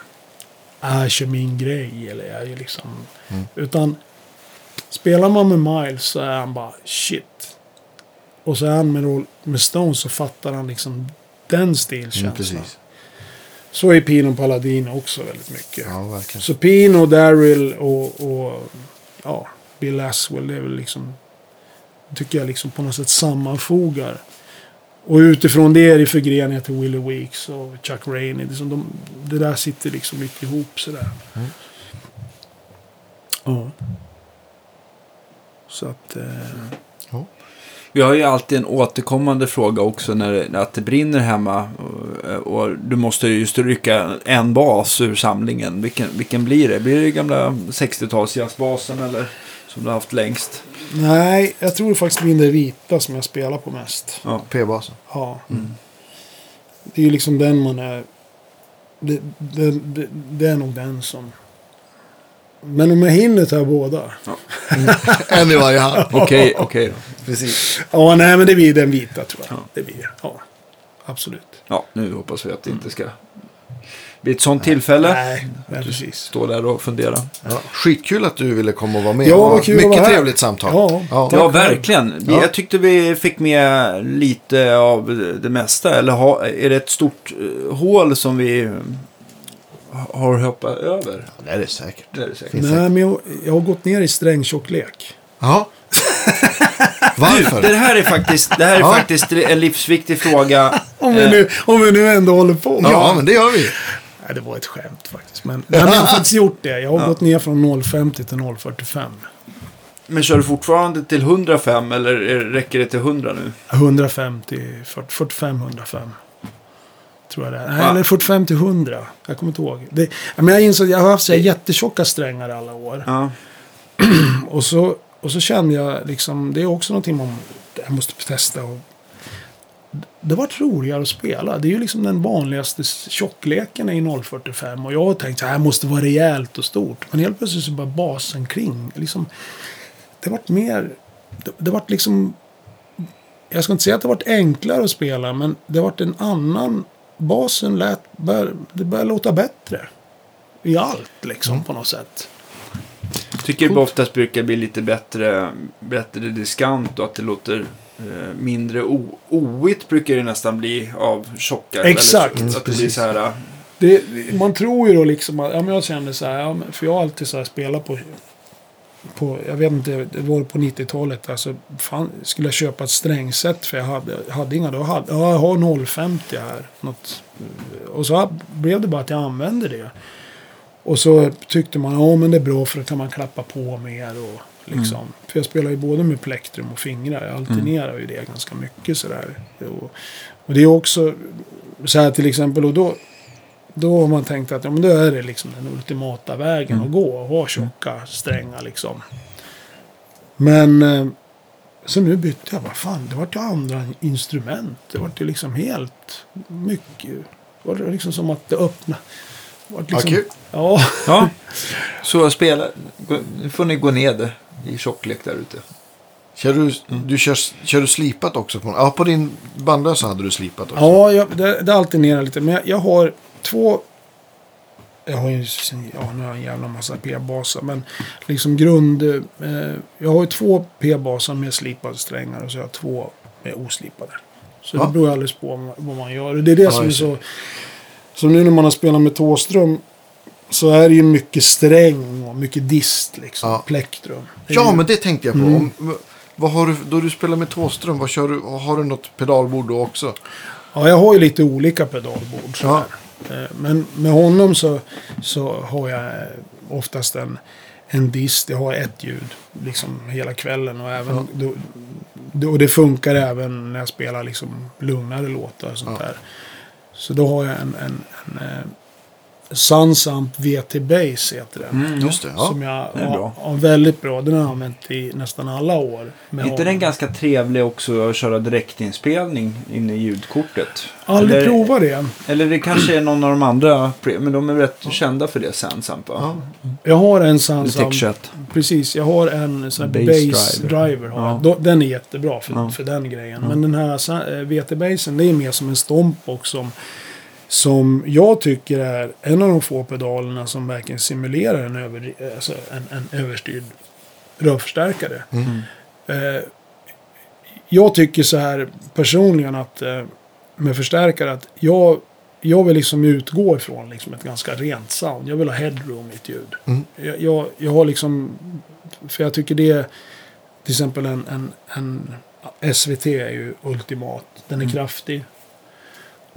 Jag kör min grej eller jag är liksom. Mm. Utan. Spelar man med Miles så är han bara shit. Och så är han med, med Stones så fattar han liksom den Mm, stilkänslan. precis. Så är Pino Palladino också väldigt mycket. Ja. Så Pino, Daryl och, och ja, Bill Aswell, det är väl liksom... Tycker jag liksom på något sätt sammanfogar. Och utifrån det är det förgreningar till Willie Weeks och Chuck Rainey. Det, som de, det där sitter liksom mycket ihop sådär. Mm. Ja. Så att... Eh, Vi har ju alltid en återkommande fråga också när det, att det brinner hemma. Och, och du måste just rycka en bas ur samlingen. Vilken, vilken blir det? Blir det gamla 60-tals jazzbasen eller som du har haft längst? nej, jag tror faktiskt det blir den vita som jag spelar på mest. Ja. P-basen. Ja. Det är ju liksom den man är... Det, det, det, det är nog den som... Men om jag hinner ta båda. En i varje hand. Okej, okej då. Precis. Ja, nej men det blir den vita tror jag. Ja. Det blir. Ja, absolut. Ja, nu hoppas vi att det inte ska bli ett sånt tillfälle. Nej, men precis. Stå där och fundera. Ja. Skitkul att du ville komma och vara med. Ja, Det vad var kul att Mycket vara här. trevligt samtal. Ja, ja. Ja, verkligen. Vi- Ja. Jag tyckte vi fick med lite av det mesta. Eller ha, är det ett stort eh, hål som vi har hoppat över? det är det säkert. Det är det säkert. Finns Nej, men jag, jag har gått ner i strängtjocklek. Ja. Varför? Det här är faktiskt, det här är Ja. faktiskt en livsviktig fråga. Om vi, nu, om vi nu ändå håller på. Ja, men det gör vi. Nej, det var ett skämt faktiskt. Men, nej, men jag har faktiskt gjort det. Jag har gått ner från 0,50 till 0,45. Men kör du fortfarande till 105 eller räcker det till 100 nu? 105 till 40, 45, 105. Tror jag det är. Va? eller 45 till 100. Jag kommer inte ihåg. Det, ja, men jag insåg jag har haft så här jättetjocka strängar alla år. Ja. Och så, och så kände jag liksom, det är också någonting man jag måste testa. Och, det var roligare att spela. Det är ju liksom den vanligaste tjockleken i 045. Och jag har tänkt att det här måste vara rejält och stort. Men helt plötsligt så bara basen kring. Liksom, det vart mer, det, det vart liksom, jag ska inte säga att det vart enklare att spela, men det vart en annan, basen lät, bör, det började låta bättre. I allt liksom på något sätt. Tycker det oftast brukar bli lite bättre, bättre diskant och att det låter eh, mindre o- oigt brukar det nästan bli av tjockare. Exakt. Så, att det blir så här, eh, Det, man tror ju då liksom att, ja men jag kände så här, ja, för jag har alltid så här spelat på, på, jag vet inte, det var på 90-talet, alltså fan, skulle jag köpa ett strängset för jag hade, hade inga, då hade, ja, jag har 050 här. Något, och så blev det bara att jag använde det. Och så tyckte man, ja men det är bra för då kan man klappa på mer och liksom. För jag spelar ju både med plektrum och fingrar. Jag alternerar ju det ganska mycket sådär. Och, och det är också så här till exempel, och då, då har man tänkt att ja, men då är det liksom den ultimata vägen att gå och ha tjocka strängar liksom. Men eh, så nu bytte jag bara, fan det vart ju andra instrument. Det vart ju liksom helt mycket. Det var liksom som att det öppnade. Vart liksom, kul. Ja, ja. Så spela, gå- nu får ni gå ned i tjocklek där ute. Kör du, du kör, kör du slipat också? På, ja, på din bandlösa hade du slipat också. ja jag, det, det alternerar lite. Men jag, jag har två... Jag har ju ja, nu har en jävla massa P-baser. Men liksom grund... Eh, jag har ju två P-baser med slipade strängar och så har jag två med oslipade. Så Ja. det beror alldeles på vad man- gör. Och det är det Ja, som är så... Som nu när man har spelat med Thåström. Så är det ju mycket sträng och mycket dist liksom. Ja. Plektrum. Ja, ju- men det tänkte jag på. Mm. Om, vad har du, då du spelar med Thåström, vad kör du, har du något pedalbord då också? Ja, jag har ju lite olika pedalbord. Så Men med honom så, så har jag eh, oftast en, en dist. Jag har ett ljud liksom hela kvällen. Och, även, Ja. då, och det funkar även när jag spelar liksom lugnare låtar och sånt Ja. där. Så då har jag en, en, en, en Sunsamp VT Bass heter den. Mm, Just det, ja. Som jag det är har, bra. har väldigt bra. Den har jag använt i nästan alla år. med Är inte den ganska trevlig också att köra direktinspelning inne i ljudkortet? Aldrig eller, provat det. Eller det kanske är någon av de andra, men de är rätt kända för det sen Sampa. Ja. Jag har en Sunsamp. Tech 21. Precis, jag har en sån här Bass bass, driver. driver. har. Ja. Den är jättebra för, Ja. för den grejen. Ja. Men den här eh, VT-basen, det är mer som en stompbox som, som jag tycker är en av de få pedalerna som verkligen simulerar en, över, alltså en, en överstyrd rörförstärkare. Mm. Eh, jag tycker så här personligen att eh, med förstärkare att jag, jag vill liksom utgå ifrån liksom ett ganska rent sound. Jag vill ha headroom i ett ljud. Mm. Jag, jag, jag har liksom, för jag tycker det, till exempel en, en, en SVT är ju ultimat. Den är Mm. kraftig.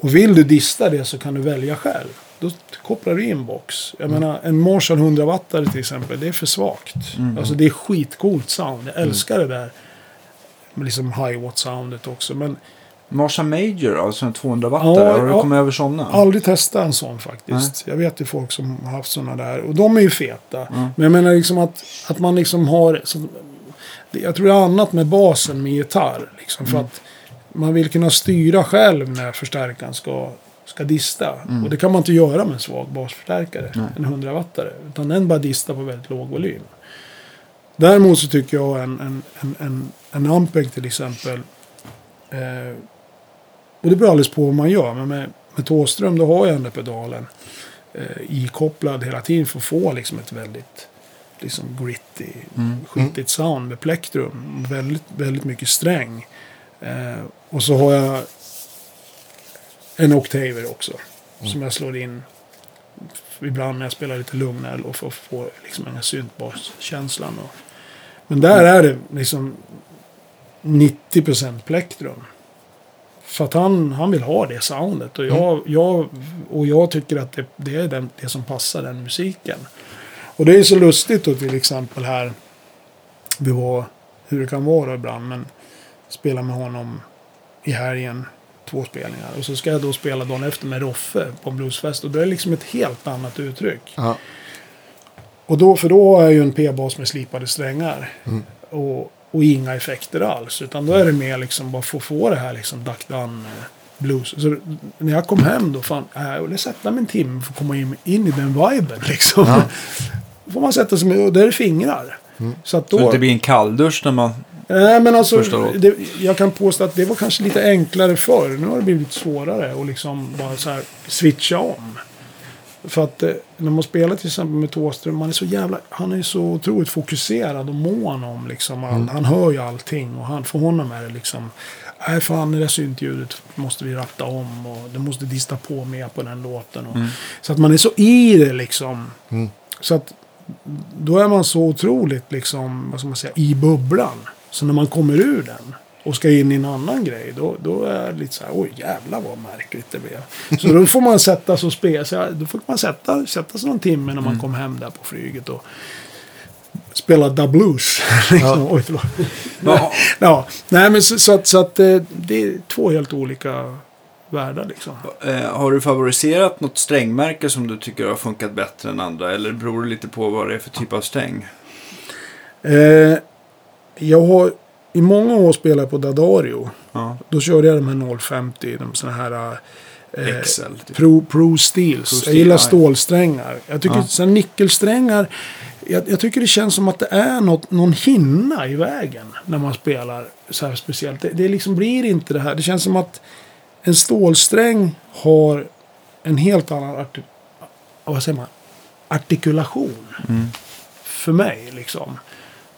Och vill du dista det så kan du välja själv. Då kopplar du in box. Jag menar, en Marshall 100 wattare till exempel, det är för svagt. Mm. Alltså det är skitcoolt sound. Jag älskar det där. Liksom high watt soundet också. Men Marshall Major, alltså en 200 watt Ja, Har du kommit över sådana? aldrig testat en sån faktiskt. Jag vet ju folk som har haft såna där. Och de är ju feta. Men jag menar liksom att, att man liksom har... Så, jag tror det är annat med basen med gitarr. Liksom, Mm. För att man vill kunna styra själv när förstärkaren ska, ska dista. Och det kan man inte göra med en svag basförstärkare. Mm. Nej. En 100 wattare Utan den bara distar på väldigt låg volym. Däremot så tycker jag en, en, en, en, en Ampeg till exempel. Eh, och det beror alldeles på vad man gör. Men med, med Thåström då har jag den där pedalen eh, ikopplad hela tiden för att få liksom ett väldigt liksom gritty, Mm. skitigt sound med plektrum. Väldigt, väldigt mycket sträng. Eh, och så har jag en Octaver också. Som jag slår in ibland när jag spelar lite lugnare och för att få liksom den här syntbaskänslan. Och, men där är det liksom 90% plektrum. För att han, han vill ha det soundet. Och jag, jag, och jag tycker att det, det är den, det som passar den musiken. Och det är så lustigt då till exempel här. Vi var, hur det kan vara ibland, men spela med honom i helgen. Två spelningar. Och så ska jag då spela dagen efter med Roffe på en bluesfest. Och då är det liksom ett helt annat uttryck. Ja. Och då, för då har jag ju en P-bas med slipade strängar. Mm. Och, och inga effekter alls. Utan då är det mer liksom bara få få det här liksom Duck Dunn eh, blues. Så när jag kom hem då, fan, äh, jag ville sätta mig en timme för att komma in, in i den viben liksom. Ja. Då får man sätta sig med, och där är det fingrar. Så att Så då... det blir en kalldusch när man... Nej, men alltså, det, jag kan påstå att det var kanske lite enklare förr. Nu har det blivit svårare att liksom bara så här switcha om. För att eh, när man spelar till exempel med Thåström, man är så jävla, han är ju så otroligt fokuserad och mån om liksom, all, han hör ju allting och han, för honom är det liksom, nej fan det där syntljudet måste vi ratta om och det måste dista på mer på den låten. Och, Så att man är så i det liksom. Så att då är man så otroligt liksom, vad ska man säga, i bubblan. Så när man kommer ur den och ska in i en annan grej, då, då är det lite så här, oj jävlar vad märkligt det blev. Så då får man sätta sig och spela, så då får man sätta, sätta sig någon timme när man kom hem där på flyget och spela da blues. liksom. Oj, förlåt. Ja, Ja, nej men så, så att, så att eh, det är två helt olika världar liksom. eh, har du favoriserat något strängmärke som du tycker har funkat bättre än andra? Eller beror det lite på vad det är för typ av sträng? Eh, jag har i många år spelat på Dadario. Ja. Då körde jag de här 050, de såna här eh, Excel. Typ. Pro, Pro Steels. Pro jag Steel, gillar ja. stålsträngar. Jag tycker Ja. sen nickelsträngar. Jag, jag tycker det känns som att det är något, någon hinna i vägen när man spelar så här speciellt. Det, det liksom blir inte det här. Det känns som att en stålsträng har en helt annan arti- vad säger man? artikulation. Mm. För mig liksom.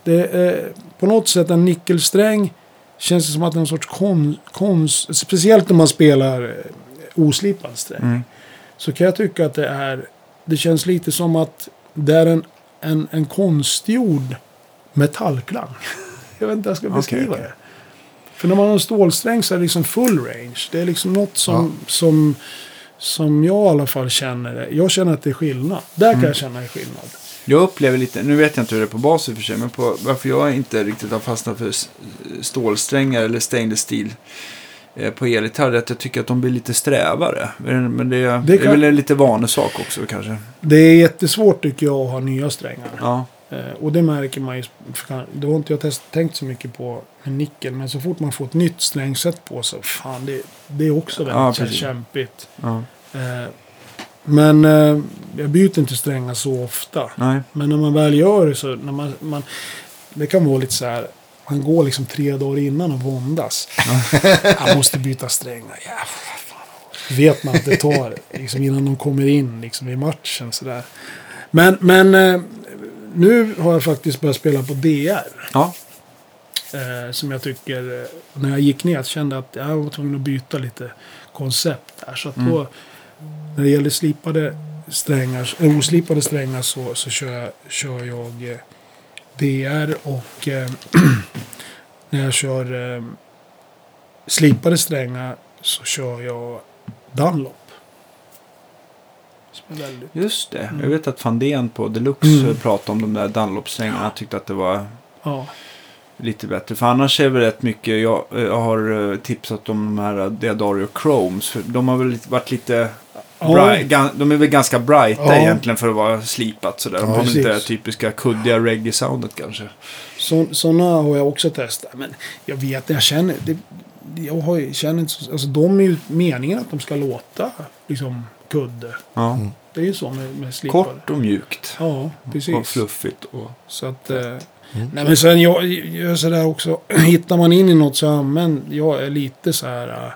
Det är, på något sätt en nickelsträng känns det som att det är en sorts kon, konst, speciellt när man spelar eh, oslipad sträng. Mm. Så kan jag tycka att det är, det känns lite som att det är en, en, en konstgjord metallklang. jag vet inte hur jag ska beskriva okej. det. För när man har en stålsträng så är det liksom full range. Det är liksom något som, som, som jag i alla fall känner. Jag känner att det är skillnad. Där Mm. kan jag känna en skillnad. Jag upplever lite, nu vet jag inte hur det är på bas i och för sig, men på, varför jag inte riktigt har fastnat för stålsträngar eller stainless steel eh, på elgitarr är att jag tycker att de blir lite strävare. Men det, det, Det är kan- väl en lite vanesak också kanske. Det är jättesvårt tycker jag att ha nya strängar. Ja, Eh, och det märker man ju. Det har inte jag test, tänkt så mycket på med nickel. Men så fort man får ett nytt strängsätt på sig. Fan, det, det är också Ja, väldigt precis. kämpigt. ja, Eh, men eh, jag byter inte strängar så ofta. nej. Men när man väl gör det så. När man, man, det kan vara lite så här. Man går liksom tre dagar innan och våndas. jag måste byta strängar. Ja, fan. Vet man att det tar liksom, innan de kommer in liksom, i matchen. Så där. Men, men eh, nu har jag faktiskt börjat spela på DR. Ja, Eh, som jag tycker, eh, när jag gick ner, kände jag att jag var tvungen att byta lite koncept där. Så att då, när det gäller slipade strängar, äh, oslipade strängar så, så kör jag, kör jag eh, DR och eh, när jag kör eh, slipade strängar så kör jag Dunlop. Just det. Mm. Jag vet att Fandén på Deluxe Mm. pratade om de där Dunlop-strängarna. tyckte att det var Ja, lite bättre. För annars är det rätt mycket, jag, jag har eh, tipsat om de här Deodario Chromes. För de har väl varit lite. Bright, gan, de är väl ganska brighta Ja. egentligen för att vara slipat sådär. De Ja, har inte det typiska kuddiga reggae-soundet kanske. Så, sådana har jag också testat. Men jag vet, jag känner... Det, jag har, ju- känner inte så, alltså de är ju meningen att de ska låta liksom kudde. Ja. Det är ju så med, med slipare. Kort och mjukt. Ja, Och precis. fluffigt. Och... Så att... Eh, Nej men sen jag gör sådär också. Hittar man in i något så använder jag är lite så här äh,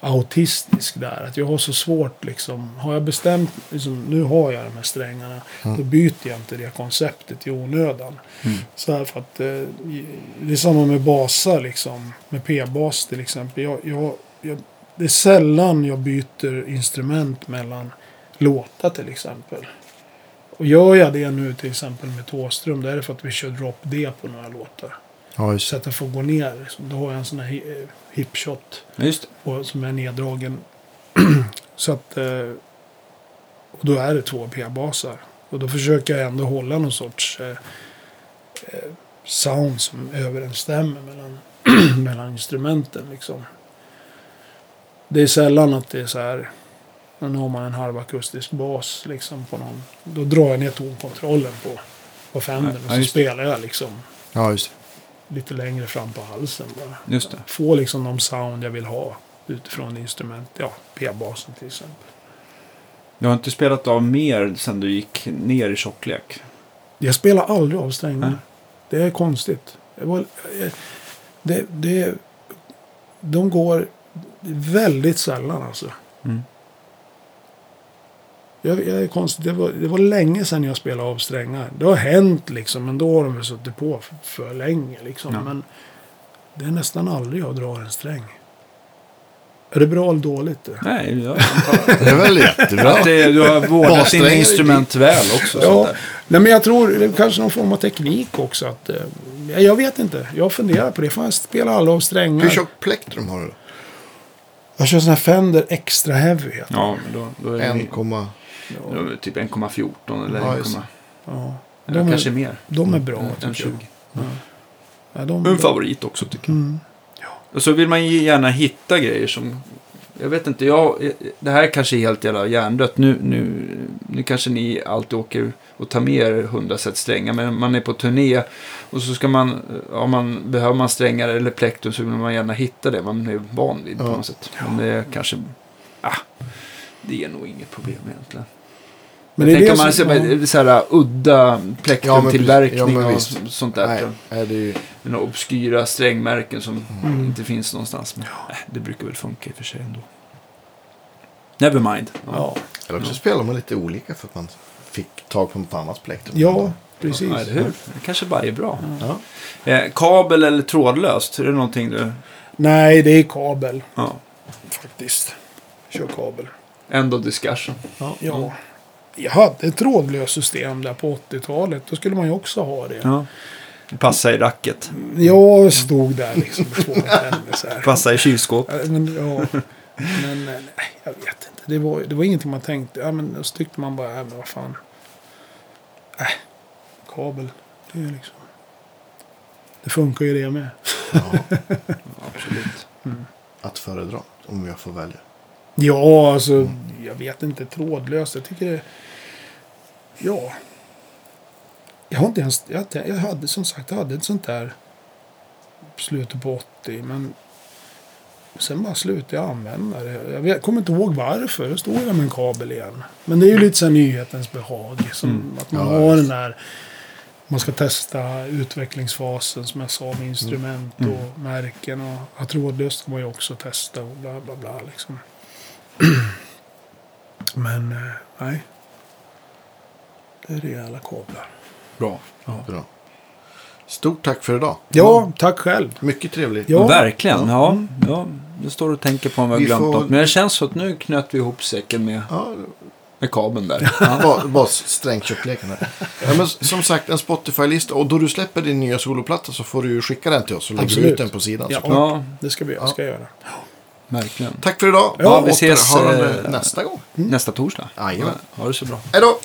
autistisk där. Att jag har så svårt liksom. Har jag bestämt, liksom, nu har jag de här strängarna. Då byter jag inte det konceptet i onödan. Mm. Så här för att eh, det är samma med basar liksom. Med p-bas till exempel. Jag, jag, jag, det är sällan jag byter instrument mellan låtar till exempel. Och gör jag det nu till exempel med Thåström. Då är det för att vi kör drop D på några låtar. Ja, just Så att jag får gå ner. liksom. Då har jag en sån här eh, hipshot. Ja, Just. Och, som är neddragen. så att... Eh, och då är det två p-basar. Och då försöker jag ändå hålla någon sorts eh, eh, sound som överensstämmer mellan, mellan instrumenten. Liksom. Det är sällan att det är så här. Nu har man en halvakustisk bas liksom på någon. Då drar jag ner tonkontrollen på, på Fender. Ja, och så det. spelar jag liksom Ja, just det. lite längre fram på halsen bara. Just det. Få liksom de sound jag vill ha utifrån instrument. Ja, p-basen till exempel. Du har inte spelat av mer sen du gick ner i tjocklek? Jag spelar aldrig av strängar. Nej. Det är konstigt. Det, det, de går väldigt sällan alltså. Mm. Jag, jag är konstigt. Det var, det var länge sedan jag spelade av strängar. Det har hänt liksom. Men då har de väl suttit på för, för länge liksom. Ja. Men det är nästan aldrig jag drar en sträng. Är det bra eller dåligt? Det? Nej, jag Det är väl jättebra. att det, du har vårdat dina instrument väl också. Ja, nej, men jag tror det är kanske någon form av teknik också. Att, eh, jag vet inte. Jag funderar på det. Fan, jag spelar alla av strängar. Hur tjock plektrum har du? Jag kör sån här Fender Extra Heavy. Ja, men då, då är det 1, det typ 1,14 eller Ja, 1, just Ja. eller De, kanske är, mer. de är bra En tycker 20. jag. Ja, de, En favorit också tycker jag. Mm. Och så vill man ju gärna hitta grejer som... Jag vet inte, jag, det här kanske är helt jävla hjärndött. Nu, nu, nu kanske ni alltid åker och tar med er 100 set strängar. Men man är på turné och så ska man, om man, behöver man strängar eller plektrum så vill man gärna hitta det man är van vid på Ja. något sätt. Men det är kanske, ah, det är nog inget problem egentligen. Men jag tänker man som- ser så, så här udda plektrumtillverkning Ja, men och sånt där. Nej, nej, det är ju... Några obskyra strängmärken som Mm. inte finns någonstans. Men äh, det brukar väl funka i och för sig ändå. Never mind. Ja, Eller också spelar man lite olika för att man fick tag på något annat plektrum. ja precis. Ja? Det kanske bara är bra. Ja. Eh, kabel eller trådlöst? Är det någonting du... Nej, det är kabel Ja. faktiskt. Kör kabel. End of discussion. Ja. Jag hade ett trådlöst system där på 80-talet. Då skulle man ju också ha det. Ja. Det passar i racket. Jag stod där liksom med två antenner så här. Passar i kylskåp. Ja, Men, ja. men nej, jag vet inte. Det var, det var ingenting man tänkte. Ja, men så tyckte man bara, ja, men vad fan. Äh, kabel. Det är liksom. Det funkar ju det med. Ja, Absolut. att föredra, om jag får välja. Ja, alltså. Jag vet inte. Trådlöst. Jag tycker det. Ja. Jag har inte ens. Jag, jag hade som sagt. Jag hade ett sånt där. Slutet på 80. Men. Sen bara slutade jag använda det. Jag vet, kommer inte ihåg varför. Då stod jag med en kabel igen. Men det är ju lite så här nyhetens behag. Som att man Ja, har den där. Man ska testa utvecklingsfasen som jag sa med instrument och märken. Och ja, trådlöst ska man ju också testa och bla bla bla. Liksom. Men eh, nej. Det är rejäla kablar. Bra. Bra. Stort tack för idag. Ja, tack själv. Mycket trevligt. Ja. Verkligen. Ja. Ja. Jag står och tänker på om vi har Vi glömt får- något. Men det känns så att nu knöt vi ihop säcken med, Ja, med kabeln där. Ja. bara, bara strängtjockleken här. Ja, men som sagt, en Spotify-lista. Och då du släpper din nya soloplatta så får du skicka den till oss. Så lägger vi ut den på sidan. Ja. såklart. ja, Det ska vi jag ska göra. Verkligen. Tack för idag. Ja, vi ses, eh, nästa gång. Nästa torsdag. Jajamän. Ha det så bra. Hej då.